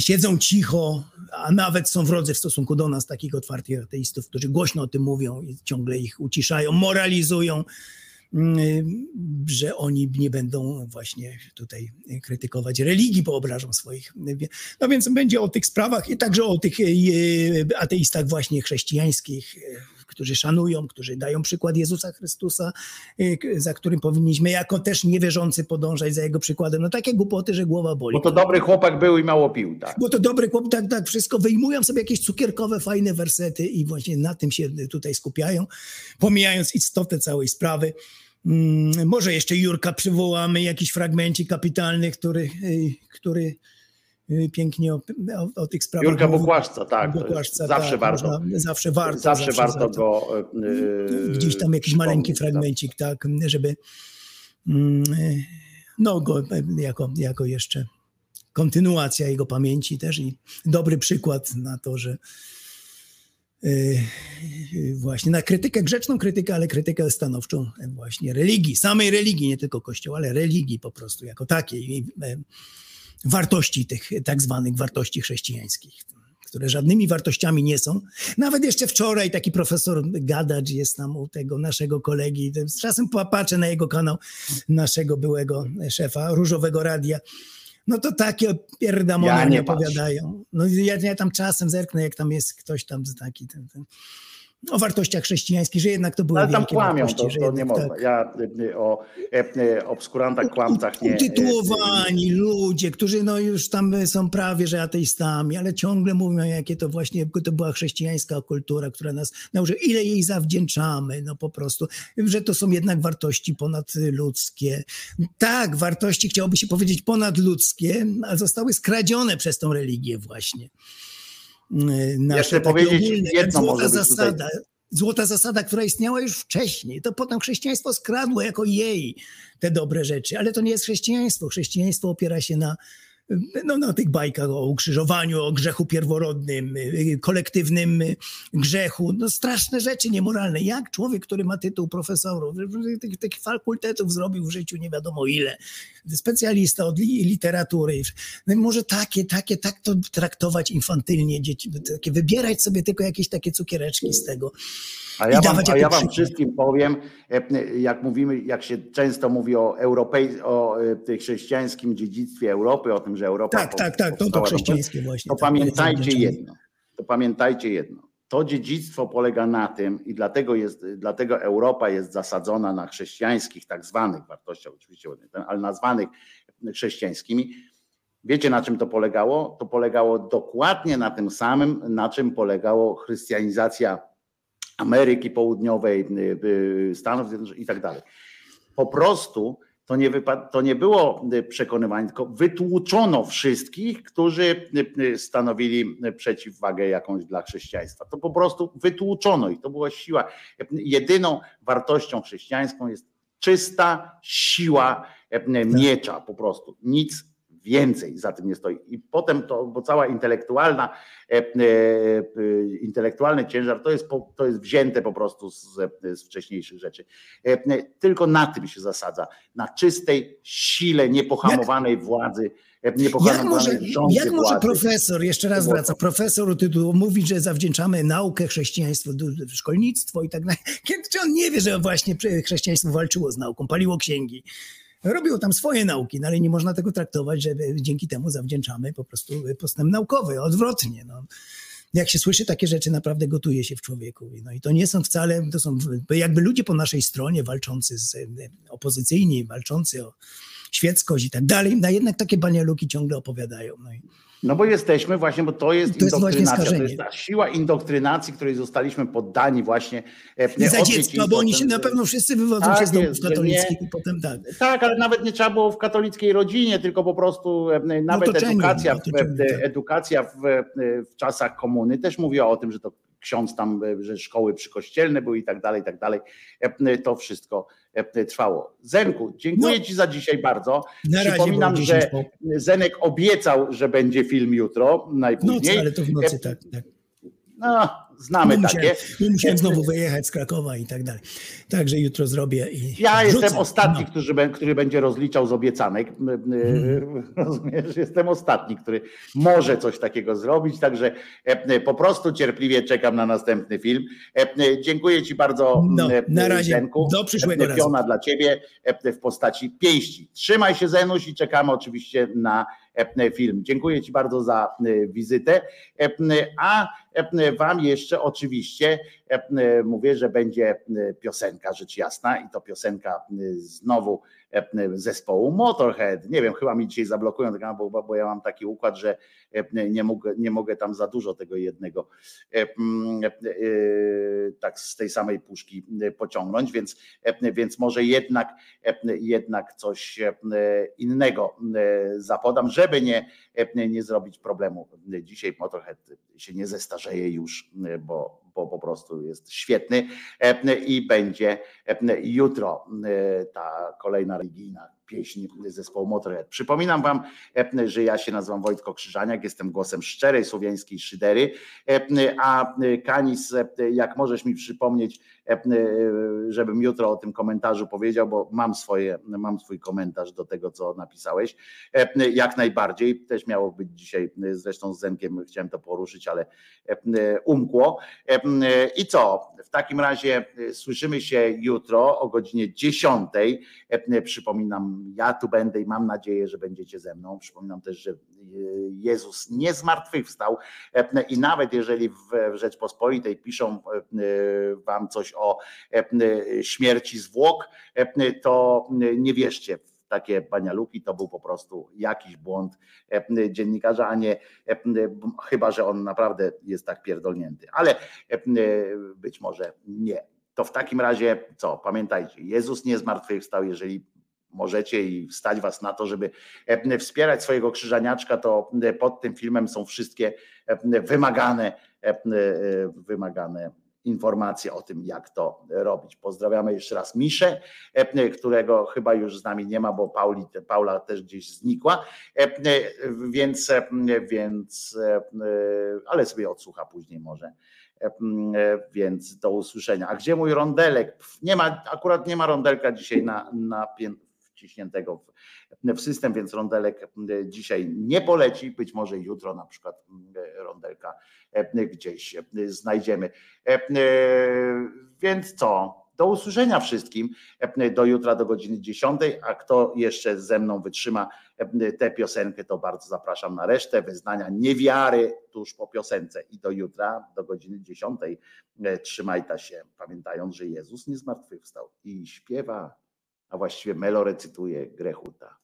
siedzą cicho, a nawet są wrodzy w stosunku do nas, takich otwartych ateistów, którzy głośno o tym mówią i ciągle ich uciszają, moralizują, mm, że oni nie będą właśnie tutaj krytykować religii, bo obrażą swoich. No więc będzie o tych sprawach i także o tych e, ateistach właśnie chrześcijańskich, e, którzy szanują, którzy dają przykład Jezusa Chrystusa, k- za którym powinniśmy jako też niewierzący podążać za jego przykładem. No takie głupoty, że głowa boli. Bo to dobry chłopak był i mało pił, tak. Bo to dobry chłop, tak, tak, wszystko wyjmują sobie jakieś cukierkowe, fajne wersety i właśnie na tym się tutaj skupiają, pomijając istotę całej sprawy. Mm, Może jeszcze Jurka przywołamy, jakiś fragmencik kapitalny, który, y, który y, pięknie o, o, o tych sprawach Jurka mówi. Bukłaszca, tak. Bukłaszca, zawsze tak, warto. można- zawsze warto. Zawsze, warto go. e, Gdzieś tam jakiś maleńki tak. fragmencik, tak, żeby mm, no go jako, jako jeszcze kontynuacja jego pamięci też i dobry przykład na to, że yy, właśnie na krytykę, grzeczną krytykę, ale krytykę stanowczą właśnie religii, samej religii, nie tylko kościoła, ale religii po prostu jako takiej, wartości tych tak zwanych wartości chrześcijańskich które żadnymi wartościami nie są. Nawet jeszcze wczoraj taki profesor Gadacz jest tam u tego naszego kolegi. Czasem patrzę na jego kanał naszego byłego szefa Różowego Radia. No to takie pierdamony ja nie opowiadają. No ja, ja, tam czasem zerknę, jak tam jest ktoś tam taki ten, ten o wartościach chrześcijańskich, że jednak to były Ale tam kłamią, to, to nie można. Tak. Ja y, o e, e, obskurantach, kłamcach nie... Utytułowani ludzie, którzy no już tam są prawie, że ateistami, ale ciągle mówią, jakie to właśnie, to była chrześcijańska kultura, która nas nauczyła, ile jej zawdzięczamy, no po prostu, że to są jednak wartości ponadludzkie. Tak, wartości, chciałoby się powiedzieć ponadludzkie, a zostały skradzione przez tą religię właśnie. Y, nasze Jeszcze powiedzieć ogólne, jedno złota zasada, tutaj. złota zasada, która istniała już wcześniej. To potem chrześcijaństwo skradło jako jej te dobre rzeczy, ale to nie jest chrześcijaństwo. Chrześcijaństwo opiera się na no, na tych bajkach o ukrzyżowaniu, o grzechu pierworodnym, y, kolektywnym grzechu, no straszne rzeczy niemoralne. Jak człowiek, który ma tytuł profesorów, tych, tych fakultetów zrobił w życiu nie wiadomo ile, specjalista od literatury, no może takie, takie, tak to traktować infantylnie dzieci, takie, wybierać sobie tylko jakieś takie cukiereczki z tego. A ja, wam, a ja wam wszystkim powiem, e, jak mówimy, jak się często mówi o, europej, o e, chrześcijańskim dziedzictwie Europy, o tym, że Europa. Tak, tak, tak, to, to chrześcijańskie właśnie. To tak, pamiętajcie jedno. To pamiętajcie jedno. To dziedzictwo polega na tym i dlatego, jest, dlatego Europa jest zasadzona na chrześcijańskich, tak zwanych wartościach, oczywiście, ale nazwanych chrześcijańskimi. Wiecie, na czym to polegało? To polegało dokładnie na tym samym, na czym polegało chrystianizacja Ameryki Południowej, y, y, Stanów Zjednoczonych i tak dalej. Po prostu to nie, to nie było y, przekonywanie, tylko wytłuczono wszystkich, którzy stanowili przeciwwagę jakąś dla chrześcijaństwa. To po prostu wytłuczono i to była siła. Jedyną wartością chrześcijańską jest czysta siła miecza po prostu. Nic więcej za tym nie stoi. I potem to, bo cała intelektualna, e, e, intelektualny ciężar to jest, to jest wzięte po prostu z, z wcześniejszych rzeczy. E, tylko na tym się zasadza, na czystej sile niepohamowanej jak, władzy. Jak może, jak może profesor, jeszcze raz wraca, profesor tytułu mówi, że zawdzięczamy naukę, chrześcijaństwo, szkolnictwo i tak dalej. Kiedy czy on nie wie, że właśnie chrześcijaństwo walczyło z nauką, paliło księgi? Robią tam swoje nauki, no ale nie można tego traktować, że dzięki temu zawdzięczamy po prostu postęp naukowy, odwrotnie. No. Jak się słyszy takie rzeczy, naprawdę gotuje się w człowieku. No i to nie są wcale, to są jakby ludzie po naszej stronie walczący z opozycyjni, walczący o świeckość i tak dalej, no jednak takie banialuki ciągle opowiadają. No i no bo jesteśmy właśnie, bo to jest, to jest indoktrynacja, to jest ta siła indokrynacji, której zostaliśmy poddani właśnie e, za dziecka, bo oni się na pewno wszyscy wywodzą tak się z domów katolickich i potem tak. Tak, ale nawet nie trzeba było w katolickiej rodzinie, tylko po prostu e, nawet edukacja, w, tak. edukacja w, w czasach komuny też mówiła o tym, że to ksiądz tam, e, że szkoły przykościelne były i tak dalej, i tak dalej. To wszystko E, trwało. Zenku, dziękuję no. Ci za dzisiaj bardzo. Przypominam, że Zenek obiecał, że będzie film jutro, najpóźniej. Nocy, ale to w nocy, tak. tak. No, znamy takie. Musiałem, musiałem znowu wyjechać z Krakowa i tak dalej. Także jutro zrobię i. Ja wrzucę. jestem ostatni, no. który, który będzie rozliczał z obiecanek. Hmm. Rozumiesz? Jestem ostatni, który może coś takiego zrobić. Także e, po prostu cierpliwie czekam na następny film. E, dziękuję Ci bardzo. No, na razie. Zenku. Do przyszłego razu. Piona dla Ciebie w postaci pięści. Trzymaj się, Zenuś, i czekamy oczywiście na film. Dziękuję Ci bardzo za wizytę. A Wam jeszcze oczywiście mówię, że będzie piosenka, rzecz jasna, i to piosenka znowu zespołu Motorhead. Nie wiem, chyba mi dzisiaj zablokują bo, ja mam taki układ, że nie mogę, nie mogę tam za dużo tego jednego tak z tej samej puszki pociągnąć, więc, więc może jednak, jednak coś innego zapodam, żeby nie, nie zrobić problemu. Dzisiaj Motorhead się nie zestarzeje już, bo, bo po prostu jest świetny i będzie jutro ta kolejna religijna pieśń zespołu Motorhead. Przypominam wam, że ja się nazywam Wojtko Krzyżaniak, jestem głosem szczerej słowiańskiej szydery, a Kanis, jak możesz mi przypomnieć, żebym jutro o tym komentarzu powiedział, bo mam swoje, mam swój komentarz do tego, co napisałeś. Jak najbardziej, też miało być dzisiaj, zresztą z Zenkiem chciałem to poruszyć, ale umkło. I co? W takim razie słyszymy się jutro o godzinie 10. Przypominam, ja tu będę i mam nadzieję, że będziecie ze mną. Przypominam też, że Jezus nie zmartwychwstał i nawet jeżeli w Rzeczpospolitej piszą wam coś o śmierci zwłok, to nie wierzcie takie banialuki, to był po prostu jakiś błąd dziennikarza, a nie chyba, że on naprawdę jest tak pierdolnięty, ale być może nie. To w takim razie co? Pamiętajcie, Jezus nie zmartwychwstał, jeżeli możecie i wstać was na to, żeby wspierać swojego krzyżaniaczka, to pod tym filmem są wszystkie wymagane, wymagane informacje o tym, jak to robić. Pozdrawiamy jeszcze raz Miszę, którego chyba już z nami nie ma, bo Pauli, Paula też gdzieś znikła, więc, więc ale sobie odsłucha później może. Więc do usłyszenia. A gdzie mój rondelek? Nie ma, akurat nie ma rondelka dzisiaj na, na wciśniętego w, w system, więc rondelek dzisiaj nie poleci. Być może jutro na przykład rondelka gdzieś znajdziemy. Więc co? Do usłyszenia wszystkim do jutra do godziny 10. A kto jeszcze ze mną wytrzyma tę piosenkę, to bardzo zapraszam na resztę wyznania niewiary tuż po piosence. I do jutra do godziny 10. Trzymajta się, pamiętając, że Jezus nie zmartwychwstał i śpiewa a właściwie Melo recytuje Grechuta.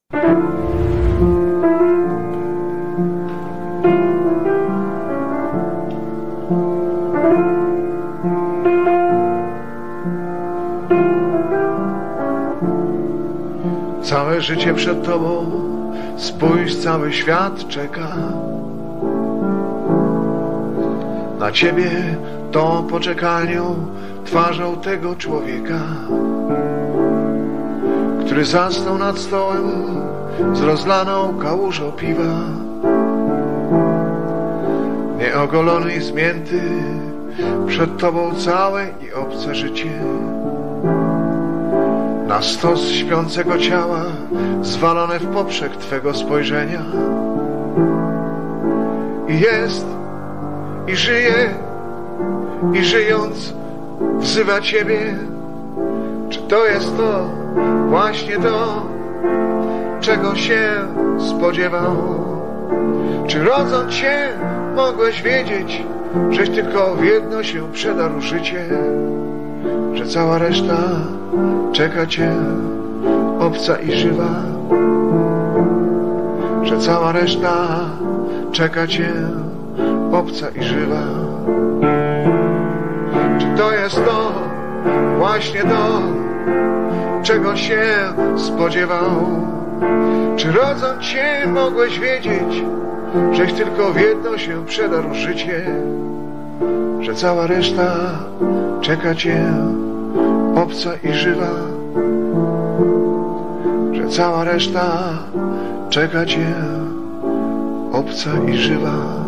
Całe życie przed tobą, spójrz, cały świat czeka. Na ciebie to poczekalnią twarzą tego człowieka który zasnął nad stołem z rozlaną kałużą piwa. Nieogolony i zmięty, przed tobą całe i obce życie. Na stos śpiącego ciała, zwalone w poprzek twego spojrzenia. I jest, i żyje, i żyjąc wzywa ciebie. Czy to jest to, właśnie to, czego się spodziewał. Czy rodząc się mogłeś wiedzieć, żeś tylko w jedno się przedarł życie, że cała reszta czeka cię obca i żywa, że cała reszta czeka cię obca i żywa. Czy to jest to, właśnie to, czego się spodziewał. Czy rodząc cię mogłeś wiedzieć, żeś tylko w jedno się przedarł życie, że cała reszta czeka cię obca i żywa, że cała reszta czeka cię obca i żywa.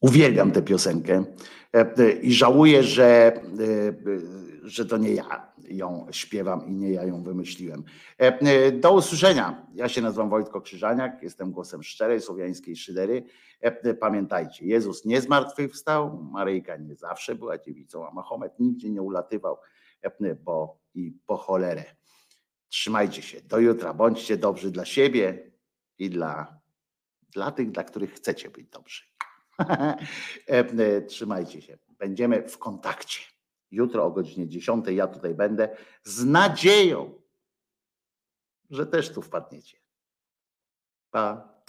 Uwielbiam tę piosenkę e, i żałuję, że, e, że to nie ja ją śpiewam i nie ja ją wymyśliłem. E, do usłyszenia. Ja się nazywam Wojtko Krzyżaniak, jestem głosem szczerej słowiańskiej szydery. Pamiętajcie, Jezus nie zmartwychwstał, Maryjka nie zawsze była dziewicą, a Mahomet nigdzie nie ulatywał, bo i po cholerę. Trzymajcie się. Do jutra. Bądźcie dobrzy dla siebie i dla, dla tych, dla których chcecie być dobrzy. E, trzymajcie się. Będziemy w kontakcie. Jutro o godzinie 10 ja tutaj będę z nadzieją, że też tu wpadniecie. Pa.